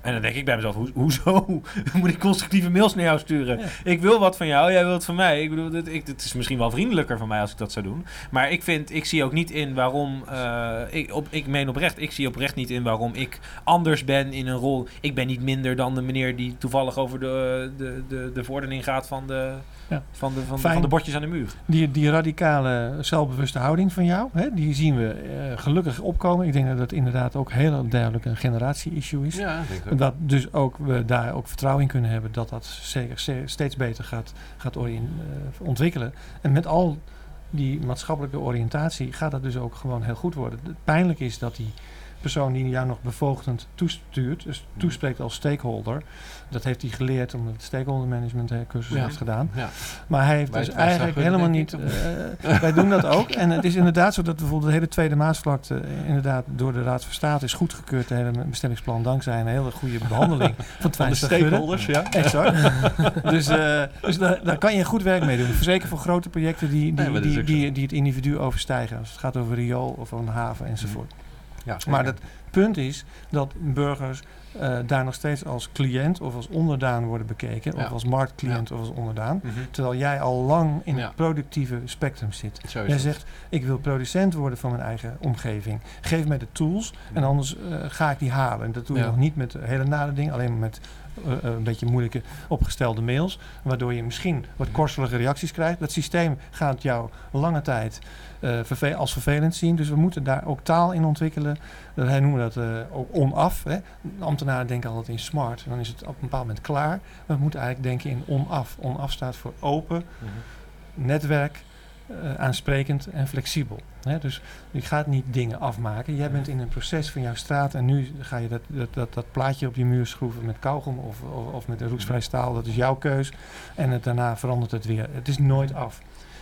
En dan denk ik bij mezelf, hoe, hoezo moet ik constructieve mails naar jou sturen? Ik wil wat van jou, jij wilt van mij. Ik bedoel, dit, ik, het is misschien wel vriendelijker van mij als ik dat zou doen. Maar ik vind, ik zie ook niet in waarom, eh, ik, op, ik meen oprecht, ik zie oprecht niet in waarom ik anders ben in een rol. Ik ben niet minder dan de meneer die toevallig over de, de, de, de verordening gaat van de, Ja. van, de, van, Fijn. van de bordjes aan de muur. Die, die radicale, zelfbewuste houding van jou, hè, die zien we eh, gelukkig opkomen. Ik denk dat dat inderdaad ook heel duidelijk een generatie-issue is. Ja. Dat dus ook we daar ook vertrouwen in kunnen hebben dat dat zeker ste- steeds beter gaat, gaat eh, ontwikkelen. En met al die maatschappelijke oriëntatie gaat dat dus ook gewoon heel goed worden. Het pijnlijk is dat die persoon die jou nog bevoogdend toestuurt, dus toespreekt als stakeholder, dat heeft hij geleerd omdat het stakeholder management eh, cursus Ja. heeft gedaan. Ja. Maar hij heeft Wij- dus eigenlijk helemaal niet. eh, wij doen dat ook. En het is inderdaad zo dat bijvoorbeeld de hele Tweede Maasvlakte eh, inderdaad door de Raad van State is goedgekeurd, het hele bestemmingsplan, dankzij een hele goede behandeling van Van de stakeholders, ja. Exact. dus dus daar, daar kan je goed werk mee doen. Zeker voor grote projecten die, die, Nee, die, die, die het individu overstijgen. Als het gaat over riool of over een haven enzovoort. Ja Maar het punt is dat burgers eh, daar nog steeds als cliënt of als onderdaan worden bekeken. Ja. Of als marktcliënt of als onderdaan. Mhm. Terwijl jij al lang in Ja. het productieve spectrum zit. Zo is Jij het. zegt, ik wil producent worden van mijn eigen omgeving. Geef mij de tools en anders eh, ga ik die halen. En dat doe je nog niet met hele nare dingen, alleen maar met een beetje moeilijke opgestelde mails. Waardoor je misschien wat korselige reacties krijgt. Dat systeem gaat jou lange tijd eh, verve- als vervelend zien. Dus we moeten daar ook taal in ontwikkelen. Wij noemen dat eh, ook onaf. Hè. Ambtenaren denken altijd in smart. En dan is het op een bepaald moment klaar. Maar we moeten eigenlijk denken in onaf. Onaf staat voor open, netwerk, eh, aansprekend en flexibel. Hè? Dus je gaat niet dingen afmaken. Jij bent in een proces van jouw straat en nu ga je dat, dat, dat, dat plaatje op je muur schroeven met kauwgom of, of, of met een roestvrij staal. Dat is jouw keus. En het, daarna verandert het weer. Het is nooit af.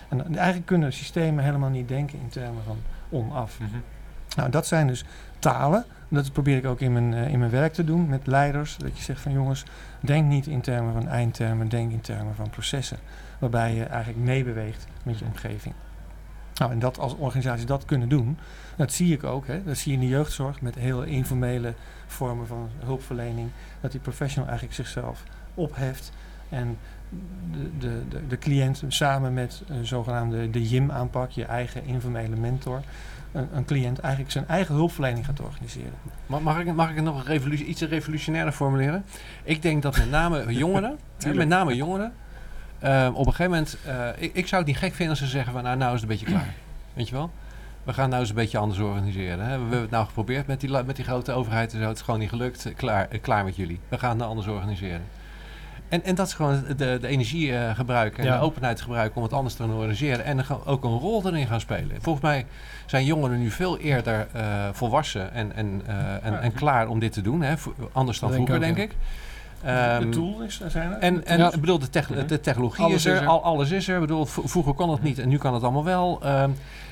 En eigenlijk kunnen systemen helemaal niet denken in termen van onaf. Mhm. Nou, dat zijn dus talen. Dat probeer ik ook in mijn, eh, in mijn werk te doen met leiders. Dat je zegt van jongens, denk niet in termen van eindtermen, denk in termen van processen. Waarbij je eigenlijk meebeweegt met je omgeving. Nou, en dat als organisaties dat kunnen doen, dat zie ik ook. Hè. Dat zie je in de jeugdzorg met heel informele vormen van hulpverlening. Dat die professional eigenlijk zichzelf opheft en de, de, de, de cliënt samen met een zogenaamde de JIM-aanpak, je eigen informele mentor, een, een cliënt eigenlijk zijn eigen hulpverlening gaat organiseren. Mag, mag, ik, mag ik het nog een iets revolutionairder formuleren? Ik denk dat met name jongeren, hè, met name jongeren, eh, op een gegeven moment, eh, ik, ik zou het niet gek vinden als ze zeggen van nou, nou is het een beetje klaar. Weet je wel? We gaan nou eens een beetje anders organiseren. Hè? We hebben het nou geprobeerd met die, met die grote overheid en zo. Het is gewoon niet gelukt. Klaar, eh, klaar met jullie. We gaan het nou anders organiseren. En, en dat is gewoon de, de energie eh, gebruiken en Ja. de openheid gebruiken om het anders te organiseren. En ook een rol erin gaan spelen. Volgens mij zijn jongeren nu veel eerder volwassen en, en, en, en klaar om dit te doen. Hè? Anders dan denk vroeger, ook, denk ik. Ehm, de tool is zijn er. en, en Ja. bedoel, de, techn- de technologie Alles is er, is er. Al, alles is er. Bedoel, vroeger kon het niet en nu kan het allemaal wel. Ehm,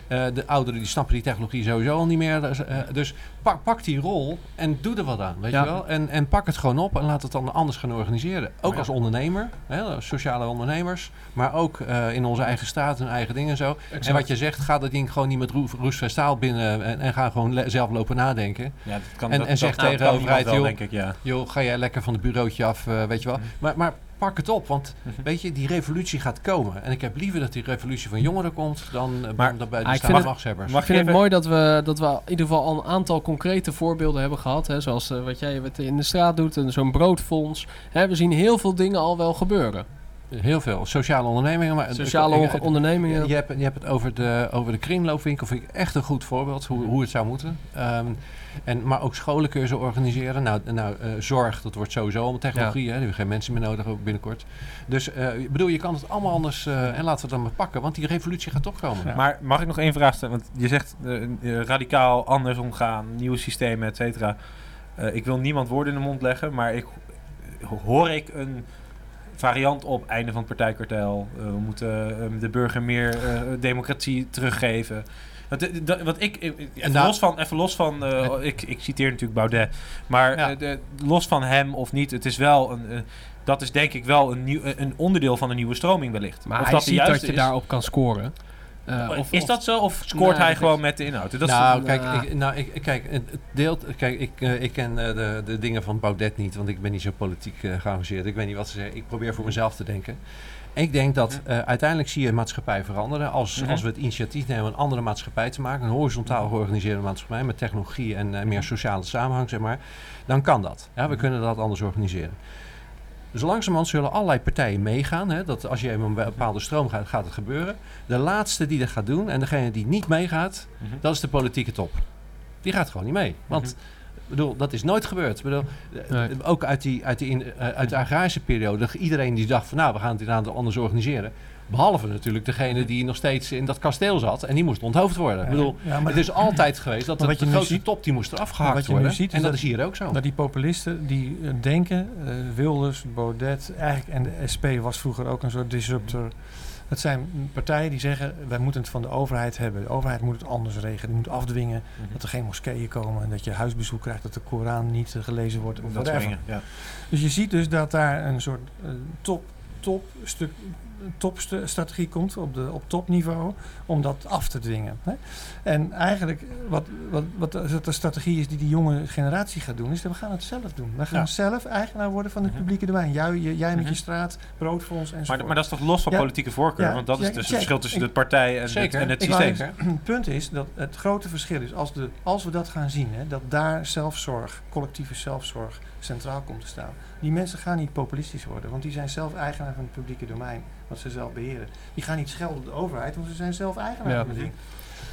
eh, de ouderen die snappen die technologie sowieso al niet meer. Dus, eh, dus pak, pak die rol en doe er wat aan, weet Ja. je wel. En, en pak het gewoon op en laat het dan anders gaan organiseren. Ook Ja. als ondernemer, hè, sociale ondernemers. Maar ook eh, in onze eigen straat en eigen dingen en zo. En wat je zegt, ga dat ding gewoon niet met roestvrij staal binnen en, en ga gewoon zelf lopen nadenken. Ja, dat kan, En- dat, en zeg dat- tegen de overheid, wel, joh. denk ik, ja. Joh, ga jij lekker van het bureautje af, eh, weet je wel. Mhm. Maar, maar pak het op, want Mhm. weet je, die revolutie gaat komen. En ik heb liever dat die revolutie van jongeren komt dan, eh, Maar- dan bij Ah, de staatsmachtshebbers. Mag Ik vind het mooi dat we, dat we in ieder geval al een aantal concrete voorbeelden hebben gehad. Hè, zoals eh, wat jij wat in de straat doet en zo'n broodfonds. Hè, we zien heel veel dingen al wel gebeuren. Heel veel. Sociale ondernemingen. Maar Sociale ik- on- ik- ondernemingen. Je hebt, je hebt het over de, over de kringloopwinkel. Vind ik echt een goed voorbeeld hoe, hoe het zou moeten. Ehm, en, maar ook scholen kun je zo organiseren. Nou, nou eh, zorg, dat wordt sowieso allemaal technologie. Hè? Die hebben geen mensen meer nodig ook binnenkort. Dus eh, ik bedoel, je kan het allemaal anders. eh, en laten we het dan maar pakken. Want die revolutie gaat toch komen. Ja. Maar mag ik nog één vraag stellen? Want je zegt radicaal anders omgaan, nieuwe systemen, et cetera. Eh, ik wil niemand woorden in de mond leggen, maar ik, hoor ik een variant op einde van het partijkartel. Eh, we moeten eh, de burger meer eh, democratie teruggeven. Dat- wat ik, even, nou- los van, even los van, ik, ik citeer natuurlijk Baudet, maar Ja. de- los van hem of niet, het is wel een, dat is denk ik wel een, nieuw, een onderdeel van een nieuwe stroming wellicht. Maar of hij dat ziet dat je is. daarop kan scoren. Eh, of, is dat zo of scoort Nee, hij gewoon met de inhoud? Dat nou, is- kijk, nou. ik, nou, ik, kijk, het deelt, kijk ik, eh, ik ken eh, de, de dingen van Baudet niet, want ik ben niet zo politiek geëngageerd. Ik weet niet wat ze zeggen. Ik probeer voor mezelf te denken. Ik denk dat uiteindelijk zie je maatschappij veranderen. Als, Mhm. als we het initiatief nemen een andere maatschappij te maken, een horizontaal georganiseerde maatschappij met technologie en meer sociale samenhang, zeg maar, dan kan dat. Ja, we Mhm. kunnen dat anders organiseren. Dus langzamerhand zullen allerlei partijen meegaan. Hè, dat als je in een bepaalde stroom gaat, gaat het gebeuren. De laatste die dat gaat doen en degene die niet meegaat, Mhm. dat is de politieke top. Die gaat gewoon niet mee. Want ik bedoel, dat is nooit gebeurd. Bedoel, eh, Nee. Ook uit, die, uit, die, in- eh, uit de agrarische periode. Iedereen die dacht van nou, we gaan het inderdaad anders organiseren. Behalve natuurlijk degene die nog steeds in dat kasteel zat. En die moest onthoofd worden. Ik bedoel, Ja, maar het is altijd geweest dat Maar de, grootste ziet- top die moest eraf gehakt wat je nu worden. ziet en dat, dat- is hier ook zo. dat die populisten die eh, denken, eh, Wilders, Baudet, eigenlijk, en de SP was vroeger ook een soort disruptor. Dat zijn partijen die zeggen, wij moeten het van de overheid hebben. De overheid moet het anders regelen. Die moet afdwingen Mhm. dat er geen moskeeën komen. En dat je huisbezoek krijgt, dat de Koran niet eh, gelezen wordt. of Dat dingen, ja. Dus je ziet dus dat daar een soort top, top stuk topstrategie komt op, de, op topniveau om dat af te dwingen. Hè? En eigenlijk wat, wat, wat de strategie is die die jonge generatie gaat doen, is dat we gaan het zelf doen. We gaan Ja. zelf eigenaar worden van het Mhm. publieke domein. Jij, jij met Mhm. je straat, broodfonds enzovoort. Maar, maar dat is toch los van Ja. politieke voorkeur? Ja, Want dat is dus het verschil tussen de partij en, Zeker. het, en het systeem. Het punt is dat het grote verschil is, als, de, als we dat gaan zien, hè, dat daar zelfzorg, collectieve zelfzorg centraal komt te staan. Die mensen gaan niet populistisch worden, want die zijn zelf eigenaar van het publieke domein, wat ze zelf beheren. Die gaan niet schelden op de overheid, want ze zijn zelf eigenaar Ja. van.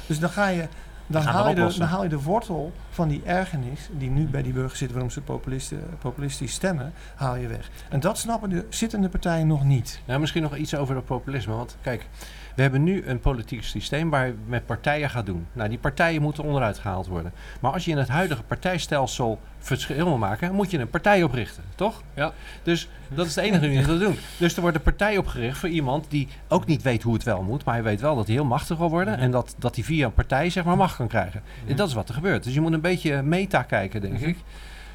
Dus dan ga je... Dan haal je, de, oplossen. dan haal je de wortel van die ergernis die nu bij die burgers zit, waarom ze populisten, populistisch stemmen, haal je weg. En dat snappen de zittende partijen nog niet. Nou, misschien nog iets over dat populisme. Want kijk, we hebben nu een politiek systeem waar je met partijen gaat doen. Nou, die partijen moeten onderuit gehaald worden. Maar als je in het huidige partijstelsel verschil wil maken, moet je een partij oprichten, toch? Ja. Dus dat is de enige manier dat te doen. Dus er wordt een partij opgericht voor iemand die ook niet weet hoe het wel moet, maar hij weet wel dat hij heel machtig wil worden en dat, dat hij via een partij zeg maar macht kan krijgen. En dat is wat er gebeurt. Dus je moet een beetje meta kijken, denk ik.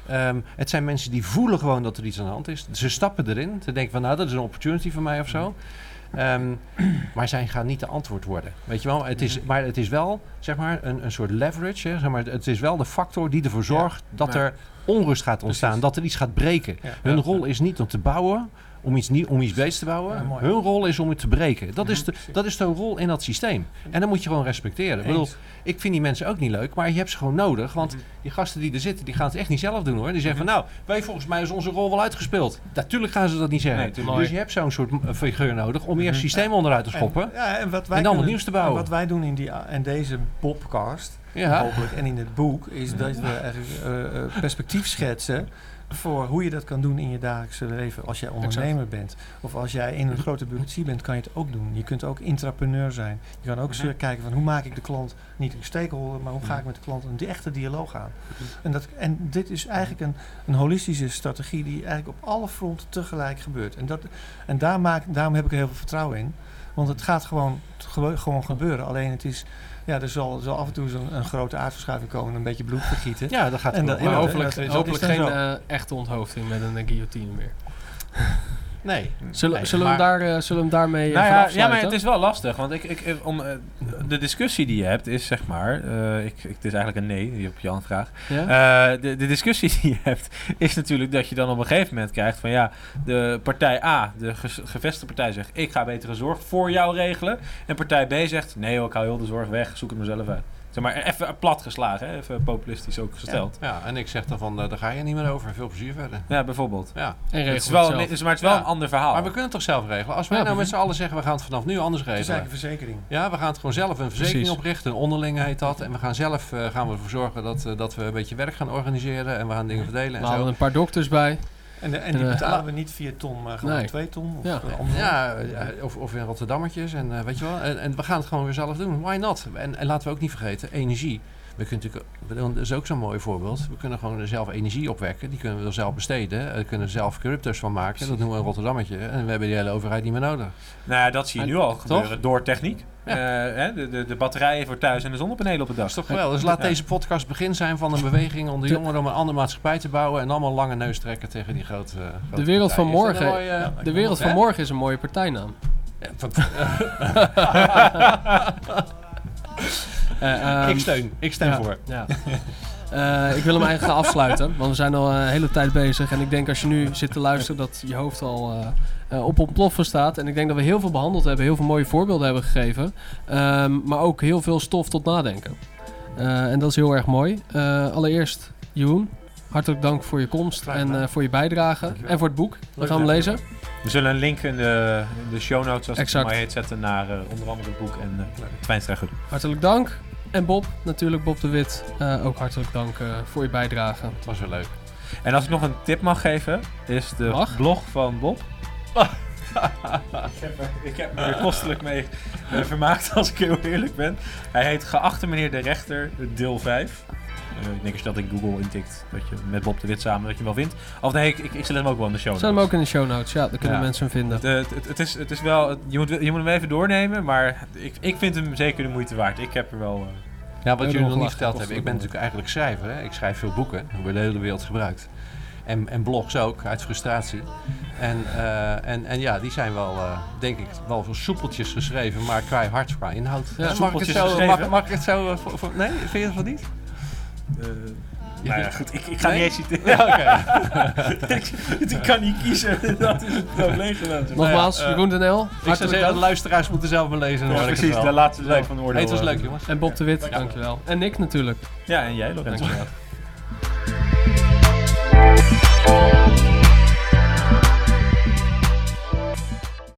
Ehm, het zijn mensen die voelen gewoon dat er iets aan de hand is. Ze stappen erin. Ze denken van nou, dat is een opportunity voor mij of zo. Ehm, maar zij gaan niet de antwoord worden. Weet je wel? Het is, maar het is wel zeg maar, een, een soort leverage. Hè? Zeg maar, het is wel de factor die ervoor zorgt dat er onrust gaat ontstaan. Precies. Dat er iets gaat breken. Hun rol is niet om te bouwen. Om iets, nieuw, om iets te bouwen. Ja. Hun rol is om het te breken. Dat, is de, dat is de rol in dat systeem. En dat moet je gewoon respecteren. Ik bedoel, ik vind die mensen ook niet leuk, maar je hebt ze gewoon nodig. Want Mhm. die gasten die er zitten, die gaan het echt niet zelf doen hoor. Die zeggen van nou, wij volgens mij is onze rol wel uitgespeeld. Natuurlijk gaan ze dat niet zeggen. Nee, dus je hebt zo'n soort eh, figuur nodig om eerst Mhm. systeem onderuit te schoppen. En, ja, en, wat wij en dan kunnen- nieuws te bouwen. En wat wij doen in, die, in deze podcast, Ja. hopelijk, en in het boek, is dat we eigenlijk eh, eh, perspectief schetsen voor hoe je dat kan doen in je dagelijkse leven. Als jij ondernemer bent of als jij in een grote bureaucratie bent, kan je het ook doen. Je kunt ook intrapreneur zijn. Je kan ook Mhm. kijken van hoe maak ik de klant niet een stakeholder, maar hoe ga ik met de klant een echte dialoog aan. En, dat, en dit is eigenlijk een, een holistische strategie die eigenlijk op alle fronten tegelijk gebeurt. En, dat, en daar maak, daarom heb ik er heel veel vertrouwen in. Want het gaat gewoon, gewo- gewoon gebeuren. Alleen het is, ja, er zal, zal af en toe zo'n een grote aardverschuiving komen en een beetje bloed vergieten. Ja, dat gaat En dat- Maar hopelijk, dat is- hopelijk geen dan eh, echte onthoofding met een guillotine meer. Nee. Zullen, Nee, zullen, we, maar- daar, eh, zullen we hem daarmee eh, Nou ja, maar het is wel lastig. Want ik, ik, om, eh, de discussie die je hebt is zeg maar... ik, ik, het is eigenlijk een nee, die op Jan vraag. Ja? De, de discussie die je hebt is natuurlijk dat je dan op een gegeven moment krijgt van ja, de partij A, de gevestigde partij zegt ik ga betere zorg voor jou regelen. En partij B zegt nee hoor, ik hou heel de zorg weg, zoek het mezelf uit. Zeg maar even plat geslagen, hè? even populistisch ook gesteld. Ja, en ik zeg dan van, eh, daar ga je niet meer over. Veel plezier verder. Ja, bijvoorbeeld. Ja. en Het is wel, het is, maar het is wel Ja. een ander verhaal. Maar we kunnen het toch zelf regelen? Als wij Ja, nou met z'n allen zeggen, we gaan het vanaf nu anders Het is regelen. eigenlijk een verzekering. Ja, we gaan het gewoon zelf een verzekering Precies. oprichten. Een onderling heet dat. En we gaan zelf eh, gaan we ervoor zorgen dat, eh, dat we een beetje werk gaan organiseren. En we gaan dingen verdelen We en halen zo. een paar dokters bij. En, de- en die eh, betalen we niet via ton, maar gewoon Nee. twee ton. Of Ja. eh. Ja, eh, of, of in Rotterdammetjes. En eh, weet je wel. En, en we gaan het gewoon weer zelf doen. Why not? En, en laten we ook niet vergeten, energie. We kunnen natuurlijk, dat is ook zo'n mooi voorbeeld. We kunnen gewoon zelf energie opwekken. Die kunnen we dan zelf besteden. We kunnen er zelf cryptos van maken. Dat noemen we een Rotterdammetje. En we hebben die hele overheid niet meer nodig. Nou ja, dat zie je nu al gebeuren door techniek. Ja. Eh, hè, de, de, de batterijen voor thuis en de zonnepanelen op het dak. Dat is toch geweldig. Dus laat Ja. deze podcast begin zijn van een beweging onder De- jongeren om een andere maatschappij te bouwen. En allemaal lange neus trekken tegen die grote. grote De wereld van morgen- mooie, eh, De wereld van morgen is een mooie partijnaam. Eh, ehm, ik steun, ik ja, voor. Ja. Eh, ik wil hem eigenlijk gaan afsluiten, want we zijn al een hele tijd bezig. En ik denk als je nu zit te luisteren dat je hoofd al eh, eh, op ontploffen staat. En ik denk dat we heel veel behandeld hebben, heel veel mooie voorbeelden hebben gegeven. Ehm, maar ook heel veel stof tot nadenken. Eh, en dat is heel erg mooi. Eh, allereerst, Jeroen, hartelijk dank voor je komst en eh, voor je bijdrage. Dankjewel. En voor het boek. We gaan hem lezen. We zullen een link in de, in de show notes, als het Exact. maar heet, zetten naar eh, onder andere het boek en uh, Twijnstra Goed. Hartelijk dank. En Bob, natuurlijk Bob de Wit, eh, ook hartelijk dank eh, voor je bijdrage. Het was weer leuk. En als ik nog een tip mag geven, is de Mag. blog van Bob. ik, heb er, ik heb me er kostelijk mee eh, vermaakt, als ik heel eerlijk ben. Hij heet Geachte meneer de rechter, deel 5. Eh, ik denk als je dat in Google intikt, dat je met Bob de Wit samen, dat je hem wel vindt. Of nee, ik, ik, ik zet hem ook wel in de show Zet hem notes. ook in de show notes, ja, daar kunnen Ja. mensen hem vinden. Het, het, het, is, het is wel, je moet, je moet hem even doornemen, maar ik, ik vind hem zeker de moeite waard. Ik heb er wel... eh, Ja, wat jullie nog niet verteld hebben. Ik ben natuurlijk eigenlijk schrijver. Hè? Ik schrijf veel boeken. Die worden de hele wereld gebruikt. En, en blogs ook, uit frustratie. En, eh, en, en ja, die zijn wel, eh, denk ik, wel veel soepeltjes geschreven, maar qua hart, qua inhoud. Ja, mag, ik het soepeltjes zo, geschreven? mag, mag ik het zo... eh, voor- voor- nee, vind je dat van niet? Eh, nou ja, goed, ik, ik ga Nee? niet eens citeren. Ja, oké. ik, ik kan niet kiezen, dat is het probleem geweest. Nogmaals, Nou ja, eh, Ik zou zeggen, de luisteraars moeten zelf maar lezen. Ja, precies, de laatste zijn van de. Hey, het was leuk, jongens. En Bob de Wit, dankjewel. En Nick natuurlijk. Ja, en jij, Lorenzo. Dankjewel.